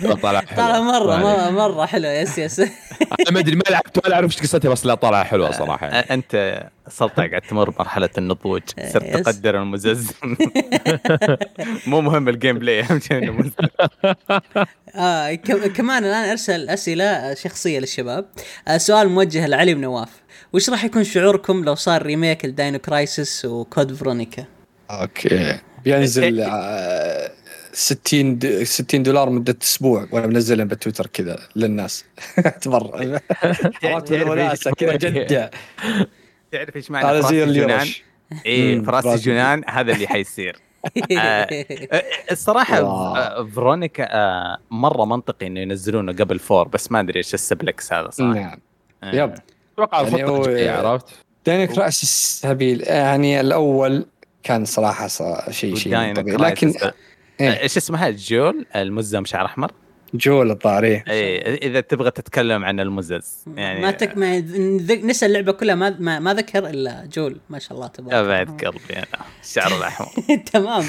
لا طلع حلو. طلع مرة. مرة, مرة حلو. yes yes. أنا ما أدري ما لعبت ولا اعرف إيش قصتها بس لا طالعه حلوة صراحة. يعني. أنت سلطع قاعد تمر مرحلة النضوج. صرت. تقدر المزز. مو مهم ال gameplay أهم شيء إنه آه كمان الآن أرسل أسئلة شخصية للشباب. آه سؤال موجه لعلي بن نواف وش راح يكون شعوركم لو صار remake ل Dino Crisis و Code Veronica okay. بينزل آه، 60 د- 60 دولار مدة أسبوع وأنا منزلهم بتويتر كذا للناس. تبر عرفت الوناسه كذا جدة. تعرف إيش معنى هذا فراس زي مم، فراس الجنان. هذا اللي حيصير. آه، الصراحة واو. آه، فيرونيكا آه، مرة منطقي إنه ينزلونه قبل فور بس ما أدري إيش السبلكس هذا صراحة. نعم. آه. يب. أتوقع يعني عرفت؟ Dino Crisis هبيل. يعني الأول كان صراحة ص- شيء شيء طبيعي. لكن إيش اسمها جول؟ المزة شعر أحمر؟ جول الظاهر إيه. اي إذا تبغى تتكلم عن المزز يعني ما تك ما نسى اللعبة كلها ما ما, ما ذكر إلا جول ما شاء الله تبارك يا الله. بعد قلبي أنا. الشعر الأحمر. تمام.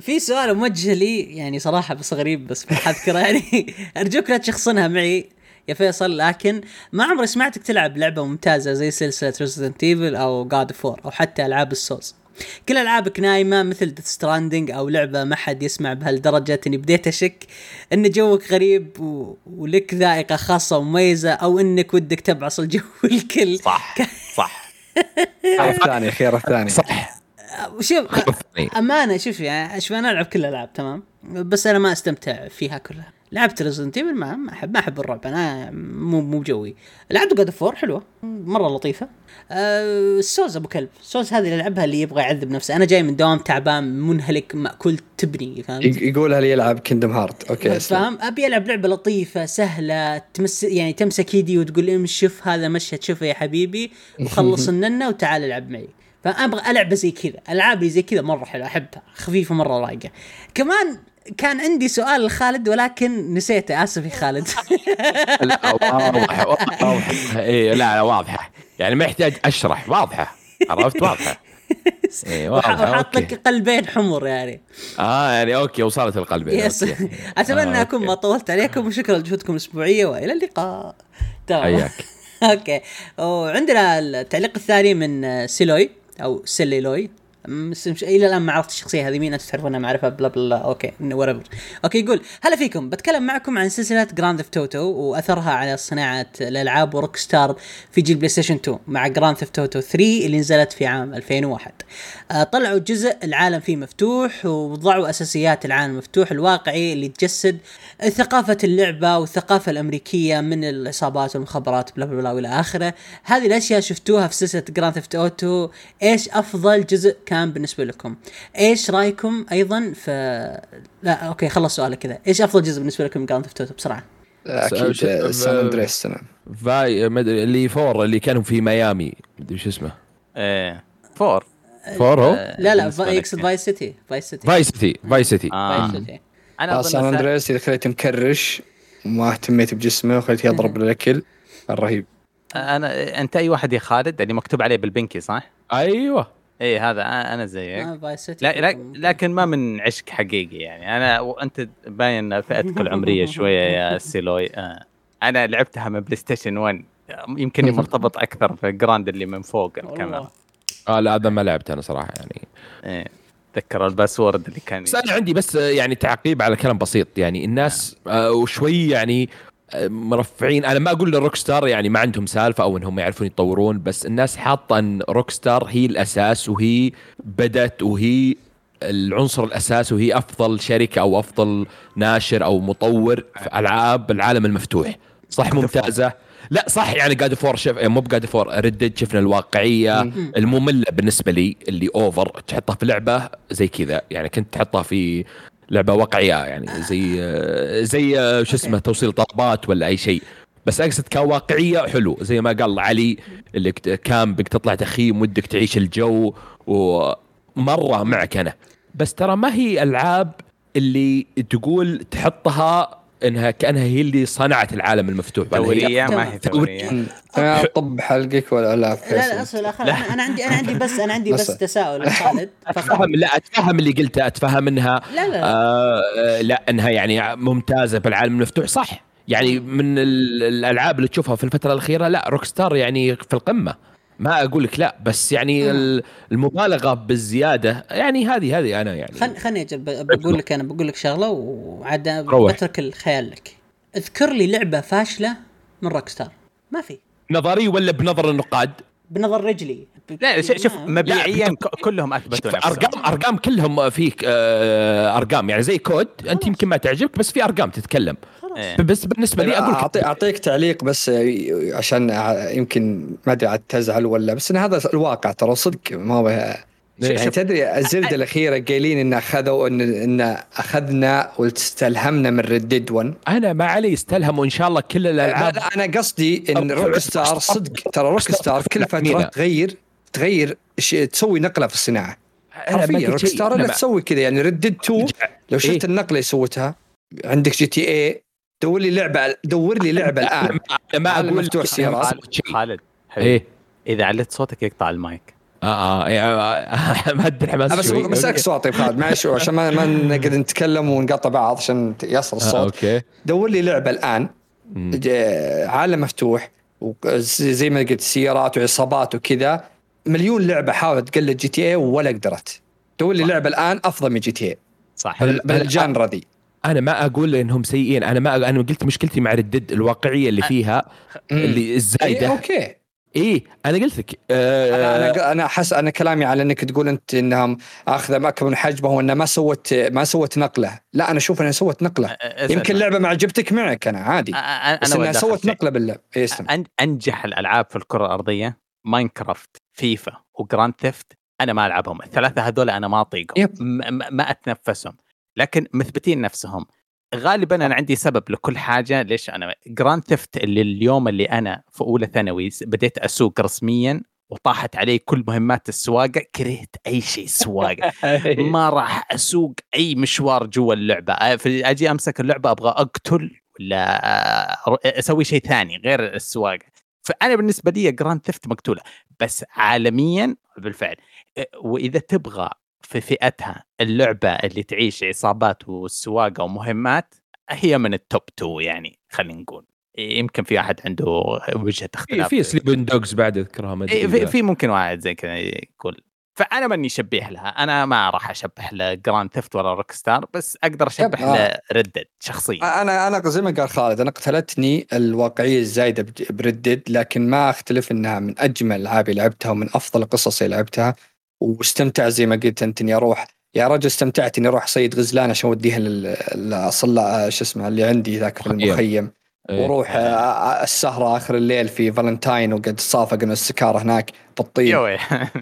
في سؤال موجه لي يعني صراحة بس غريب بس بحذكره يعني أرجوك لا تشخصنها معي يا فيصل لكن ما عمري سمعتك تلعب لعبة ممتازة زي سلسلة Resident Evil أو God of War أو حتى ألعاب السوز؟ كل ألعابك نايمة مثل Death Stranding أو لعبة ما حد يسمع بهالدرجة إني بديت أشك إن جوك غريب و... ولك ذائقة خاصة ومميزة أو إنك ودك تبعص الجو الكل. صح صح. خير الثاني خير الثاني. صح. شوف الثاني. أمانة شوف يعني شوف أنا ألعب كل الألعاب تمام؟ بس أنا ما أستمتع فيها كلها. لعبت Resident Evil ما ما أحب ما أحب الرعب أنا مو مو بجوي. لعبت God of War حلوة مرة لطيفة. أه السوز أبو كلب. السوز هذه اللي يلعبها اللي يبغى يعذب نفسه. أنا جاي من دوام تعبان منهلك مأكول تبني فهمت؟ يق- يقولها لي يلعب Kingdom Hearts okay. فاهم؟ أبي ألعب لعبة لطيفة سهلة تمس يعني تمسك يدي وتقول لي شوف هذا مشهد شوفه يا حبيبي وخلص الننة وتعال العب معي. فأبغى ألعب زي كذا. العاب زي كذا مرة حلوة أحبها خفيفة مرة رايقة. كمان كان عندي سؤال لخالد ولكن نسيته. آسف يا خالد. لا واضحة واضحة. اي لا لا واضحة. يعني ما يحتاج أشرح. واضحة. عرفت؟ واضحة. اي واضحة. وحاط لك قلبين حمر يعني. آه يعني okay وصلت القلب yes. أتمنى آه، أكون. ما طولت عليكم وشكرا لجهودكم الأسبوعية وإلى اللقاء. تمام. حياك. Okay. وعندنا التعليق الثاني من سيلوي أو سيليلوي. مش- إلى الآن ما عرفت الشخصية هذه مين أنتم تعرفونها معرفه blah blah okay whatever Okay يقول هلا فيكم. بتكلم معكم عن سلسلة Grand Theft Auto وأثرها على صناعة الألعاب و Rockstar في جيل PlayStation 2 مع Grand Theft Auto 3 اللي نزلت في عام 2001 آه، طلعوا جزء العالم فيه مفتوح ووضعوا أساسيات العالم المفتوح الواقعي اللي تجسد ثقافة اللعبة والثقافة الأمريكية من العصابات والمخابرات blah blah وإلى آخره. هذه الأشياء شفتوها في سلسلة Grand Theft Auto إيش أفضل جزء كان بالنسبة لكم. إيش رأيكم أيضا في لا okay خلص سؤالك كذا. إيش أفضل جزء بالنسبة لكم Grand Theft Auto بسرعة؟ أكيد آه، San Andreas أنا Vi- ما أدري اللي four اللي كانوا في ميامي. مدري شو اسمه. إيه four. Four هو؟ آه، لا لا يقصد يعني. Vice City Vice City Vi- City Vi- City آه. أنا آه، San Sa- Andreas إذا خليته مكرش وما اهتميت بجسمه وخليته يضرب الاكل كان رهيب. أنا أنت أي واحد يا خالد؟ اللي مكتوب عليه بالبنكي صح؟ أيوه. اي هذا أنا زيك. آه لا لا لكن ما من عشق حقيقي يعني. أنا وانت باين فئتك العمريه شوية يا سيلوي. آه. أنا لعبتها من PlayStation 1 يمكن مرتبط أكثر في Grand اللي من فوق الكاميرا. آه لا هذا ما لعبت أنا صراحة يعني. إيه. تذكر ال password اللي كان بس أنا عندي بس آه، يعني تعقيب على كلام بسيط يعني. الناس آه. وشوي يعني آه، مرفعين. أنا ما أقول لل Rockstar يعني ما عندهم سالفة أو إنهم يعرفون يطورون بس الناس حاطة إن Rockstar هي الأساس وهي بدت وهي العنصر الاساسي وهي أفضل شركة أو أفضل ناشر أو مطور في ألعاب العالم المفتوح. صح ممتازة. لا صح يعني جاد فور شف مو بجاد فور ردد شفنا الواقعية المملة بالنسبة لي اللي over تحطها في لعبة زي كذا. يعني كنت تحطها في لعبة واقعية يعني زي زي شو اسمه توصيل طلبات ولا أي شيء. بس أقصد كواقعية حلو زي ما قال علي اللي كت- كامبك تطلع تخييم ودك تعيش الجو ومرة معك أنا. بس ترى ما هي ألعاب اللي تقول تحطها إنها كأنها هي اللي صنعت العالم المفتوح. ثوريه ما هي ثوريه طب حلقك ولا لا؟ لا لا اصبر لا أنا أنا عندي أنا عندي بس أنا عندي بس. تساؤل يا خالد. أتفهم لا أتفهم اللي قلته أتفهم إنها لا لا آه لا إنها يعني ممتازة بالعالم المفتوح صح. يعني من ال- الألعاب اللي تشوفها في الفترة الأخيرة لا روك ستار يعني في القمة. ما أقول لك لا بس يعني ال- المبالغة بالزيادة يعني هذه هذه أنا يعني. خل خلني بقول لك أنا بقول لك شغلة وعاد. بترك الخيال لك. اذكر لي لعبة فاشلة من Rockstar ما في. نظري ولا بنظر النقاد؟ بنظر رجلي. لا شوف مبيعيا كلهم أثبتوا نفسهم. ارقام أرقام كلهم فيك آه، أرقام. يعني زي COD أنت يمكن ما تعجبك بس في أرقام تتكلم. إيه. بس بالنسبة لي أقول أعطي أعطيك تعليق بس عشان يمكن ما أدري عاد تزعل ولا بس إن هذا الواقع ترى صدق ما هو يعني شوف- تدري ال Zelda الأخيرة قايلين إن اخذوا ان إن أخذنا واستلهمنا من Red Dead 1 أنا ما علي استلهم وان شاء الله كل لا الألعاب لا أنا قصدي إن Rockstar صدق ترى Rockstar كل فترة. تغير تغير ش- تسوي نقلة في الصناعة حرفيا Rockstar لا تسوي كذا يعني Red Dead 2 لو شفت إيه؟ النقلة اللي سوتها عندك GTA دور لي لعبة دور لي لعبة الآن. ما أقول مفتوح لك سيارات. خالد إيه. إذا علت صوتك يقطع المايك. آه آه إيه، ما أدري حماس بس شوي. بس إكس صوتي خالد معلش عشان ما ما نقدر نتكلم ونقطع بعض عشان يصل آه، الصوت. okay. دور لي لعبة الآن. عالم مفتوح وزي زي ما قلت سيارات وعصابات وكذا. مليون لعبة حاولت تقلد GTA ولا قدرت. دور لي لعبة الآن أفضل من GTA صح. بال genre ذي. أنا ما أقول إنهم سيئين. أنا ما أنا قلت مشكلتي مع Red Dead الواقعية اللي فيها اللي إيه الزايده okay. إيه أنا قلت لك آه أنا أنا أحس أنا كلامي على إنك تقول أنت إنهم اخذه اكبر من حجمه وانها ما سوت ما سوت نقلة. لا أنا أشوف انها سوت نقلة. يمكن. لعبة ما عجبتك معك أنا عادي. أ- أ- بس أنا انها سوت شيء. نقلة بالله إيه، أنجح الألعاب في الكرة الأرضية Minecraft FIFA و Grand Theft أنا ما ألعبهم. الثلاثة هذول أنا ما أطيقهم. ما أتنفسهم. لكن مثبتين نفسهم. غالبا أنا عندي سبب لكل حاجة. ليش أنا Grand Theft اللي اليوم اللي أنا في أولى ثانوي بديت أسوق رسميا وطاحت علي كل مهمات السواقة كرهت أي شيء سواقة. ما راح أسوق أي مشوار جوا اللعبة. أجي أمسك اللعبة أبغى أقتل ولا أسوي شيء ثاني غير السواقة. فأنا بالنسبة لي Grand Theft مقتولة. بس عالميا بالفعل. وإذا تبغى في فئتها اللعبة اللي تعيش عصابات والسواقه ومهمات هي من ال top 2 يعني خلينا نقول. يمكن في أحد عنده وجهة في اختلاف في Sleeping Dogs بعد أذكرها ما إيه، في, في ممكن واحد زي كذا يقول. فأنا ماني شبيه لها أنا ما راح أشبه ل Grand Theft ولا Rockstar بس أقدر أشبه آه. ل Red Dead شخصيا. أنا أنا زي ما قال خالد أنا قتلتني الواقعية الزايدة بردد لكن ما أختلف إنها من أجمل اللي لعبتها ومن أفضل القصص اللي لعبتها. واستمتع زي ما قلت أنت إني أروح. يا رجل استمتعت إني أروح صيد غزلان عشان أوديها للصلاة شو اسمه اللي عندي ذاك في مخيم. المخيم. إيه. وأروح آه، السهرة آخر الليل في فالنتاين وقد صافق من السكارة هناك بالطين.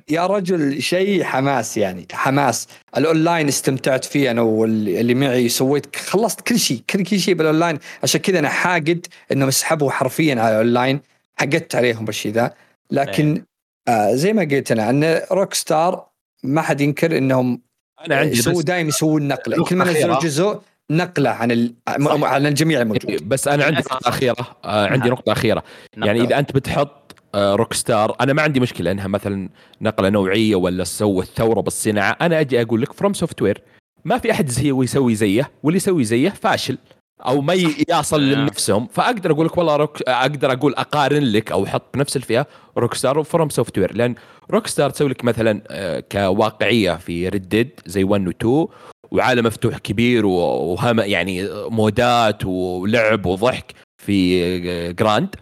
يا رجل شيء حماس يعني حماس. الأونلاين استمتعت فيه أنا واللي اللي معي سويت خلصت كل شيء كل شيء بالأونلاين. عشان كذا أنا حاقد إنهم يسحبوا حرفيا على الأونلاين. حقدت عليهم بالشيء ذا. لكن آه زي ما قلت أنا أن Rockstar ما حد ينكر إنهم أنا عندي يسووا دائما يسوون نقلة. كل ما نزلوا. جزء نقلة عن ال... عن الجميع الموجود. بس أنا عندي. نقطة أخيرة. آه عندي نعم. نقطة أخيرة. يعني إذا أنت بتحط آه Rockstar أنا ما عندي مشكلة إنها مثلا نقلة نوعية ولا سوت ثوره بالصناعة. أنا أجي أقول لك FromSoftware ما في أحد زي يسوي زيه واللي يسوي زيه فاشل. أو ما يصل نعم. لنفسهم. فأقدر أقول لك والله روك أقدر أقول أقارن لك أو أحط بنفس الفئه Rockstar و FromSoftware. لأن Rockstar تسوي لك مثلا آه، كواقعية في Red Dead زي 1 و 2 وعالم مفتوح كبير و- وهم يعني مودات ولعب وضحك في Grand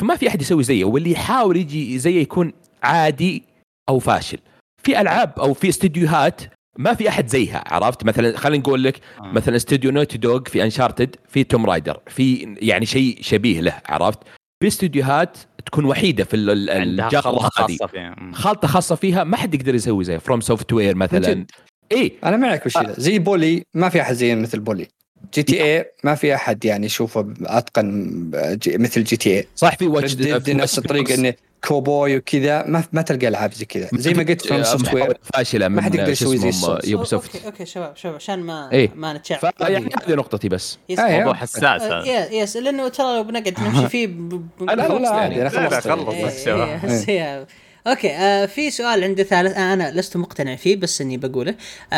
فما في أحد يسوي زيه. واللي يحاول يجي زيه يكون عادي أو فاشل. في ألعاب أو في استديوهات ما في أحد زيها عرفت؟ مثلا خلينا نقول لك مثلا استوديو Naughty Dog في Uncharted في Tomb Raider في يعني شيء شبيه له عرفت؟ في استديوهات تكون وحيدة في ال- ال- عندها الجرة خلطة هذه. خاصة فيها. مم. خلطه خاصة فيها ما حد يقدر يسوي زي FromSoftware مثلا. اي أنا معك بالشيء ذا زي Bully ما في أحد زي مثل Bully. GTA ما في أحد يعني يشوفه اتقن مثل GTA صح في واتش Red Dead نفس الطريقة انه كوبوي وكذا ما ما تلقى ألعاب زي كذا. زي ما قلت FromSoftware فاشلة من ما حد يقدر يسوي زي. Ubisoft okay okay شباب شباب عشان ما إيه. ما نتشعب. فيعني هذه نقطتي بس. آه، موضوع. حساس. آه، yes yes لأنه ترى لو بنقعد نمشي فيه ب- ب- لا، لا، لا لا يعني. عادي أنا خلصت هي- okay آه في سؤال عندي ثالث آه أنا لست مقتنع فيه بس إني بقوله. آه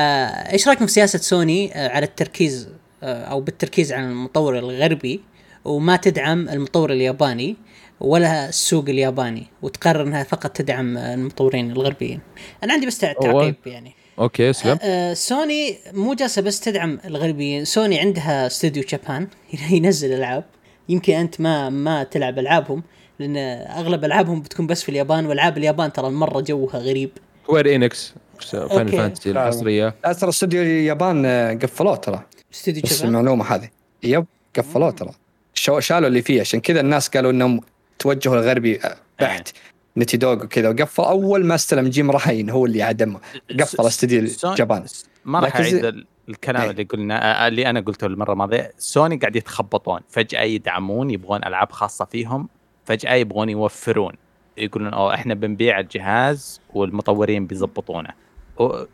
إيش رأيكم في سياسة سوني آه على التركيز آه أو بالتركيز على المطور الغربي وما تدعم المطور الياباني؟ ولا السوق الياباني وتقرر إنها فقط تدعم المطورين الغربيين. أنا عندي بس تعقيب يعني. okay اسلم آه، سوني مو جالسة بس تدعم الغربيين، سوني عندها استوديو Japan ينزل ألعاب يمكن أنت ما ما تلعب ألعابهم لأن أغلب ألعابهم بتكون بس في اليابان وألعاب اليابان ترى مرة جوها غريب. سكوير انكس فاين أوكي. فانتسي الحصريه لا ترى استوديو اليابان آه، قفلوه ترى استوديو بس جابان المعلومة هذه يب قفلوه ترى شو- شالوا اللي فيه عشان كذا الناس قالوا إنهم توجهوا الغربي آه، بحت نتي دوغ وكذا. وقفل أول ما استلم جيم راين هو اللي عدم قفل استوديو سون- اليابان ما راح أعيد ال- الكلام إيه. اللي قلنا آه، اللي أنا قلته المرة الماضية. سوني قاعد يتخبطون. فجأة يدعمون يبغون ألعاب خاصة فيهم. فجأة يبغون يوفرون. يقولون أوه إحنا بنبيع الجهاز والمطورين بيزبطونه.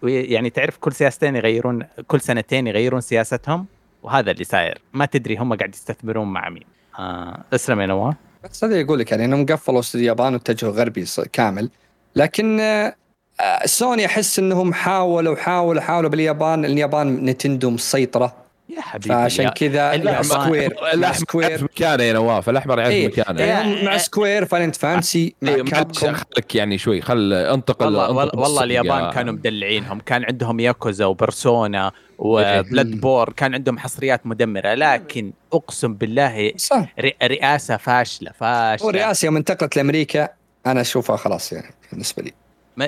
ويعني تعرف كل سياستين يغيرون كل سنتين يغيرون سياستهم؟ وهذا اللي صاير. ما تدري هم قاعد يستثمرون مع مين. آه اسلم يا نواف. بس هذا يقول لك يعني انهم قفلوا استوديو اليابان واتجهوا غربي كامل. لكن آه، سوني أحس إنهم حاولوا حاولوا حاولوا باليابان اليابان Nintendo مسيطرة. يا حبيبي فعشان كذا اليابان- Square الأحمر يعرف Square. مكانه يا نواف الأحمر يعرف إيه. مكانه. يعني هم مع Square Final Fantasy إيه، Capcom خلك يعني شوي خل انتقل والله انتقل والله, اليابان يا- كانوا مدلعينهم. كان عندهم Yakuza و Persona و Bloodborne كان عندهم حصريات مدمرة. لكن أقسم بالله صح. رئاسة فاشلة فاشلة. هو الرئاسة يوم انتقلت لأمريكا أنا أشوفها خلاص يعني بالنسبة لي. ما-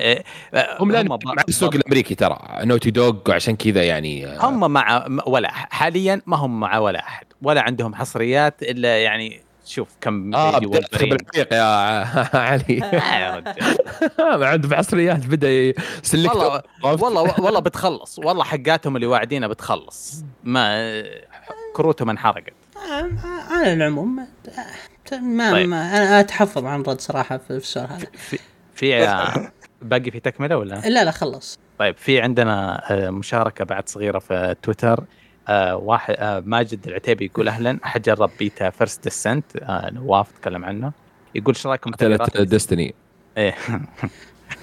آه، هم لا مع السوق الأمريكي ترى. Naughty Dog وعشان كذا يعني آه، هم مع ولا حاليا ما هم مع ولا أحد ولا عندهم حصريات إلا يعني شوف كم آه. بالعميق يا علي. يا رجال. ما عنده بعصريات بدأ يسلك والله والله والله بتخلص. والله حقاتهم اللي واعدينها بتخلص. ما كروتهم انحرقت. آه، على العموم آه، ما, طيب. ما أنا أتحفظ عن رد صراحة في السؤال هذا. في باقي في تكملة ولا؟ لا لا خلص. طيب في عندنا آه، مشاركة بعد صغيرة في تويتر. آه، واحد آه، ماجد العتيبي يقول أهلا حجرب beta First Descendant نواف تكلم عنه. يقول إيش رأيكم بالتغييرات Destiny إيه.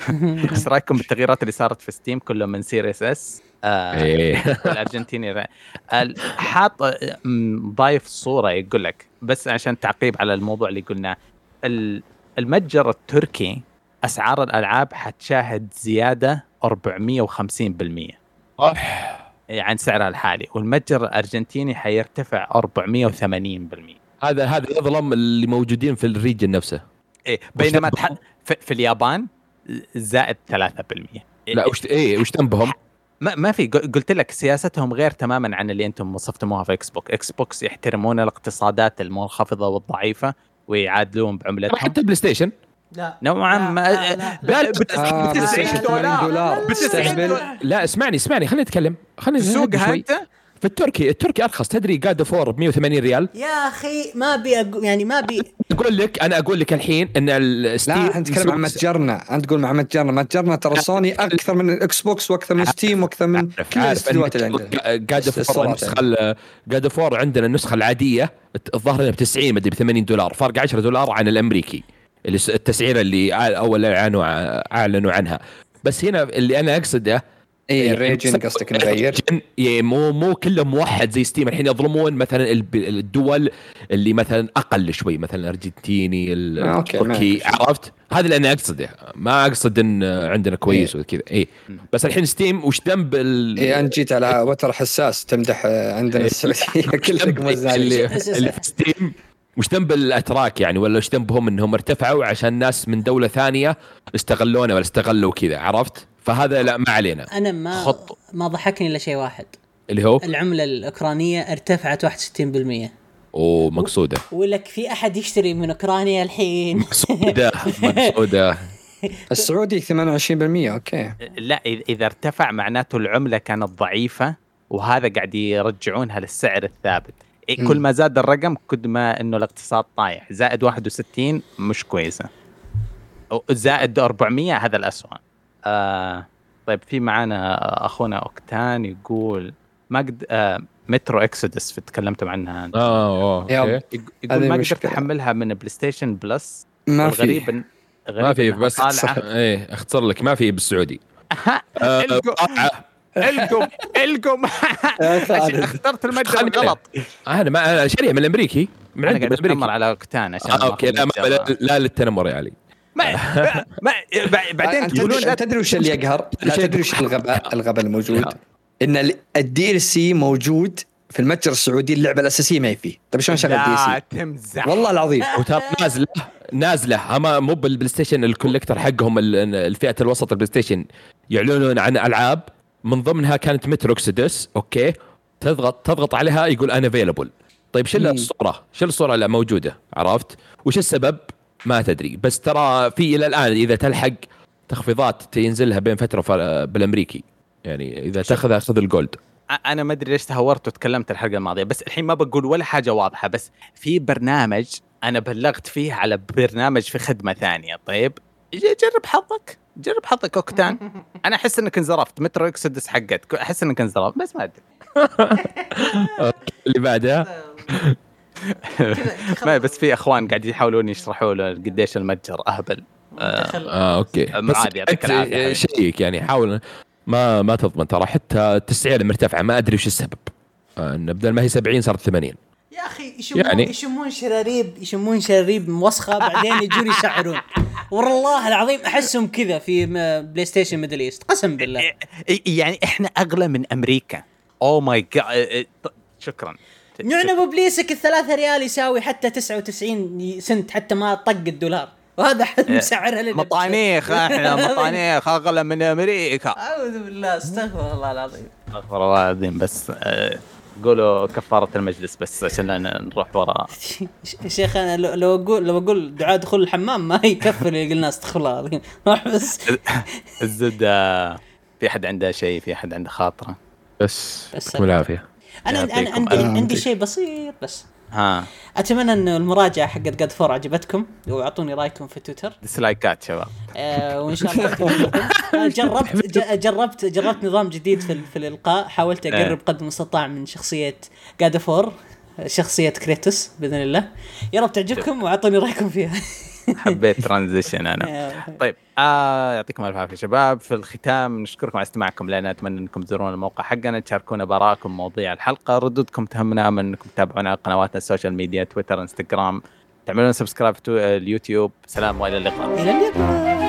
إيش رأيكم بالتغييرات اللي صارت في Steam كله من Series S إيه. الأرجنتيني حاط ضايف صورة يقول لك بس عشان تعقيب على الموضوع اللي قلناه. ال- المتجر التركي أسعار الألعاب حتشاهد زيادة 450% صح. عن سعرها الحالي. والمتجر الأرجنتيني حيرتفع 480% هذا هذا يظلم اللي موجودين في ال region نفسه. إيه بينما تح... في, في اليابان زائد 3% لا وش إيه وش ذنبهم؟ ما, ما في قل- قلت لك سياستهم غير تماما عن اللي أنتم وصفتموها في Xbox Xbox يحترمون الاقتصادات المنخفضة والضعيفة ويعادلون بعملتهم. حتى PlayStation. لا. نوعا ما لا، لا، لا، لا، بت- ب 90 80 دولار. ب 90 تستقبل دولار. لا اسمعني اسمعني خليني اتكلم خليني شوي. انت في التركي التركي أرخص. تدري God of War ب 180 ريال؟ يا أخي ما أبي أقو... يعني ما ابي أقول لك أنا أقول لك الحين إن ال Steam لا إحنا نتكلم عن متجرنا أنت تقول مع متجرنا متجرنا ترى سوني أكثر من ال Xbox وأكثر من Steam وأكثر من كل الاستديوهات اللي عندنا. God of War النسخة God of War عندنا النسخة العادية. الظاهر إنها ب 90 مدري ب 80 دولار. فرق 10 دولار عن الأمريكي. التسعيرة اللي أول أعلنوا أعلنوا عنها. بس هنا اللي أنا أقصده اي ال region قصدك نغير إيه، مو مو كله موحد زي Steam الحين يظلمون مثلا الدول اللي مثلا أقل شوي مثلا الارجنتيني آه، التركي ماشي. عرفت؟ هذا اللي أنا أقصده. ما أقصد إن عندنا كويس وكذا اي بس الحين Steam وش ذنب ال... اي انت جيت على وتر حساس تمدح آه، عندنا السعودية كل رقم اللي, اللي اللي في Steam وش ذنب الأتراك يعني ولا وش ذنبهم إنهم ارتفعوا عشان ناس من دولة ثانية استغلونا ولا استغلوا كذا عرفت؟ فهذا لا ما علينا. أنا ما خط. ما ضحكني إلا شيء واحد. اللي هو؟ العملة الأوكرانية ارتفعت 61% أوه مقصودة. ولك في أحد يشتري من أوكرانيا الحين؟ مقصودة مقصودة. السعودي 28% أوكي. لا إذا ارتفع معناته العملة كانت ضعيفة وهذا قاعد يرجعونها للسعر الثابت. كل ما زاد الرقم كل ما إنه الاقتصاد طايح. زائد 61 مش كويسة. أو زائد 400 هذا الأسوأ. آه طيب في معانا أخونا أوكتان يقول ما قد آه Metro Exodus تكلمتم عنها أنت. آه يا أوكي. يق- يقول ما قدرت. أحملها من PlayStation Plus. ما في. ما في بس إيه أختصر لك. ما في بالسعودي. آه، القم. القم يا خالد. اخترت المتجر غلط أنا ما أنا شاريها من الأمريكي. من أنا عندي قاعد من أتنمر. على اوكتان عشان آه okay لا, ما لا, لا للتنمر يا علي. ما ما بعدين تقولون تدري لا تدري وش اللي يقهر؟ لا تدري وش الغباء الغباء الموجود؟ إن ال DLC موجود في المتجر السعودي اللعبة الأساسية ما هي فيه، طيب شلون شغل ال DLC؟ تمزح. والله العظيم. وترى نازلة نازلة. اما مو بال PlayStation ال collector حقهم ال- الفئة الوسط ال PlayStation يعلنون عن ألعاب. من ضمنها كانت Metro Exodus okay تضغط تضغط عليها يقول unavailable طيب مم. الصورة؟ شو الصورة اللي موجودة؟ عرفت؟ وش السبب؟ ما تدري بس ترى في إلى الآن إذا تلحق تخفيضات تنزلها بين فترة بالأمريكي يعني إذا تأخذها خذ ال gold أنا ما أدري ليش تهورت وتكلمت الحلقة الماضية بس الحين ما بقول ولا حاجة واضحة بس في برنامج أنا بلغت فيه على برنامج في خدمة ثانية طيب جرب حظك جرب حظك اوكتان أنا أحس إنك انزرفت. Metro Exodus حقتك أحس إنك انزرفت. بس ما أدري. اللي بعدها ما بس في إخوان قاعد يحاولون يشرحوا له قديش المتجر أهبل. آه okay. أم بس عادي،. check يعني حاول. ما ما تضمن ترى حتى التسعيره مرتفعة ما أدري وش السبب. آه، إن بدل ما هي 70 صارت 80 يا أخي يشمون يعني يشمون شراريب يشمون شراريب موسخة بعدين يجون يشعرون. والله العظيم أحسهم كذا في PlayStation Middle East قسم بالله. إيه- يعني إحنا أغلى من أمريكا. oh my God شكرا. نعنب إبليسك الثلاثة ريال يساوي حتى 99 سنت حتى ما طق الدولار. وهذا حد مسعرها لنا مطانيخ إحنا مطانيخ أغلى من أمريكا. أعوذ بالله أستغفر الله العظيم. أستغفر الله العظيم بس قولوا كفارة المجلس بس عشان نروح ورا. يا شيخ أنا لو لو أقول لو أقول دعاء دخول الحمام ما يكفر اللي قلنا استغفر الله راح بس. الزبدة في أحد عنده شيء في أحد عنده خاطرة. بس بس- يعطيكم العافية. أنا أنا عندي. عندي شيء بسيط بس. ها. أتمنى إن المراجعة حقت جاد فور عجبتكم وأعطوني رأيكم في تويتر. ديسلايكات شباب. آه وإن شاء الله جربت ج- جربت جربت نظام جديد في ال- في الإلقاء. حاولت أقرب إيه. قدر المستطاع من شخصية God of War شخصية كريتوس بإذن الله. يا رب تعجبكم وأعطوني رأيكم فيها. حبيت transition أنا. طيب آه يعطيكم ألف عافية شباب. في الختام نشكركم على استماعكم لنا أتمنى أنكم تزورون الموقع حقنا تشاركونا بآراءكم مواضيع الحلقة ردودكم تهمنا من أنكم تتابعونا على قنواتنا ال social media تويتر انستغرام تعملون سبسكرايب اليوتيوب. سلام وإلى اللقاء. إلى اللقاء.